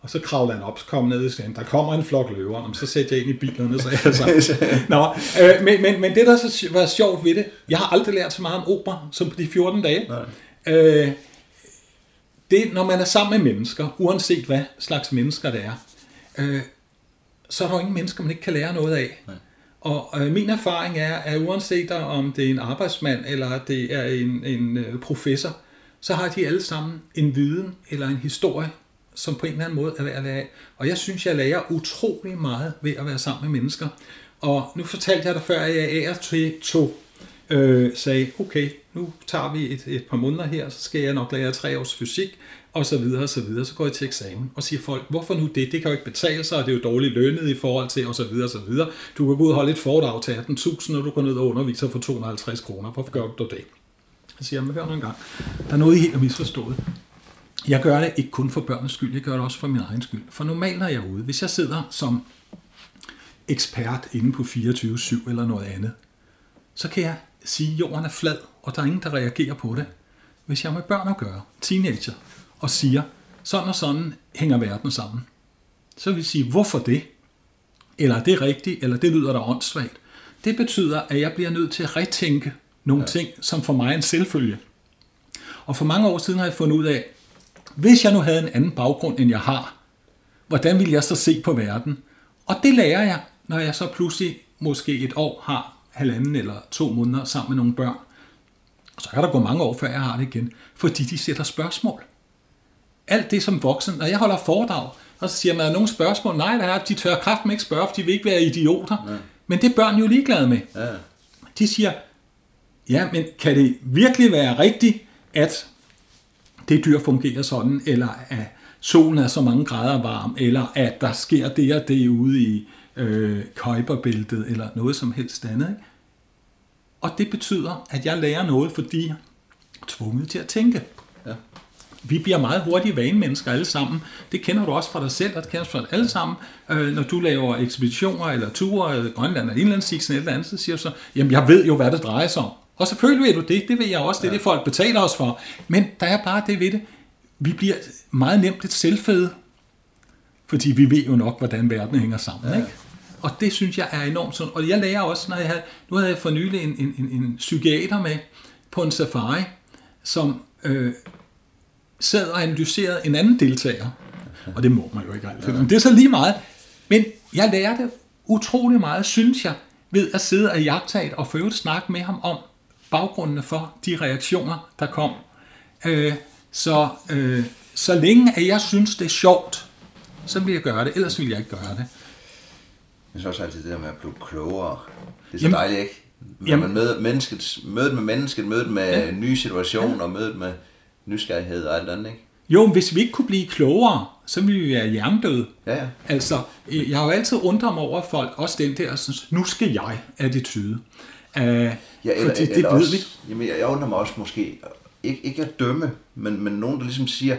Og så kravler han op, så kommer ned i stand. Der kommer en flok løver, og så sætter jeg ind i bilerne, så jeg så. [LAUGHS] Nå, øh, men, men, men det, der så var sjovt ved det, jeg har aldrig lært så meget om opera, som på de 14 dage. Nej. Øh, det, når man er sammen med mennesker, uanset hvad slags mennesker det er, øh, så er der jo ingen mennesker, man ikke kan lære noget af. Nej. Og øh, min erfaring er, at uanset om det er en arbejdsmand eller det er en, en øh, professor, så har de alle sammen en viden eller en historie, som på en eller anden måde er værd at lære af. Og jeg synes, jeg lærer utrolig meget ved at være sammen med mennesker. Og nu fortalte jeg dig før, at jeg er til to øh, sagde, okay, nu tager vi et, et par måneder her, så skal jeg nok lære tre års fysik, og så videre, og så videre. Så går jeg til eksamen og siger folk, hvorfor nu det? Det kan jo ikke betale sig, og det er jo dårligt lønnet i forhold til, og så videre, og så videre. Du kan gå ud og holde et foredrag til 18.000, og du går ned og underviser for 250 kroner. Hvorfor gør du det? Jeg siger, men hør nu en gang. Der er noget, I helt har misforstået. Jeg gør det ikke kun for børnenes skyld, jeg gør det også for min egen skyld. For normalt er jeg ude. Hvis jeg sidder som ekspert inde på 24-7 eller noget andet, så kan jeg sige, at jorden er flad, og der er ingen, der reagerer på det. Hvis jeg har med børn at gøre, teenager, og siger, sådan og sådan hænger verden sammen, så vil jeg sige, hvorfor det? Eller er det rigtigt, eller det lyder da åndssvagt. Det betyder, at jeg bliver nødt til at retænke nogle ja. ting, som for mig er en selvfølge. Og for mange år siden har jeg fundet ud af, hvis jeg nu havde en anden baggrund, end jeg har, hvordan ville jeg så se på verden? Og det lærer jeg, når jeg så pludselig måske et år har halvanden eller to måneder sammen med nogle børn. Så kan der gå mange år, før jeg har det igen, fordi de sætter spørgsmål. Alt det som voksen, når jeg holder foredrag, og så siger man, er der nogle spørgsmål? Nej, der er, de tør kraften ikke spørge, for de vil ikke være idioter. Ja. Men det er børn jo ligeglade med. Ja. De siger, ja, men kan det virkelig være rigtigt, at det dyr fungerer sådan, eller at solen er så mange grader varm, eller at der sker det og det ude i øh, Kuiperbæltet, eller noget som helst andet. Ikke? Og det betyder, at jeg lærer noget, fordi jeg er tvunget til at tænke. Ja. Vi bliver meget hurtige vanemennesker alle sammen. Det kender du også fra dig selv, og det kender du fra alle sammen. Øh, når du laver ekspeditioner eller ture, eller Grønland eller Indlandsiksen eller andet, så siger du så, jamen jeg ved jo, hvad det drejer sig om. Og selvfølgelig ved du det, det ved jeg også, det er ja. det folk betaler os for. Men der er bare det ved det, vi bliver meget nemt et selvfede, fordi vi ved jo nok, hvordan verden hænger sammen. Ja. Ikke? Og det synes jeg er enormt sundt. Og jeg lærer også, når jeg havde, nu havde jeg for nylig en, en, en, en psykiater med på en safari, som øh, sad og analyserede en anden deltager. Og det må man jo ikke altid. Men det er så lige meget. Men jeg lærte utrolig meget, synes jeg, ved at sidde og jagtage og for snakke med ham om baggrundene for de reaktioner, der kom. Øh, så, øh, så længe at jeg synes, det er sjovt, så vil jeg gøre det, ellers vil jeg ikke gøre det. Jeg synes også altid det der med at blive klogere. Det er så jamen, dejligt, ikke? Når jamen, man møder mennesket, mødet med mennesket, mødet med ja, nye situationer, ja. og mødet med nysgerrighed og alt andet, ikke? Jo, men hvis vi ikke kunne blive klogere, så ville vi være hjernedøde. Ja, ja. Altså, jeg har jo altid undret mig over folk, også den der, sådan, nu skal jeg attitude. Uh, ja, eller, fordi det eller ved også, vi. Jamen, jeg undrer mig også måske, ikke, ikke at dømme, men, men nogen, der ligesom siger,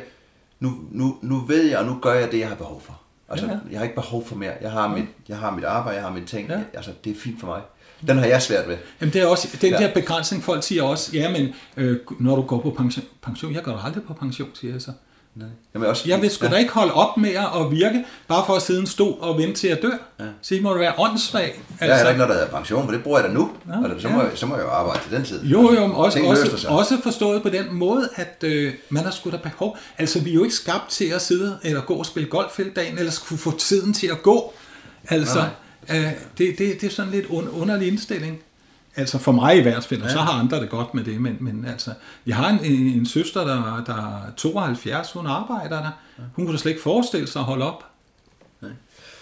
nu, nu, nu ved jeg, og nu gør jeg det, jeg har behov for. Altså, ja, jeg har ikke behov for mere. Jeg har, mit, jeg har mit arbejde, jeg har mine ting. Ja. Altså, det er fint for mig. Den har jeg svært ved. Jamen, det er også, den ja. der begrænsning, folk siger også, ja, men øh, når du går på pension, pension, jeg går aldrig på pension, siger jeg så. Nej. Jamen også, jeg vil sgu ja. da ikke holde op med at virke, bare for at sidde en stol og vente til at dø. Ja. Så det må du være åndssvag. Altså. Jeg er ikke noget, der hedder pension, for det bruger jeg da nu. Ja. Altså, så, må ja. jeg, så må jeg jo arbejde til den tid. Jo, jo, også, også, også forstået på den måde, at øh, man har sgu da behov. Altså, vi er jo ikke skabt til at sidde eller gå og spille golf hele dagen, eller skulle få tiden til at gå. Altså, øh, det, det, det er sådan lidt un, underlig indstilling. Altså for mig i hvert fald, og ja. så har andre det godt med det, men, men altså, jeg har en, en, en søster, der, der er 72, hun arbejder der. Hun kunne da slet ikke forestille sig at holde op. Nej.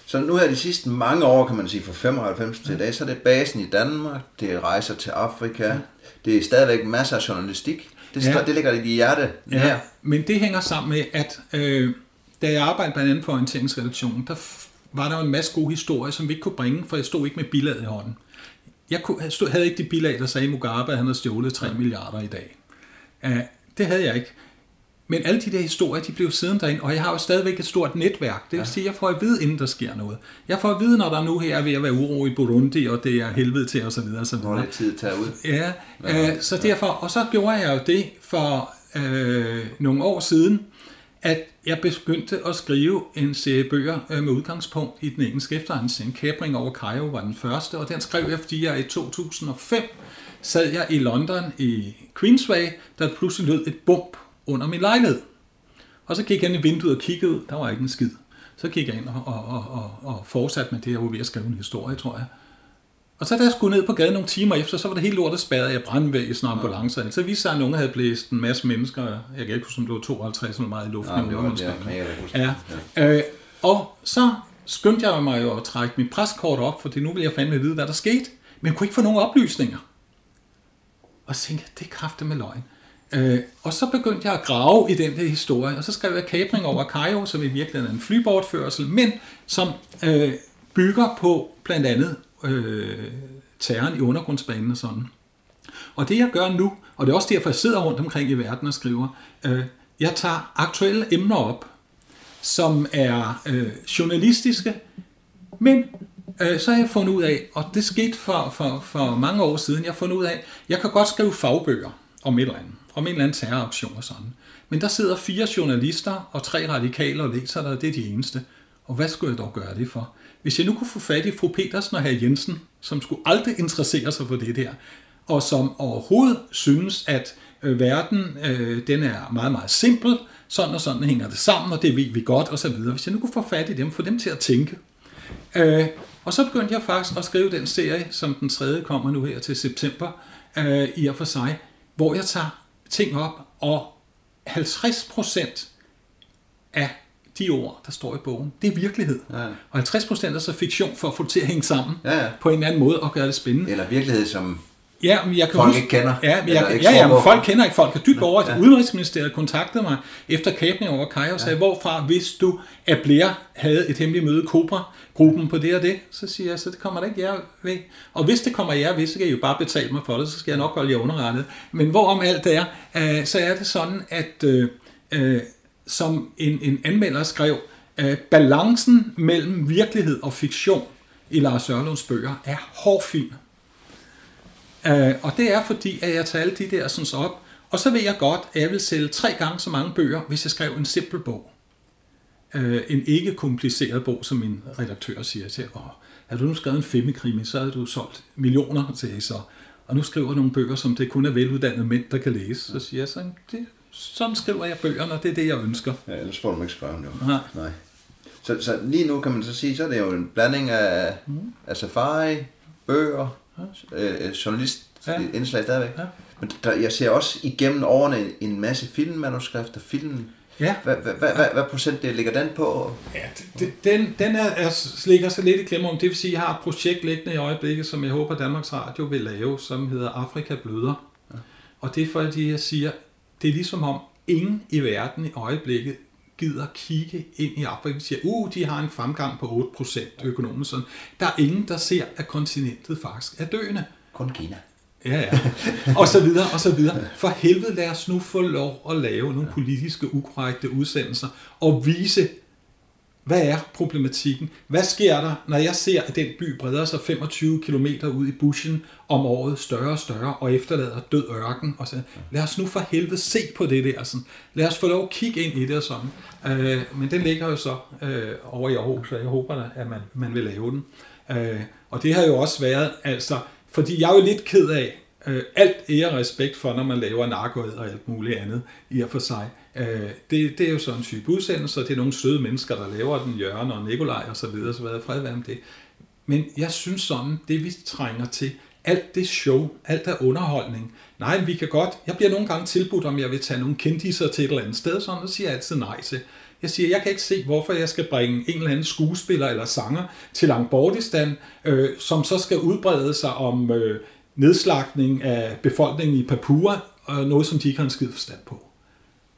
Så nu her de sidste mange år, kan man sige, fra 95 til i dag, så er det basen i Danmark, det er rejser til Afrika, ja. det er stadigvæk masser af journalistik. Det, ja. det ligger lidt i hjertet ja. her. Men det hænger sammen med, at øh, da jeg arbejdede blandt andet for orienteringsredaktionen, der var der en masse gode historier, som vi ikke kunne bringe, for jeg stod ikke med billedet i hånden. Jeg havde ikke de bilag, der sagde, at Mugabe han havde stjålet 3 milliarder i dag. Uh, det havde jeg ikke. Men alle de der historier, de blev siddende derinde, og jeg har jo stadigvæk et stort netværk. Det vil sige, at jeg får at vide, inden der sker noget. Jeg får at vide, når der nu her er ved at være uro i Burundi, og det er helvede til, og så videre. Og så videre. Når det tid tager ud. Ja. Uh, så derfor, og så gjorde jeg jo det for uh, nogle år siden, at jeg begyndte at skrive en serie bøger øh, med udgangspunkt i den engelske efterretning. Kæbring over Cairo var den første, og den skrev jeg, fordi jeg i 2005 sad jeg i London i Queensway, der pludselig lød et bump under min lejlighed. Og så gik jeg ind i vinduet og kiggede ud, der var ikke en skid. Så gik jeg ind og, og, og, og, og fortsatte med det, jeg var ved at skrive en historie, tror jeg. Og så da jeg skulle ned på gaden nogle timer efter, så var det helt lortet spærret af brandvæsen og ambulancer. Så viste sig, at nogen havde blæst en masse mennesker. Jeg kan ikke huske, om det var 52 eller meget i luften. Ja, det var det, huske. Ja. Øh, og så skyndte jeg mig jo at trække mit preskort op, for nu ville jeg fandme vide, hvad der skete. Men jeg kunne ikke få nogen oplysninger. Og så tænkte jeg, det er krafte med løgn. Øh, og så begyndte jeg at grave i den der historie, og så skrev jeg Kabring over Cairo, som i virkeligheden er en flybortførsel, men som øh, bygger på blandt andet øh, terroren i undergrundsbanen og sådan. Og det jeg gør nu, og det er også derfor, jeg sidder rundt omkring i verden og skriver, øh, jeg tager aktuelle emner op, som er øh, journalistiske, men øh, så har jeg fundet ud af, og det skete for, for, for mange år siden, jeg har fundet ud af, jeg kan godt skrive fagbøger om et eller andet, om en eller anden terroraktion og sådan. Men der sidder fire journalister og tre radikale og læser der, det er de eneste. Og hvad skulle jeg dog gøre det for? Hvis jeg nu kunne få fat i fru Petersen og herr Jensen, som skulle aldrig interessere sig for det der, og som overhovedet synes, at øh, verden øh, den er meget, meget simpel, sådan og sådan hænger det sammen, og det ved vi godt, og så videre. Hvis jeg nu kunne få fat i dem, få dem til at tænke. Øh, og så begyndte jeg faktisk at skrive den serie, som den tredje kommer nu her til september, øh, i og for sig, hvor jeg tager ting op, og 50% af de ord, der står i bogen, det er virkelighed. Ja. Og 50% er så fiktion for at få det til at hænge sammen Ja, ja. på en eller anden måde og gøre det spændende. Eller virkelighed, som Ja, men jeg kan Folk huske, ikke kender, Ja, men jeg, ikke ja, ja, men folk kender ikke folk. er dybt over. Ja. Udenrigsministeriet kontaktede mig efter kabning over Kaja og sagde, hvorfra hvis du, at Blair havde et hemmeligt møde Cobra-gruppen på det og det, så siger jeg, så det kommer der ikke jer ved. Og hvis det kommer jer ved, så kan I jo bare betale mig for det, så skal jeg nok holde jer underrettet. Men hvorom alt det er, øh, så er det sådan, at øh, øh, som en, en anmelder skrev, øh, balancen mellem virkelighed og fiktion i Lars Sørlunds bøger er hårfin. Øh, og det er fordi, at jeg tager alle de der sådan op, og så ved jeg godt, at jeg vil sælge tre gange så mange bøger, hvis jeg skrev en simpel bog. Øh, en ikke kompliceret bog, som min redaktør siger til, åh, havde du nu skrevet en femmekrimi, så havde du solgt millioner til så. Og nu skriver jeg nogle bøger, som det kun er veluddannede mænd, der kan læse. Så siger jeg sådan, det, sådan skriver jeg bøgerne, og det er det, jeg ønsker. Ja, ellers får du ikke skrevet jo. Nej. Nej. Så, så lige nu kan man så sige, så er det jo en blanding af, mm. af safari, bøger, øh, journalist, Ja. ja. indslag stadigvæk. Ja. Men der, jeg ser også igennem årene en, masse filmmanuskrifter, film. Ja. Hvad, hvad, hvad, hvad, hvad procentdel ligger den på? Ja, den, den er, er, ligger så lidt i klemme om. Det vil sige, at jeg har et projekt liggende i øjeblikket, som jeg håber, Danmarks Radio vil lave, som hedder Afrika bløder. Ja. Og det er fordi, jeg siger, det er ligesom om ingen i verden i øjeblikket gider kigge ind i Afrika og siger, uh, de har en fremgang på 8% økonomisk. Sådan. Der er ingen, der ser, at kontinentet faktisk er døende. Kun Kina. Ja, ja. Og så videre, og så videre. For helvede, lad os nu få lov at lave nogle politiske ukorrekte udsendelser og vise, hvad er problematikken? Hvad sker der, når jeg ser, at den by breder sig 25 km ud i buschen om året, større og større, og efterlader død ørken? Og så, lad os nu for helvede se på det der. Sådan. Lad os få lov at kigge ind i det og sådan. Øh, men den ligger jo så øh, over i Aarhus, og jeg håber, da, at man, man vil lave den. Øh, og det har jo også været, altså, fordi jeg er jo lidt ked af, øh, alt ære og respekt for, når man laver narkoed og alt muligt andet i og for sig. Øh, det, det er jo sådan en type udsendelse, og det er nogle søde mennesker, der laver den, Jørgen og Nikolaj og så videre, så videre, fred være om det. Men jeg synes sådan, det vi trænger til, alt det show, alt der underholdning. Nej, vi kan godt, jeg bliver nogle gange tilbudt, om jeg vil tage nogle kendiser til et eller andet sted, sådan, og siger jeg altid nej til. Jeg siger, jeg kan ikke se, hvorfor jeg skal bringe en eller anden skuespiller eller sanger til Langbordistan, øh, som så skal udbrede sig om øh, nedslagning af befolkningen i Papua, og noget, som de ikke har en skid forstand på.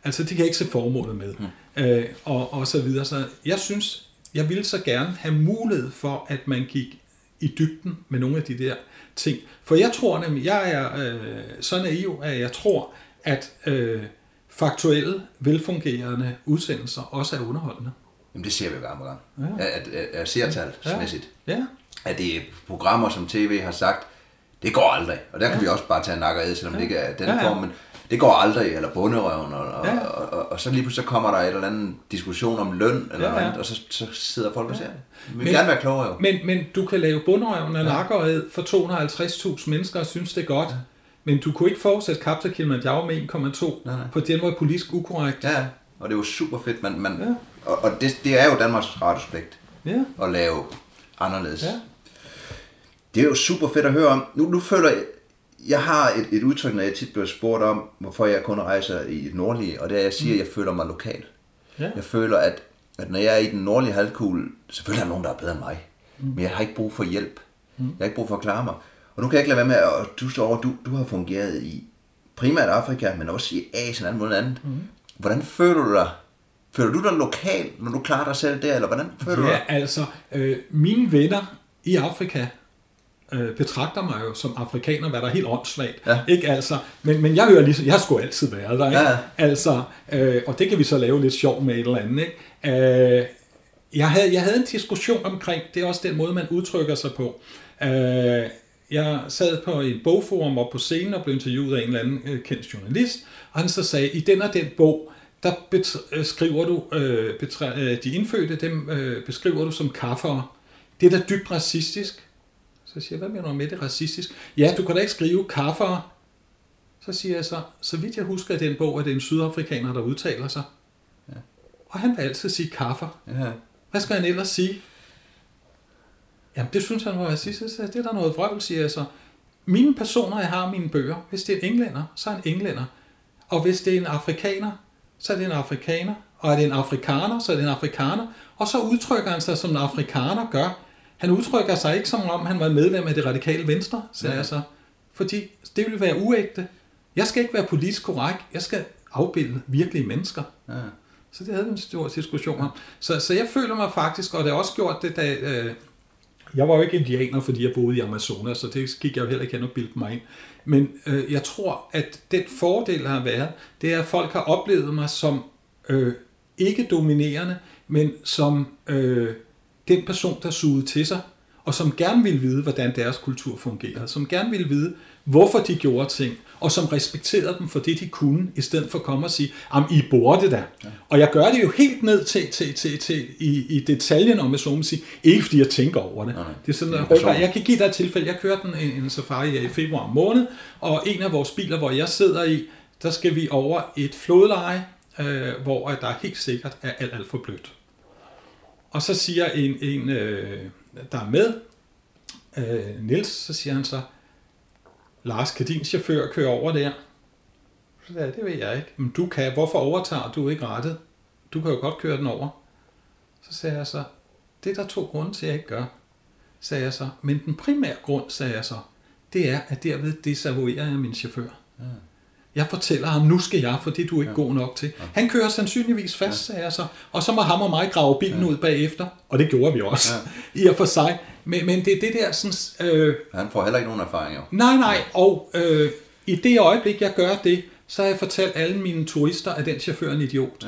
Altså, det kan jeg ikke se formålet med. Mm. Øh, og, og så videre. Så jeg synes, jeg ville så gerne have mulighed for, at man gik i dybden med nogle af de der ting. For jeg tror nemlig, jeg er øh, så naiv, at jeg tror, at øh, faktuelle, velfungerende udsendelser også er underholdende. Jamen det ser vi jo gang på gang. Ja. At, at, at seertalsmæssigt. Ja. At det er programmer, som tv har sagt, det går aldrig. Og der kan ja. vi også bare tage en nakker ad, selvom ja. det ikke er den Ja, ja, ja. ja. form, men det går aldrig, eller bunderøven, og, og, Ja. ja. og, og, og, så lige pludselig så kommer der et eller andet diskussion om løn, eller Ja, ja, ja. ja. og så, så sidder folk og ser det. Vi vil Men- gerne være klogere jo. Men, men du kan lave bundrøven af nakkered for 250.000 mennesker og synes, det er godt. Men du kunne ikke fortsætte Kapta Kilimanjaro med 1,2, Nej, nej. for den var politisk ukorrekt. Ja, og det jo super fedt, man, man Ja. ja. og, og det, det er jo Danmarks Radios pligt Ja. at lave anderledes. Ja. Det er jo super fedt at høre om. Nu, nu føler jeg, jeg har et, et udtryk, når jeg tit bliver spurgt om, hvorfor jeg kun rejser i det nordlige, og det er, at jeg siger, at jeg føler mig lokal. Ja. Jeg føler, at, at når jeg er i den nordlige halvkugle, selvfølgelig er der nogen, der er bedre end mig. Mm. Men jeg har ikke brug for hjælp. Mm. Jeg har ikke brug for at klare mig. Og nu kan jeg ikke lade være med, at du står over, du, du har fungeret i primært Afrika, men også i Asien og muligt andet. Mm. Hvordan føler du dig? Føler du dig lokal, når du klarer dig selv der, eller hvordan føler du Ja, dig? altså, øh, mine venner i Afrika øh, betragter mig jo som afrikaner, hvad der er helt åndssvagt. Ja. Ikke altså, men, men jeg hører ligesom, jeg har sgu altid været der, ikke? Ja. Altså, øh, og det kan vi så lave lidt sjov med et eller andet, ikke? Øh, jeg, havde, jeg havde en diskussion omkring, det er også den måde, man udtrykker sig på. Øh, jeg sad på et bogforum op på scenen og blev interviewet af en eller anden øh, kendt journalist, og han så sagde, i den og den bog, der beskriver du, øh, betra- øh, de indfødte, dem øh, beskriver du som kaffere. Det er da dybt racistisk. Så siger jeg, hvad mener du med det racistisk? Ja, du kan da ikke skrive kaffere. Så siger jeg så, så vidt jeg husker i den bog, at det er en sydafrikaner, der udtaler sig. Ja. Og han vil altid sige kaffer. Ja. Hvad skal han ellers sige? Jamen, det synes han var racistisk. Det er der noget vrøvl, siger jeg så. Mine personer, jeg har mine bøger, hvis det er en englænder, så er en englænder. Og hvis det er en afrikaner, så er det en afrikaner. Og er det en afrikaner, så er det en afrikaner. Og så udtrykker han sig, som en afrikaner gør. Han udtrykker sig ikke som om, han var medlem af det radikale venstre, sagde Ja. jeg så. Fordi det ville være uægte. Jeg skal ikke være politisk korrekt. Jeg skal afbilde virkelige mennesker. Ja. Så det havde vi en stor diskussion om. Så, så jeg føler mig faktisk, og det har også gjort det, da... Øh, jeg var jo ikke indianer, fordi jeg boede i Amazonas, så det gik jeg jo heller ikke hen og bildte mig ind. Men øh, jeg tror, at den fordel, der har været, det er, at folk har oplevet mig som øh, ikke dominerende, men som øh, den person, der sugede til sig, og som gerne ville vide, hvordan deres kultur fungerede, som gerne ville vide, hvorfor de gjorde ting, og som respekterede dem for det, de kunne, i stedet for at komme og sige, at I burde da. Ja. Og jeg gør det jo helt ned til, til, til, til i, i detaljen, om jeg så må sige, ikke fordi jeg tænker over det. Nej. Det er sådan, Det at person. Jeg kan give dig et tilfælde. Jeg kørte en, en, en safari her i februar måned, og en af vores biler, hvor jeg sidder i, der skal vi over et flodleje, øh, hvor der helt sikkert er alt, alt for blødt. Og så siger en, en øh, der er med, øh, Nils, så siger han så, Lars, kan din chauffør køre over der? Så sagde jeg, det ved jeg ikke. Men du kan, hvorfor overtager du ikke rettet? Du kan jo godt køre den over. Så sagde jeg så, det er der to grunde til, at jeg ikke gør, sagde jeg så. Men den primære grund, sagde jeg så, det er, at derved desavouerer jeg min chauffør. Ja. Jeg fortæller ham, nu skal jeg, for det er du ikke ja. god nok til. Han kører sandsynligvis fast, sagde jeg så, og så må ham og mig grave bilen ud bagefter. Og det gjorde vi også, ja. [LAUGHS] i og for sig. Men, men det er det der sådan... Øh, Han får heller ikke nogen erfaring, jo. nej, nej, og øh, i det øjeblik, jeg gør det, så har jeg fortalt alle mine turister, at den chauffør er en idiot. Ja.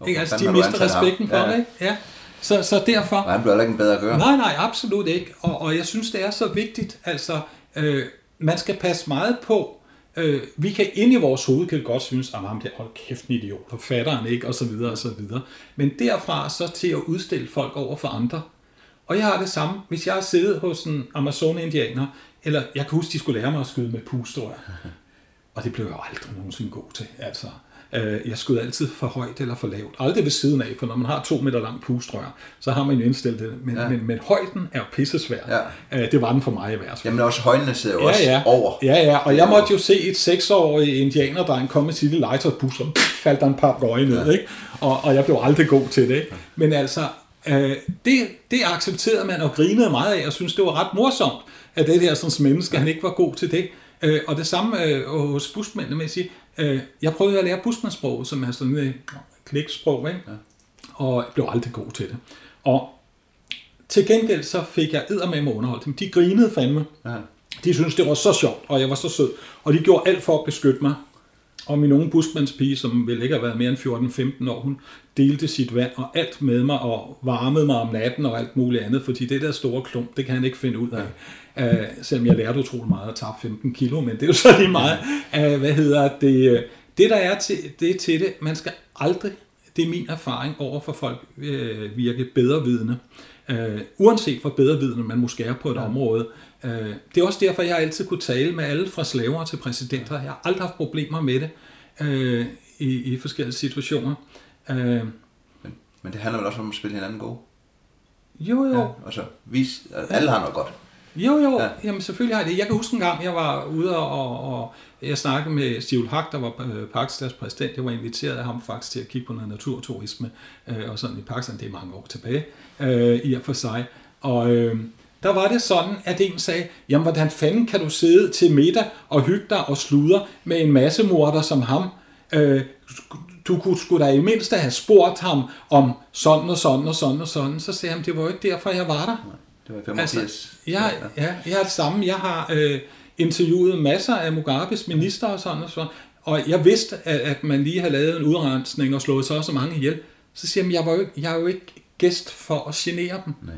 Og Ikke? hvor Altså, de mister ansat ham? respekten for ja. det, ikke? Ja. Så, så derfor... Og han bliver heller ikke en bedre at gøre. Nej, nej, absolut ikke. Og, og jeg synes, det er så vigtigt. Altså, øh, man skal passe meget på. Øh, vi kan ind i vores hoved kan godt synes, at ham der, hold kæft, en idiot, og fatter han ikke, og så videre, og så videre. Men derfra så til at udstille folk over for andre. Og jeg har det samme, hvis jeg har siddet hos en Amazon-indianer, eller jeg kan huske, de skulle lære mig at skyde med pustrør. Og det blev jeg jo aldrig nogensinde god til. Altså, øh, jeg skød altid for højt eller for lavt. Aldrig ved siden af, for når man har to meter lang pustrør, så har man jo indstillet det. Men, Ja. ja. men, men højden er pissesvær. Ja. Øh, det var den for mig i hvert fald. Jamen også højnene sidder jo også Ja, ja. over. Ja, ja, og jeg måtte jo se et seksårig indianerdreng komme med sit legetøjsbus, og faldt der en par røge ned, ja. ikke? Og, og jeg blev aldrig god til det, ikke? Men altså, øh, det, det accepterede man og grinede meget af, og synes det var ret morsomt, at det der sådan menneske, han ikke var god til det. Øh, og det samme øh, hos busmændene med at sige, øh, jeg prøvede at lære busmandsproget, som er sådan et kliksprog, ikke? Ja. og jeg blev aldrig god til det. Og til gengæld så fik jeg eddermame med underholdt dem. De grinede fandme. Ja. De syntes, det var så sjovt, og jeg var så sød. Og de gjorde alt for at beskytte mig. Og min unge busmandspige, som vel ikke har været mere end 14-15 år, hun delte sit vand og alt med mig, og varmede mig om natten og alt muligt andet, fordi det der store klump, det kan han ikke finde ud af. Uh, selvom jeg lærte utrolig meget at tabe 15 kilo, men det er jo så lige meget. Uh, hvad hedder det? øh, Det der er til det, er til det, man skal aldrig, det er min erfaring over for folk, uh, virke bedrevidende. Uh, uanset hvor bedrevidende man måske er på et ja. område. Uh, det er også derfor, jeg altid kunne tale med alle fra slaver til præsidenter. Jeg har aldrig haft problemer med det uh, i, i forskellige situationer. Uh, Men det handler vel også om at spille hinanden gode. Jo, jo. Ja. Og så vis, alle har noget godt. Jo, jo, Ja. ja. jamen selvfølgelig har jeg det. Jeg kan huske en gang, jeg var ude og, og jeg snakkede med Stivl Hak, der var øh, Pakistans præsident. Jeg var inviteret af ham faktisk til at kigge på noget naturturisme øh, og sådan i Pakistan. Det er mange år tilbage øh, i og for sig. Og øh, der var det sådan, at en sagde, jamen hvordan fanden kan du sidde til middag og hygge dig og sludre med en masse morder som ham? Øh, du kunne sgu da i mindste have spurgt ham om sådan og sådan og sådan og sådan. Så sagde han, det var jo ikke derfor, jeg var der. Det var 85. Altså, jeg, ja, jeg er det samme. Jeg har øh, interviewet masser af Mugabes minister og sådan og sådan, og jeg vidste, at, at man lige havde lavet en udrensning og slået så og så mange ihjel. Så siger jeg, jeg, var jo, jeg er jo ikke gæst for at genere dem. Nej.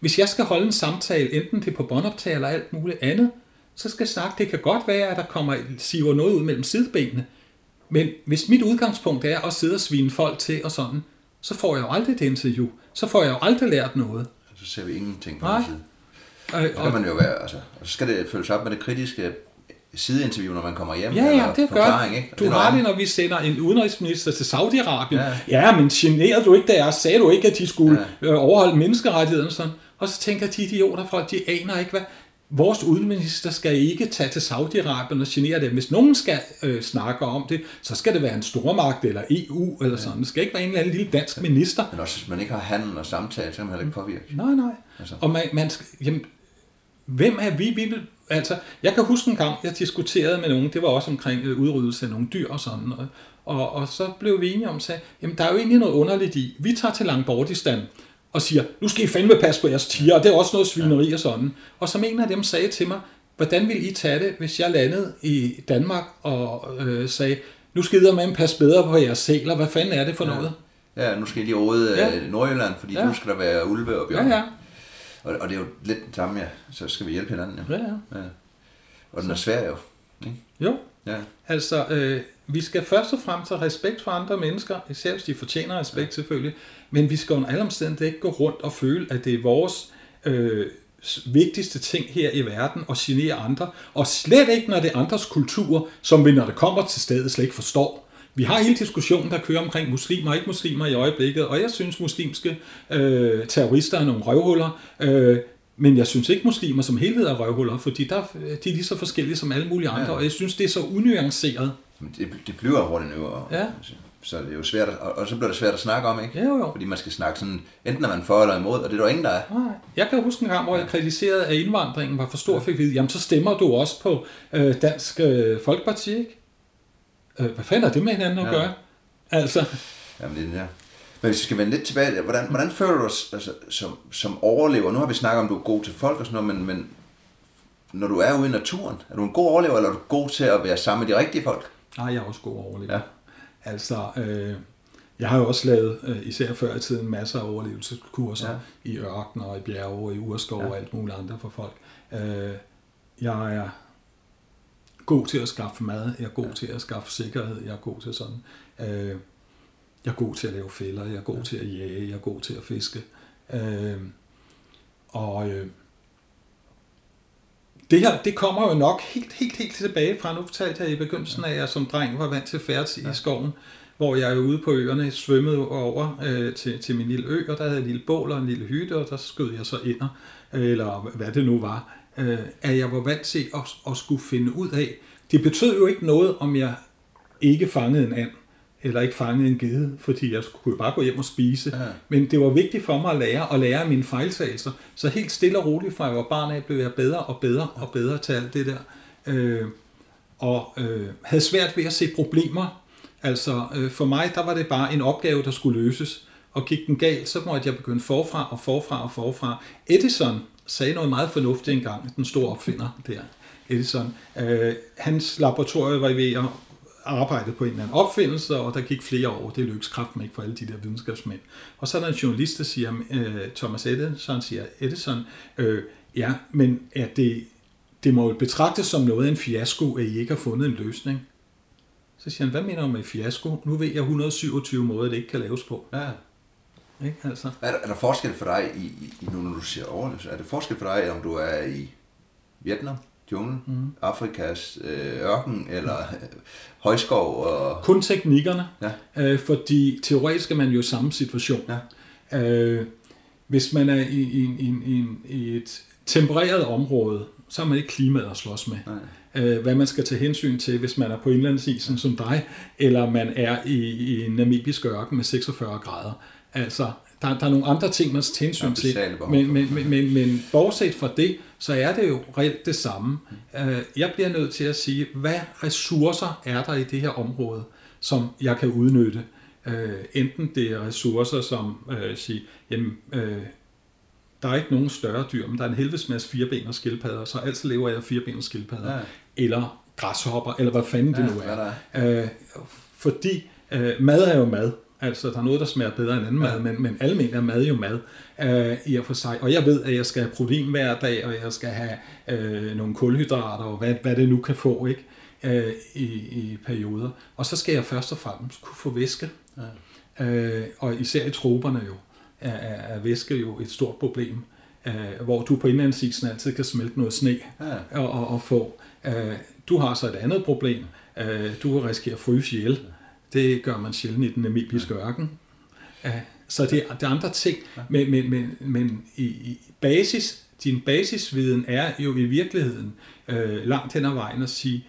Hvis jeg skal holde en samtale, enten det er på båndoptag eller alt muligt andet, så skal jeg snakke, det kan godt være, at der kommer siver noget ud mellem sidebenene. Men hvis mit udgangspunkt er at sidde og svine folk til og sådan, så får jeg jo aldrig det interview. Så får jeg jo aldrig lært noget. Så ser vi ingenting på Nej. den side. Øh, Så kan man jo være, altså, og så skal det følges op med det kritiske sideinterview, når man kommer hjem. Ja, ja, det gør ikke? Og Du er har det, når vi sender en udenrigsminister til Saudi-Arabien. Ja. Ja. ja, men generede du ikke deres? Sagde du ikke, at de skulle ja. overholde menneskerettighederne? Sådan? Og så tænker de idioter fra, de aner ikke, hvad... Vores udenrigsminister skal ikke tage til Saudi-Arabien og genere det. Hvis nogen skal øh, snakke om det, så skal det være en stormagt eller EU eller sådan. Det skal ikke være en eller anden lille dansk minister. Men også hvis man ikke har handel og samtale, så kan man heller ikke påvirke. Nej, nej. Altså. Og man, man skal, jamen, hvem er vi? vi vil, altså, jeg kan huske en gang, jeg diskuterede med nogen, det var også omkring øh, udryddelse af nogle dyr og sådan noget. Og, og så blev vi enige om, at jamen, der er jo egentlig noget underligt i. Vi tager til Langbordistan og siger, nu skal I fandme passe på jeres tiger, og det er også noget svineri og sådan. Og som en af dem sagde til mig, hvordan vil I tage det, hvis jeg landede i Danmark og øh, sagde, nu skal I med passe bedre på jeres sæler, hvad fanden er det for ja. noget? Ja, nu skal I lige rode Ja. ja. Nordjylland, fordi ja. Ja. nu skal der være ulve og Ja, bjørn. ja. Og, og det er jo lidt det samme, ja. Så skal vi hjælpe hinanden, ja. ja, ja. ja. Og den er svær jo. Ikke? Jo, Ja. Altså, øh, vi skal først og fremmest have respekt for andre mennesker, især hvis de fortjener respekt selvfølgelig, men vi skal under alle omstændigheder ikke gå rundt og føle, at det er vores øh, vigtigste ting her i verden at genere andre, og slet ikke, når det er andres kultur, som vi, når det kommer til stedet, slet ikke forstår. Vi har hele diskussionen, der kører omkring muslimer og ikke muslimer i øjeblikket, og jeg synes, muslimske øh, terrorister er nogle røvhuller, øh, men jeg synes ikke, muslimer som helhed er røvhuller, fordi der, de er lige så forskellige som alle mulige andre, ja. og jeg synes, det er så unuanceret. Men det, det bliver hurtigt nu, og, Ja. så det er jo svært, at, og, så bliver det svært at snakke om, ikke? Jo, jo. Fordi man skal snakke sådan, enten er man for eller imod, og det er der jo ingen, der er. Nej. Jeg kan huske en gang, hvor jeg kritiserede, at indvandringen var for stor, fik vide, jamen så stemmer du også på øh, Dansk øh, Folkeparti, ikke? Øh, hvad fanden er det med hinanden at Ja. gøre? Altså, Jamen, det er den her. Men hvis vi skal vende lidt tilbage, hvordan, hvordan føler du dig altså, som, som overlever? Nu har vi snakket om, du er god til folk og sådan noget, men, men når du er ude i naturen, er du en god overlever, eller er du god til at være sammen med de rigtige folk? Nej, jeg er også god overlever. Ja. Altså, øh, jeg har jo også lavet, øh, især før i tiden, masser af overlevelseskurser Ja. i ørkener og i bjerge og i urskov ja. og alt muligt andet for folk. Øh, jeg er god til at skaffe mad, jeg er god ja. til at skaffe sikkerhed, jeg er god til sådan. Øh, jeg er god til at lave fælder, jeg er god ja. til at jage, jeg er god til at fiske. Øh, og øh, det her, det kommer jo nok helt, helt, helt tilbage fra, nu fortalte jeg i begyndelsen af, at jeg som dreng var vant til færds i skoven, hvor jeg jo ude på øerne svømmede over øh, til, til min lille ø, og der havde jeg et lille bål og en lille hytte, og der skød jeg så ind, eller hvad det nu var, øh, at jeg var vant til at, at skulle finde ud af. Det betød jo ikke noget, om jeg ikke fangede en and, eller ikke fangede en gede, fordi jeg kunne bare gå hjem og spise. Ja. Men det var vigtigt for mig at lære, og lære mine fejltagelser. Så helt stille og roligt, fra jeg var barn af, blev jeg bedre og bedre og bedre til alt det der. Øh, og øh, havde svært ved at se problemer. Altså øh, for mig, der var det bare en opgave, der skulle løses. Og gik den galt, så måtte jeg begynde forfra og forfra og forfra. Edison sagde noget meget fornuftigt engang, den store opfinder der, Edison. Øh, hans laboratorium var ved at arbejdet på en eller anden opfindelse, og der gik flere år. Det lykkedes kraften ikke for alle de der videnskabsmænd. Og så er der en journalist, der siger, øh, Thomas Edison siger, Edison, øh, ja, men er det, det må jo betragtes som noget af en fiasko, at I ikke har fundet en løsning. Så siger han, hvad mener du med fiasko? Nu ved jeg 127 måder, det ikke kan laves på. Ja. Ikke? Altså. Er, der, er der forskel for dig, i, i, nu når du siger overlevelse, er det forskel for dig, om du er i Vietnam, junglen, mm. Afrikas øh, ørken eller øh, [LAUGHS] højskov. Og... Kun teknikkerne, ja. øh, fordi teoretisk er man jo i samme situation. Ja. Øh, hvis man er i, i, i, i, i et tempereret område, så er man ikke klimaet at slås med. Nej. Øh, hvad man skal tage hensyn til, hvis man er på indlandsisen som dig, eller man er i, i en namibisk ørken med 46 grader. Altså, der, der er nogle andre ting, man skal tage hensyn til. Men, men, men, men, men bortset fra det, så er det jo reelt det samme. Øh, jeg bliver nødt til at sige, hvad ressourcer er der i det her område, som jeg kan udnytte? Øh, enten det er ressourcer, som øh, siger, jamen, øh, der er ikke nogen større dyr, men der er en helvedes masse firebenede skildpadder, så altid lever jeg af firebenede skildpadder. Ja. Eller græshopper, eller hvad fanden det ja, nu er. er. Øh, fordi øh, mad er jo mad. Altså, der er noget, der smager bedre end anden ja. mad, men, men almindeligt er mad jo mad øh, i og for sig. Og jeg ved, at jeg skal have protein hver dag, og jeg skal have øh, nogle kulhydrater, og hvad, hvad det nu kan få, ikke? Øh, i, i perioder. Og så skal jeg først og fremmest kunne få væske. Ja. Øh, og især i troberne jo, er, er væske jo et stort problem. Øh, hvor du på indlandsisen altid kan smelte noget sne ja. og, og, og få. Øh, du har så et andet problem. Øh, du risikerer at fryse ihjel. Ja det gør man sjældent i den namibiske ørken. Så det, det er andre ting, men, men, men, men i, i basis, din basisviden er jo i virkeligheden øh, langt hen ad vejen at sige,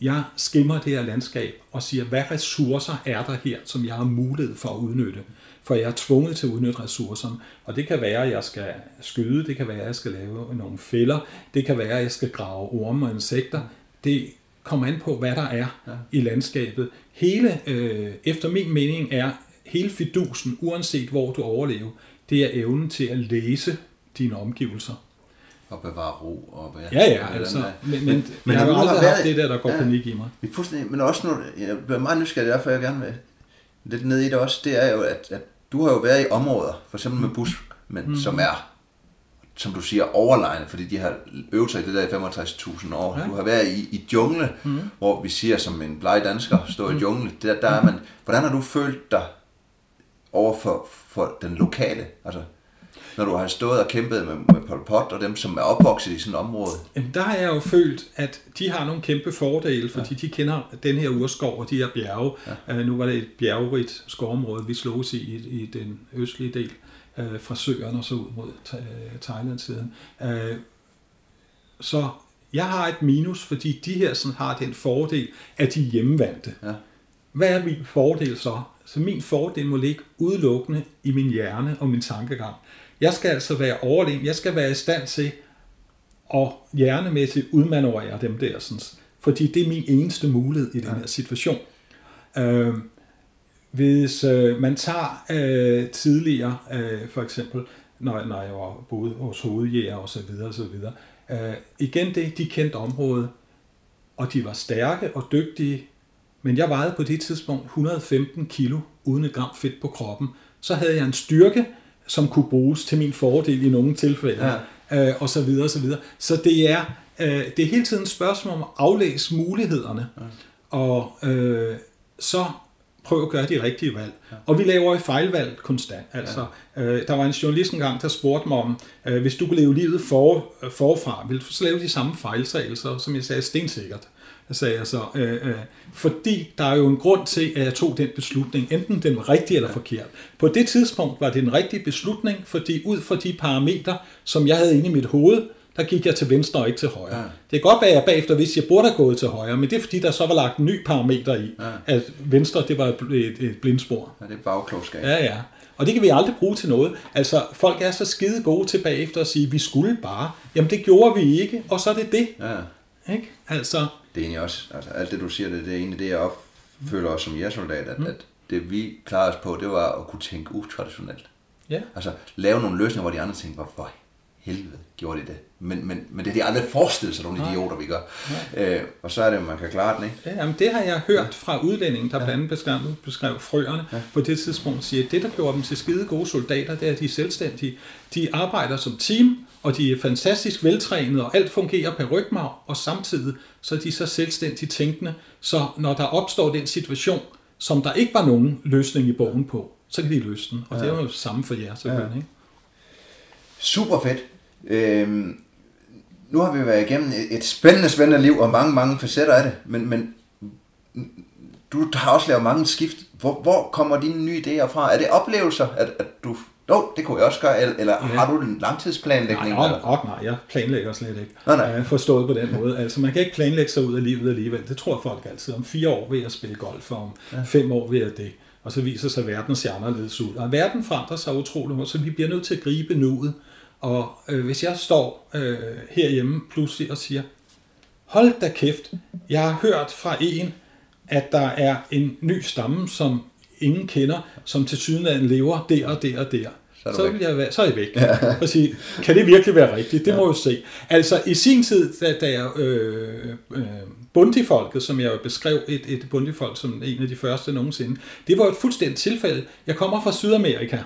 jeg skimmer det her landskab og siger, hvad ressourcer er der her, som jeg har mulighed for at udnytte? For jeg er tvunget til at udnytte ressourcerne. Og det kan være, at jeg skal skyde, det kan være, at jeg skal lave nogle fælder, det kan være, at jeg skal grave orme og insekter. Det kommer an på, hvad der er ja. i landskabet. Hele, øh, efter min mening, er hele fidusen, uanset hvor du overlever, det er evnen til at læse dine omgivelser. Og bevare ro. Og hvad, ja, ja, altså. Men, men, men, jeg har aldrig haft det der, der går ja, panik i mig. Men også nu, jeg bliver meget nysgerrig, derfor jeg gerne vil lidt ned i det også, det er jo, at, at du har jo været i områder, for eksempel med bus, men mm. som er som du siger, overlegne, fordi de har øvet sig i det der i 65.000 år. Ja. Du har været i, i jungle, mm. hvor vi siger som en bleg dansker, stå mm. i jungle, der, der er man, hvordan har du følt dig over for, for den lokale, altså når du har stået og kæmpet med, med Pol Pot og dem, som er opvokset i sådan et område? Jamen, der har jeg jo følt, at de har nogle kæmpe fordele, fordi ja. de kender den her urskov og de her bjerge. Ja. Uh, nu var det et bjergerigt skovområde, vi slog i, i, i den østlige del øh, fra søerne og så ud mod Thailand-siden. Øh, så jeg har et minus, fordi de her sådan har den fordel, at de er hjemmevandte. Ja. Hvad er min fordel så? Så min fordel må ligge udelukkende i min hjerne og min tankegang. Jeg skal altså være overlegen. Jeg skal være i stand til at hjernemæssigt udmanøvrere dem der. Sådan, fordi det er min eneste mulighed i den her situation. Øh, hvis øh, man tager øh, tidligere, øh, for eksempel, når, når jeg var boet hos hovedjæger og så videre, og så videre, øh, igen det, de kendte område, og de var stærke og dygtige, men jeg vejede på det tidspunkt 115 kilo uden et gram fedt på kroppen. Så havde jeg en styrke, som kunne bruges til min fordel i nogle tilfælde, ja. øh, og så videre, og så videre. Så det er, øh, det er hele tiden et spørgsmål om at aflæse mulighederne, ja. og øh, så prøv at gøre de rigtige valg. Ja. Og vi laver jo fejlvalg konstant. Altså, ja. øh, der var en journalist engang, der spurgte mig om, øh, hvis du kunne leve livet for, øh, forfra, vil du så lave de samme fejltagelser, som jeg sagde, stensikkert sagde jeg så. Øh, øh, fordi der er jo en grund til, at jeg tog den beslutning, enten den var rigtig eller forkert. På det tidspunkt var det en rigtig beslutning, fordi ud fra de parametre, som jeg havde inde i mit hoved, der gik jeg til venstre og ikke til højre. Ja. Det kan godt være, at jeg bagefter hvis jeg burde have gået til højre, men det er fordi, der så var lagt en ny parameter i, ja. at venstre, det var et, et blindspor. Ja, det er bagklogskab. Ja, ja. Og det kan vi aldrig bruge til noget. Altså, folk er så skide gode tilbage efter at sige, vi skulle bare. Jamen, det gjorde vi ikke, og så er det det. Ja. Ikke? Altså... Det er egentlig også, altså alt det du siger, det, det er egentlig det, jeg opføler også som jægersoldat, at, mm. at det vi klarede os på, det var at kunne tænke utraditionelt. Ja. Altså lave nogle løsninger, hvor de andre tænkte, hvorfor helvede gjorde de det. Men, men, men det er de aldrig forestillet sig, nogle idioter, vi gør. Øh, og så er det, at man kan klare den, ikke? Ja, jamen det har jeg hørt fra udlændingen, der ja. blandt andet beskrev, beskrev frøerne ja. på det tidspunkt, siger, at det, der gjorde dem til skide gode soldater, det er, at de er selvstændige. De arbejder som team, og de er fantastisk veltrænede, og alt fungerer per rygmarv, og samtidig så er de så selvstændigt tænkende, så når der opstår den situation, som der ikke var nogen løsning i bogen på, så kan de løse den. Og ja. det er jo samme for jer, selvfølgelig. Ja. Ikke? Super fedt. Øhm, nu har vi været igennem et, spændende, spændende liv, og mange, mange facetter af det, men, men du har også lavet mange skift. Hvor, hvor kommer dine nye idéer fra? Er det oplevelser, at, at du... Jo, det kunne jeg også gøre, eller, eller ja. har du en langtidsplanlægning? Nej, nej, nej, nej, jeg planlægger slet ikke. Nej, nej. Forstået på den måde. Altså, man kan ikke planlægge sig ud af livet alligevel. Det tror folk altid. Om fire år vil jeg spille golf, og om ja. fem år vil jeg det. Og så viser sig, at verden ser anderledes ud. Og verden forandrer sig utroligt, så vi bliver nødt til at gribe nuet. Og øh, hvis jeg står øh, herhjemme pludselig og siger, hold da kæft, jeg har hørt fra en, at der er en ny stamme, som ingen kender, som til sydenlandet lever der og der og der. Så så, vil jeg være, så er jeg væk. Ja. [LAUGHS] Og sige, kan det virkelig være rigtigt? Det ja. må jeg se. Altså i sin tid, da, da jeg øh, øh, bundifolket, som jeg beskrev, et, et bundifolk som en af de første nogensinde, det var et fuldstændigt tilfælde. Jeg kommer fra Sydamerika.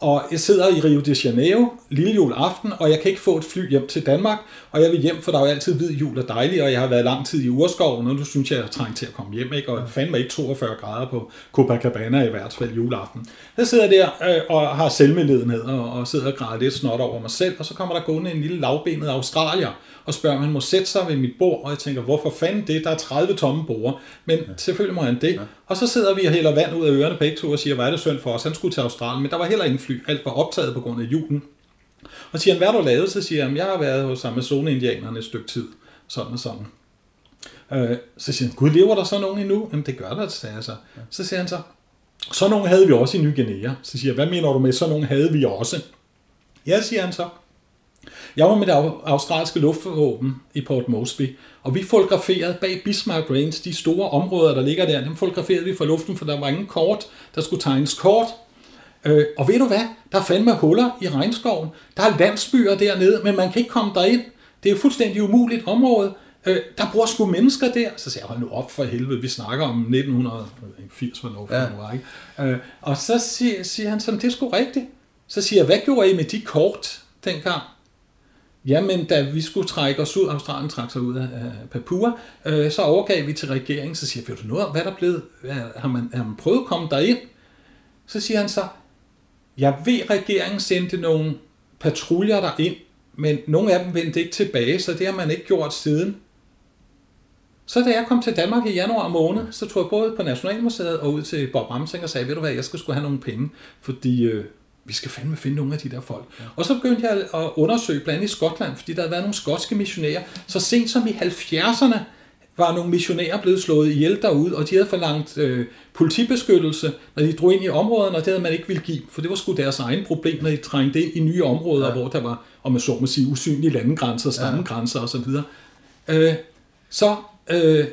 Og jeg sidder i Rio de Janeiro, lille juleaften, og jeg kan ikke få et fly hjem til Danmark, og jeg vil hjem, for der er jo altid hvid jul og dejligt, og jeg har været lang tid i urskoven, og nu synes jeg, jeg er trængt til at komme hjem, ikke? og fandme ikke 42 grader på Copacabana i hvert fald juleaften. Jeg sidder der øh, og har selvmedledenhed, og, og sidder og græder lidt snot over mig selv, og så kommer der gående en lille lavbenet australier, og spørger, om han må sætte sig ved mit bord, og jeg tænker, hvorfor fanden det? Der er 30 tomme borde, men ja. selvfølgelig må han det. Ja. Og så sidder vi og hælder vand ud af ørerne begge to og siger, hvad er det synd for os? Han skulle til Australien, men der var heller ingen fly. Alt var optaget på grund af julen. Og siger han, hvad har du lavet? Så siger han, jeg har været hos Amazon-indianerne et stykke tid. Sådan og sådan. Øh, så siger han, gud, lever der så nogen endnu? Jamen det gør der, sagde jeg så. Så siger han så, så nogen havde vi også i Ny Guinea. Så siger jeg, hvad mener du med, så nogen havde vi også? Ja, siger han så. Jeg var med det australske luftvåben i Port Moresby, og vi fotograferede bag Bismarck Range, de store områder, der ligger der, dem fotograferede vi fra luften, for der var ingen kort, der skulle tegnes kort. Øh, og ved du hvad? Der er fandme huller i regnskoven. Der er landsbyer dernede, men man kan ikke komme derind. Det er jo fuldstændig umuligt område. Øh, der bor sgu mennesker der. Så siger jeg, hold nu op for helvede, vi snakker om 1980, hvornår ja. det var, ikke? Øh, og så siger, siger han sådan, det er sgu rigtigt. Så siger jeg, hvad gjorde I med de kort dengang? Jamen, da vi skulle trække os ud, Australien trak sig ud af Papua, øh, så overgav vi til regeringen, så siger jeg, ved du noget hvad der blev? blevet? Har man, har man prøvet at komme derind? Så siger han så, jeg ved, regeringen sendte nogle patruljer der ind, men nogle af dem vendte ikke tilbage, så det har man ikke gjort siden. Så da jeg kom til Danmark i januar måned, så tog jeg både på Nationalmuseet og ud til Bob Ramsing og sagde, ved du hvad, jeg skal skulle have nogle penge, fordi øh, vi skal fandme finde nogle af de der folk. Ja. Og så begyndte jeg at undersøge blandt andet i Skotland, fordi der havde været nogle skotske missionærer. Så sent som i 70'erne var nogle missionærer blevet slået ihjel derude, og de havde forlangt øh, politibeskyttelse, når de drog ind i områderne, og det havde man ikke ville give, for det var sgu deres egen problem, når de trængte ind i nye områder, ja. hvor der var, om man så må sige, usynlige landegrænser, stammegrænser ja. osv. Øh, så øh,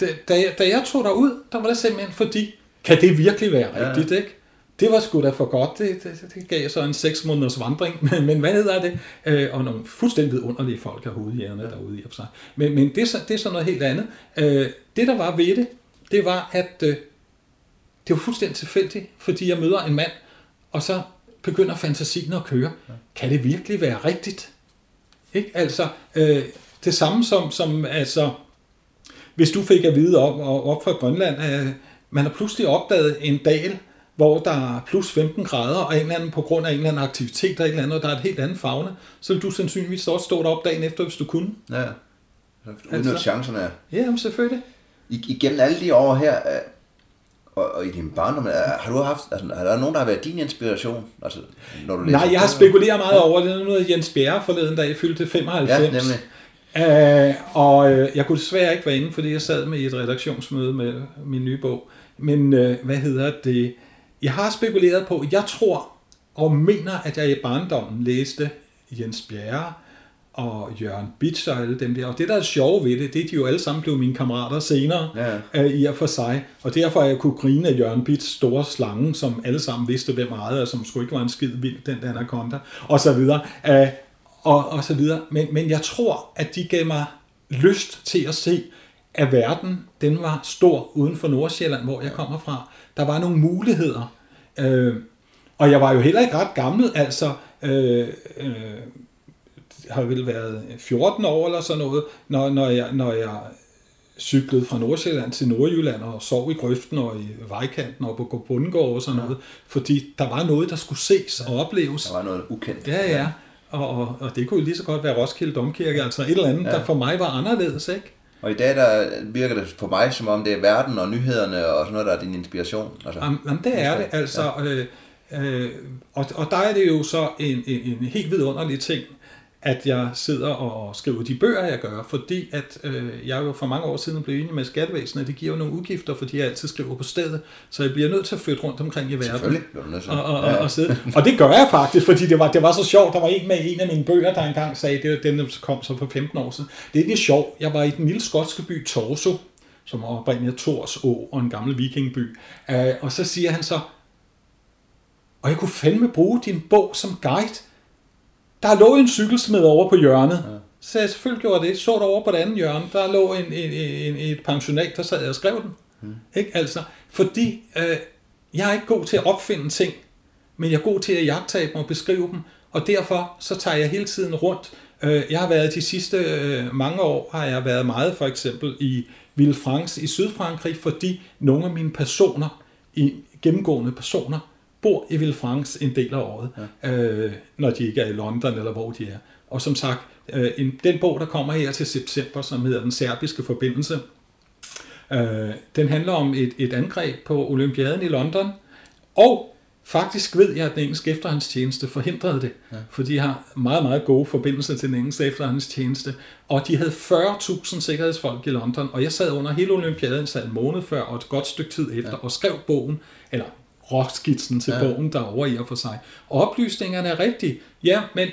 da, da, jeg, da jeg tog derud, der var det simpelthen fordi, kan det virkelig være rigtigt, ja. ikke? Det var sgu da for godt. Det, det, det gav så en seks måneders vandring. [LAUGHS] Men, men hvad hedder det? Øh, og nogle fuldstændig underlige folk af hovedhjerne ja. derude i og for sig. Men, men det, det er så noget helt andet. Øh, det, der var ved det, det var, at øh, det var fuldstændig tilfældigt, fordi jeg møder en mand, og så begynder fantasien at køre. Ja. Kan det virkelig være rigtigt? Ikke? Altså, øh, det samme som, som altså, hvis du fik at vide op, op fra Grønland, at man har pludselig opdaget en dal, hvor der er plus 15 grader, og en eller anden, på grund af en eller anden aktivitet, der er, et eller andet, og der er et helt andet fagne, så vil du sandsynligvis også stå derop dagen efter, hvis du kunne. Ja, uden altså, chancerne er. Ja, jamen, selvfølgelig. I, igennem alle de år her, øh, og, og i din barndom, øh, har du haft, altså, er der nogen, der har været din inspiration? Altså, når du læser Nej, jeg har spekuleret meget over det. noget Jens Bjerre forleden, da jeg fyldte 95. Ja, nemlig. Uh, og uh, jeg kunne desværre ikke være inde, fordi jeg sad med i et redaktionsmøde med min nye bog. Men uh, hvad hedder det? Jeg har spekuleret på, jeg tror og mener, at jeg i barndommen læste Jens Bjerre og Jørgen Bitsch og alle dem der. Og det, der er sjove ved det, det er, de jo alle sammen blev mine kammerater senere ja. uh, i og for sig. Og derfor jeg kunne grine af Jørgen Bitschs store slange, som alle sammen vidste, hvem ejede, og som skulle ikke var en skid vild, den der anaconda, og så videre. Uh, og, og så videre. Men, men jeg tror, at de gav mig lyst til at se, at verden, den var stor uden for Nordsjælland, hvor jeg kommer fra. Der var nogle muligheder. Øh, og jeg var jo heller ikke ret gammel, altså øh, øh, har vel været 14 år eller sådan noget, når, når, jeg, når jeg cyklede fra Nordsjælland til Nordjylland og sov i grøften og i vejkanten og på Bundegård og sådan noget, fordi der var noget, der skulle ses og opleves. Der var noget ukendt. Ja, ja. Og, og, og det kunne jo lige så godt være Roskilde Domkirke, altså et eller andet, ja. der for mig var anderledes, ikke? Og i dag der virker det på mig, som om det er verden og nyhederne og sådan noget, der er din inspiration. Altså, jamen, jamen det er det, altså. Ja. Øh, øh, og, og der er det jo så en, en, en helt vidunderlig ting, at jeg sidder og skriver de bøger, jeg gør, fordi at øh, jeg jo for mange år siden blev enig med skattevæsenet, det giver jo nogle udgifter, fordi jeg altid skriver på stedet, så jeg bliver nødt til at flytte rundt omkring i verden. Og, og, og, og, sidde. og det gør jeg faktisk, fordi det var, det var så sjovt. Der var en med en af mine bøger, der engang sagde, det den, der kom så for 15 år siden. Det er lidt sjovt. Jeg var i den lille skotske by Torso, som oprindeligt Tors Å og en gammel vikingby. Uh, og så siger han så, og jeg kunne fandme bruge din bog som guide der lå en cykelsmed over på hjørnet. Ja. Så jeg selvfølgelig gjorde det. Så over på det andet hjørne, der lå en, en, en, et pensionat, der sad og skrev den. Mm. Ikke? Altså, fordi øh, jeg er ikke god til at opfinde ting, men jeg er god til at jagtage dem og beskrive dem, og derfor så tager jeg hele tiden rundt. Øh, jeg har været de sidste øh, mange år, har jeg været meget for eksempel i Villefranche i Sydfrankrig, fordi nogle af mine personer, i gennemgående personer, bor i Villefranche en del af året, ja. øh, når de ikke er i London eller hvor de er. Og som sagt, øh, en, den bog, der kommer her til september, som hedder Den serbiske forbindelse, øh, den handler om et, et angreb på Olympiaden i London, og faktisk ved jeg, at den engelske efterhåndstjeneste forhindrede det, ja. for de har meget, meget gode forbindelser til den engelske efterhåndstjeneste, og de havde 40.000 sikkerhedsfolk i London, og jeg sad under hele Olympiaden, sad en måned før og et godt stykke tid efter, ja. og skrev bogen, eller råskitsen til ja. bogen derovre i og for sig. Oplysningerne er rigtige. Ja, men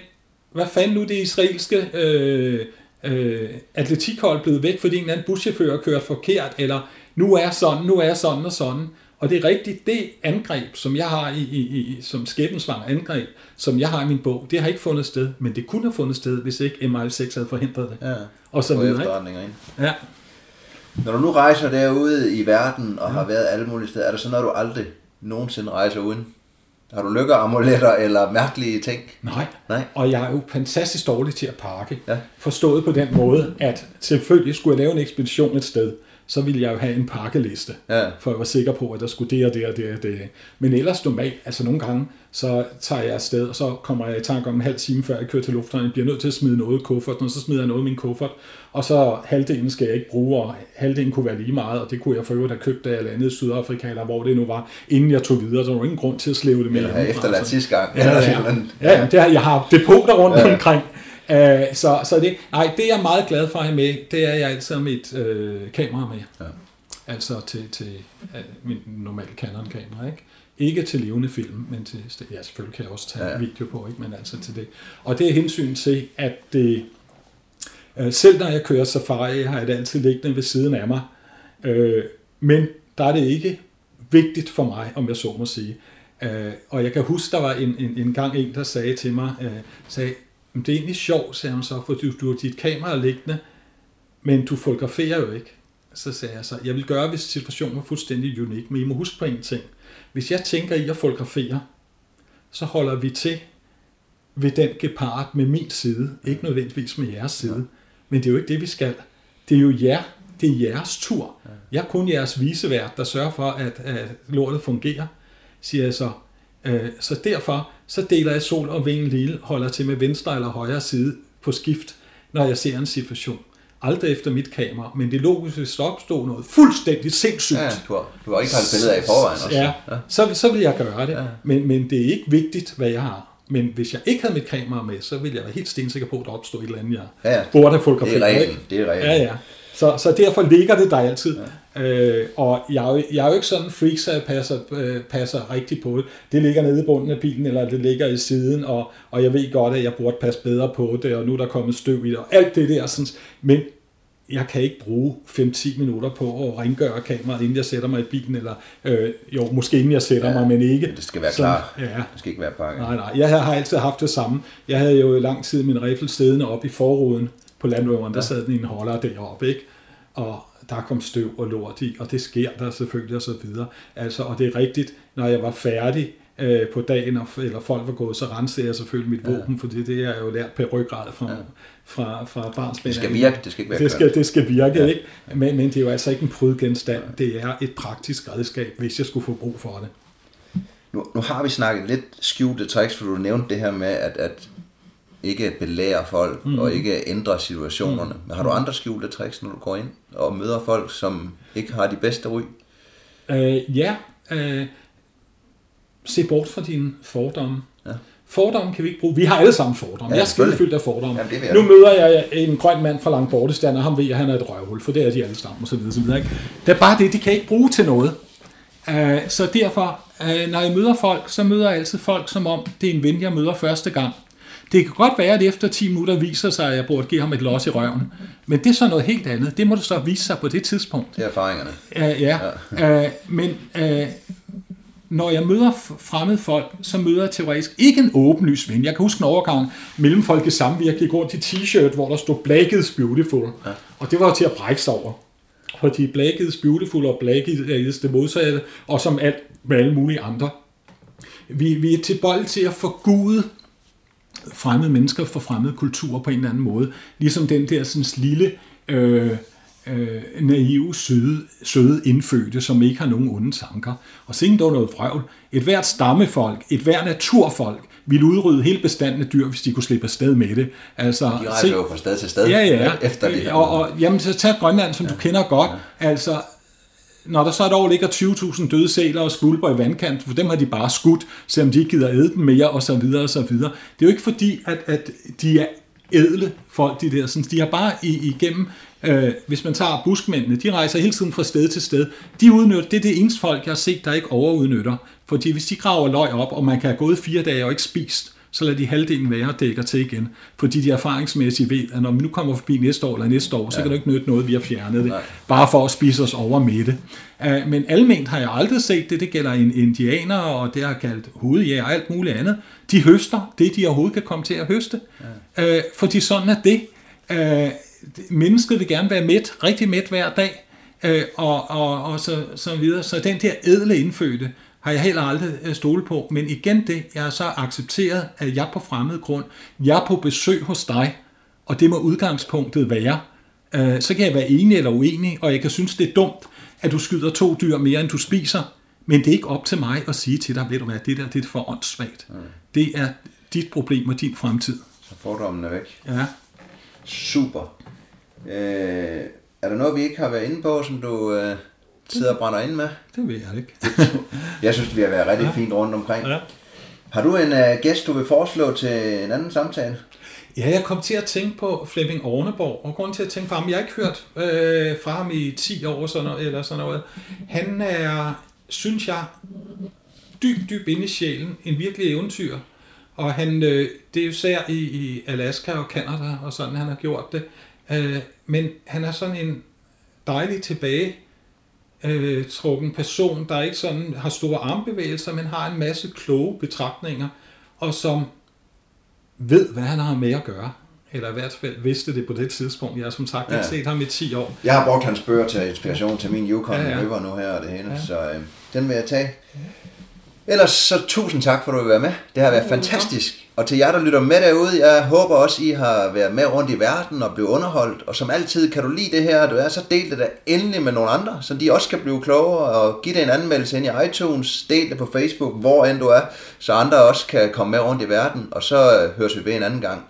hvad fanden nu det israelske øh, øh, atletikhold blevet væk, fordi en eller anden buschauffør har kørt forkert, eller nu er sådan, nu er sådan og sådan. Og det er rigtigt, det angreb, som jeg har i, i, i som skæbensvang angreb, som jeg har i min bog, det har ikke fundet sted, men det kunne have fundet sted, hvis ikke MI6 havde forhindret det. Ja, og så videre. Ikke? Ja. Når du nu rejser derude i verden og ja. har været alle mulige steder, er der så noget, du aldrig nogensinde rejser uden? Har du lykkeamuletter eller mærkelige ting? Nej. Nej, og jeg er jo fantastisk dårlig til at pakke. Ja. Forstået på den måde, at selvfølgelig skulle jeg lave en ekspedition et sted, så ville jeg jo have en pakkeliste, ja. for at være sikker på, at der skulle det og det og det og det. Men ellers normalt, altså nogle gange, så tager jeg afsted, og så kommer jeg i tanke om en halv time, før jeg kører til lufthavnen. Jeg bliver nødt til at smide noget i kufferten, og så smider jeg noget i min kuffert. Og så halvdelen skal jeg ikke bruge, og halvdelen kunne være lige meget, og det kunne jeg for øvrigt have købt, da jeg landede i Sydafrika, eller hvor det nu var, inden jeg tog videre. Så der var ingen grund til at slæve det med. Ja, efterladt sidste gang. Ja, ja, [LAUGHS] ja. ja, det har, jeg har depoter rundt ja. omkring. Uh, så, så det, nej, det er jeg meget glad for at have med, det er jeg altid mit uh, kamera med. Ja. Altså til, til uh, min normale Canon-kamera, ikke? Ikke til levende film, men til, ja selvfølgelig kan jeg også tage ja. video på, ikke? men altså til det. Og det er hensyn til, at det, uh, selv når jeg kører safari, har jeg det altid liggende ved siden af mig. Uh, men der er det ikke vigtigt for mig, om jeg så må sige. Uh, og jeg kan huske, der var en, en, en gang en, der sagde til mig, uh, sagde, det er egentlig sjovt, sagde hun så, for du, du har dit kamera liggende, men du fotograferer jo ikke. Så sagde jeg så, jeg vil gøre, hvis situationen var fuldstændig unik, men I må huske på en ting. Hvis jeg tænker i at fotografere, så holder vi til ved den gepard med min side, ikke nødvendigvis med jeres side. Ja. Men det er jo ikke det, vi skal. Det er jo jer, det er jeres tur. Jeg er kun jeres visevært, der sørger for, at, at lortet fungerer, siger jeg så. Øh, så derfor så deler jeg sol og vind lille, holder til med venstre eller højre side på skift, når jeg ser en situation. Aldrig efter mit kamera, men det logisk, hvis der opstod noget fuldstændig sindssygt. Ja, du har, du har ikke taget billeder af i forvejen også. Ja, ja. Så, så vil jeg gøre det, ja. men, men det er ikke vigtigt, hvad jeg har. Men hvis jeg ikke havde mit kamera med, så ville jeg være helt stensikker på, at der opstod et eller andet, jeg ja, burde fotografere. Det er reglen. Det er reglen. Ja, ja. Så, så derfor ligger det der altid. Ja. Øh, og jeg er, jo, jeg er jo ikke sådan en freak, så jeg passer, øh, passer rigtigt på det. Det ligger nede i bunden af bilen, eller det ligger i siden, og, og jeg ved godt, at jeg burde passe bedre på det, og nu er der kommet støv i det, og alt det der. Sådan, men jeg kan ikke bruge 5-10 minutter på at rengøre kameraet, inden jeg sætter mig i bilen, eller øh, jo, måske inden jeg sætter ja, mig, men ikke. Det skal være klar. Ja. Det skal ikke være pakket. Nej, nej. Jeg har altid haft det samme. Jeg havde jo i lang tid min riffel siddende op i forruden, på Land Rover, der sad den i en holder deroppe, ikke? Og der kom støv og lort i, og det sker der selvfølgelig og så videre. Altså, og det er rigtigt, når jeg var færdig øh, på dagen, eller folk var gået, så rensede jeg selvfølgelig mit våben, ja. fordi det er jeg jo lært på ryggrad fra, ja. Fra, fra barns Det skal virke, det skal ikke være det skal, det skal virke, ja. ikke? Men, men det er jo altså ikke en prydgenstand, det er et praktisk redskab, hvis jeg skulle få brug for det. Nu, nu har vi snakket lidt skjulte tricks, for du nævnte det her med, at, at ikke belære folk mm. og ikke ændre situationerne. Mm. Men har du andre skjulte tricks, når du går ind og møder folk, som ikke har de bedste ry? Øh, ja, øh, se bort fra dine fordomme. Ja. Fordomme kan vi ikke bruge. Vi har alle sammen fordomme. Ja, jeg er skidefyldt af fordomme. Jamen, nu møder jeg en grøn mand fra langt bortestand, og ham ved, at han er et røvhul, for det er de alle sammen, og så videre, så videre. Ikke? Det er bare det, de kan ikke bruge til noget. Uh, så derfor, uh, når jeg møder folk, så møder jeg altid folk, som om det er en ven, jeg møder første gang. Det kan godt være, at efter 10 minutter viser sig, at jeg burde give ham et los i røven. Men det er så noget helt andet. Det må du så vise sig på det tidspunkt. Det er erfaringerne. Uh, ja, ja. Uh, men når jeg møder fremmede folk, så møder jeg teoretisk ikke en åbenlys ven. Jeg kan huske en overgang mellem folk i samvirke gik rundt i t-shirt, hvor der stod Black is Beautiful. Ja. Og det var til at brække sig over. Fordi Black is Beautiful og Black is det modsatte, og som alt med alle mulige andre. Vi, vi er tilbøjelige til at forgude fremmede mennesker for fremmede kulturer på en eller anden måde. Ligesom den der sådan lille... Øh, øh, naive, søde, søde indfødte, som ikke har nogen onde tanker. Og se dog noget vrøvl. Et hvert stammefolk, et hvert naturfolk, ville udrydde hele bestanden af dyr, hvis de kunne slippe afsted med det. Altså, de rejser jo fra sted til sted ja, ja, [LAUGHS] efter det. Og, og jamen, så tag Grønland, som ja. du kender godt. Ja. Altså, når der så et år ligger 20.000 døde sæler og skulper i vandkant, for dem har de bare skudt, selvom de ikke gider æde dem mere, og så videre, og så videre. Det er jo ikke fordi, at, at de er edle folk, de der. Sådan, de har bare igennem Øh, hvis man tager buskmændene, de rejser hele tiden fra sted til sted. De udnytter, det er det eneste folk, jeg har set, der ikke overudnytter. Fordi hvis de graver løg op, og man kan have gået fire dage og ikke spist, så lader de halvdelen være og dækker til igen. Fordi de erfaringsmæssigt ved, at når vi nu kommer forbi næste år eller næste år, så ja. kan det ikke nytte noget, vi har fjernet det. Nej. Bare for at spise os over med det. Uh, men almindeligt har jeg aldrig set det. Det gælder en indianer, og det har kaldt hovedjæger og alt muligt andet. De høster det, de overhovedet kan komme til at høste. Ja. Uh, fordi sådan er det. Uh, mennesket vil gerne være mæt, rigtig mæt hver dag, øh, og, og, og så, så videre. Så den der edle indfødte har jeg heller aldrig øh, stole på. Men igen det, jeg har så accepteret, at jeg på fremmed grund, jeg er på besøg hos dig, og det må udgangspunktet være. Øh, så kan jeg være enig eller uenig, og jeg kan synes, det er dumt, at du skyder to dyr mere, end du spiser. Men det er ikke op til mig at sige til dig, ved du hvad, det der det er for åndssvagt. Mm. Det er dit problem og din fremtid. Så fordommen er væk. Ja. Super. Øh, er der noget, vi ikke har været inde på, som du øh, sidder og brænder ind med? Det ved jeg ikke. jeg synes, vi har været rigtig ja. fint rundt omkring. Ja. Har du en uh, gæst, du vil foreslå til en anden samtale? Ja, jeg kom til at tænke på Flemming Orneborg, og grund til at tænke på ham, jeg har ikke hørt øh, fra ham i 10 år sådan noget, eller sådan noget. Han er, synes jeg, dyb, dyb inde i sjælen, en virkelig eventyr. Og han, øh, det er jo især i, i Alaska og Kanada og sådan, han har gjort det. Øh, men han er sådan en dejlig tilbage øh, trukken person, der ikke sådan har store armbevægelser, men har en masse kloge betragtninger, og som ved, hvad han har med at gøre. Eller i hvert fald vidste det på det tidspunkt. Jeg har som sagt ja. ikke set ham i 10 år. Jeg har brugt hans bøger til inspiration til min Yukon ja, ja. River nu her og det hele, ja. så øh, den vil jeg tage. Ellers så tusind tak for, at du vil være med. Det har været ja, fantastisk. Og til jer, der lytter med derude, jeg håber også, I har været med rundt i verden og blevet underholdt. Og som altid, kan du lide det her, du er, så del det da endelig med nogle andre, så de også kan blive klogere. Og giv det en anmeldelse ind i iTunes, del det på Facebook, hvor end du er, så andre også kan komme med rundt i verden. Og så øh, høres vi ved en anden gang.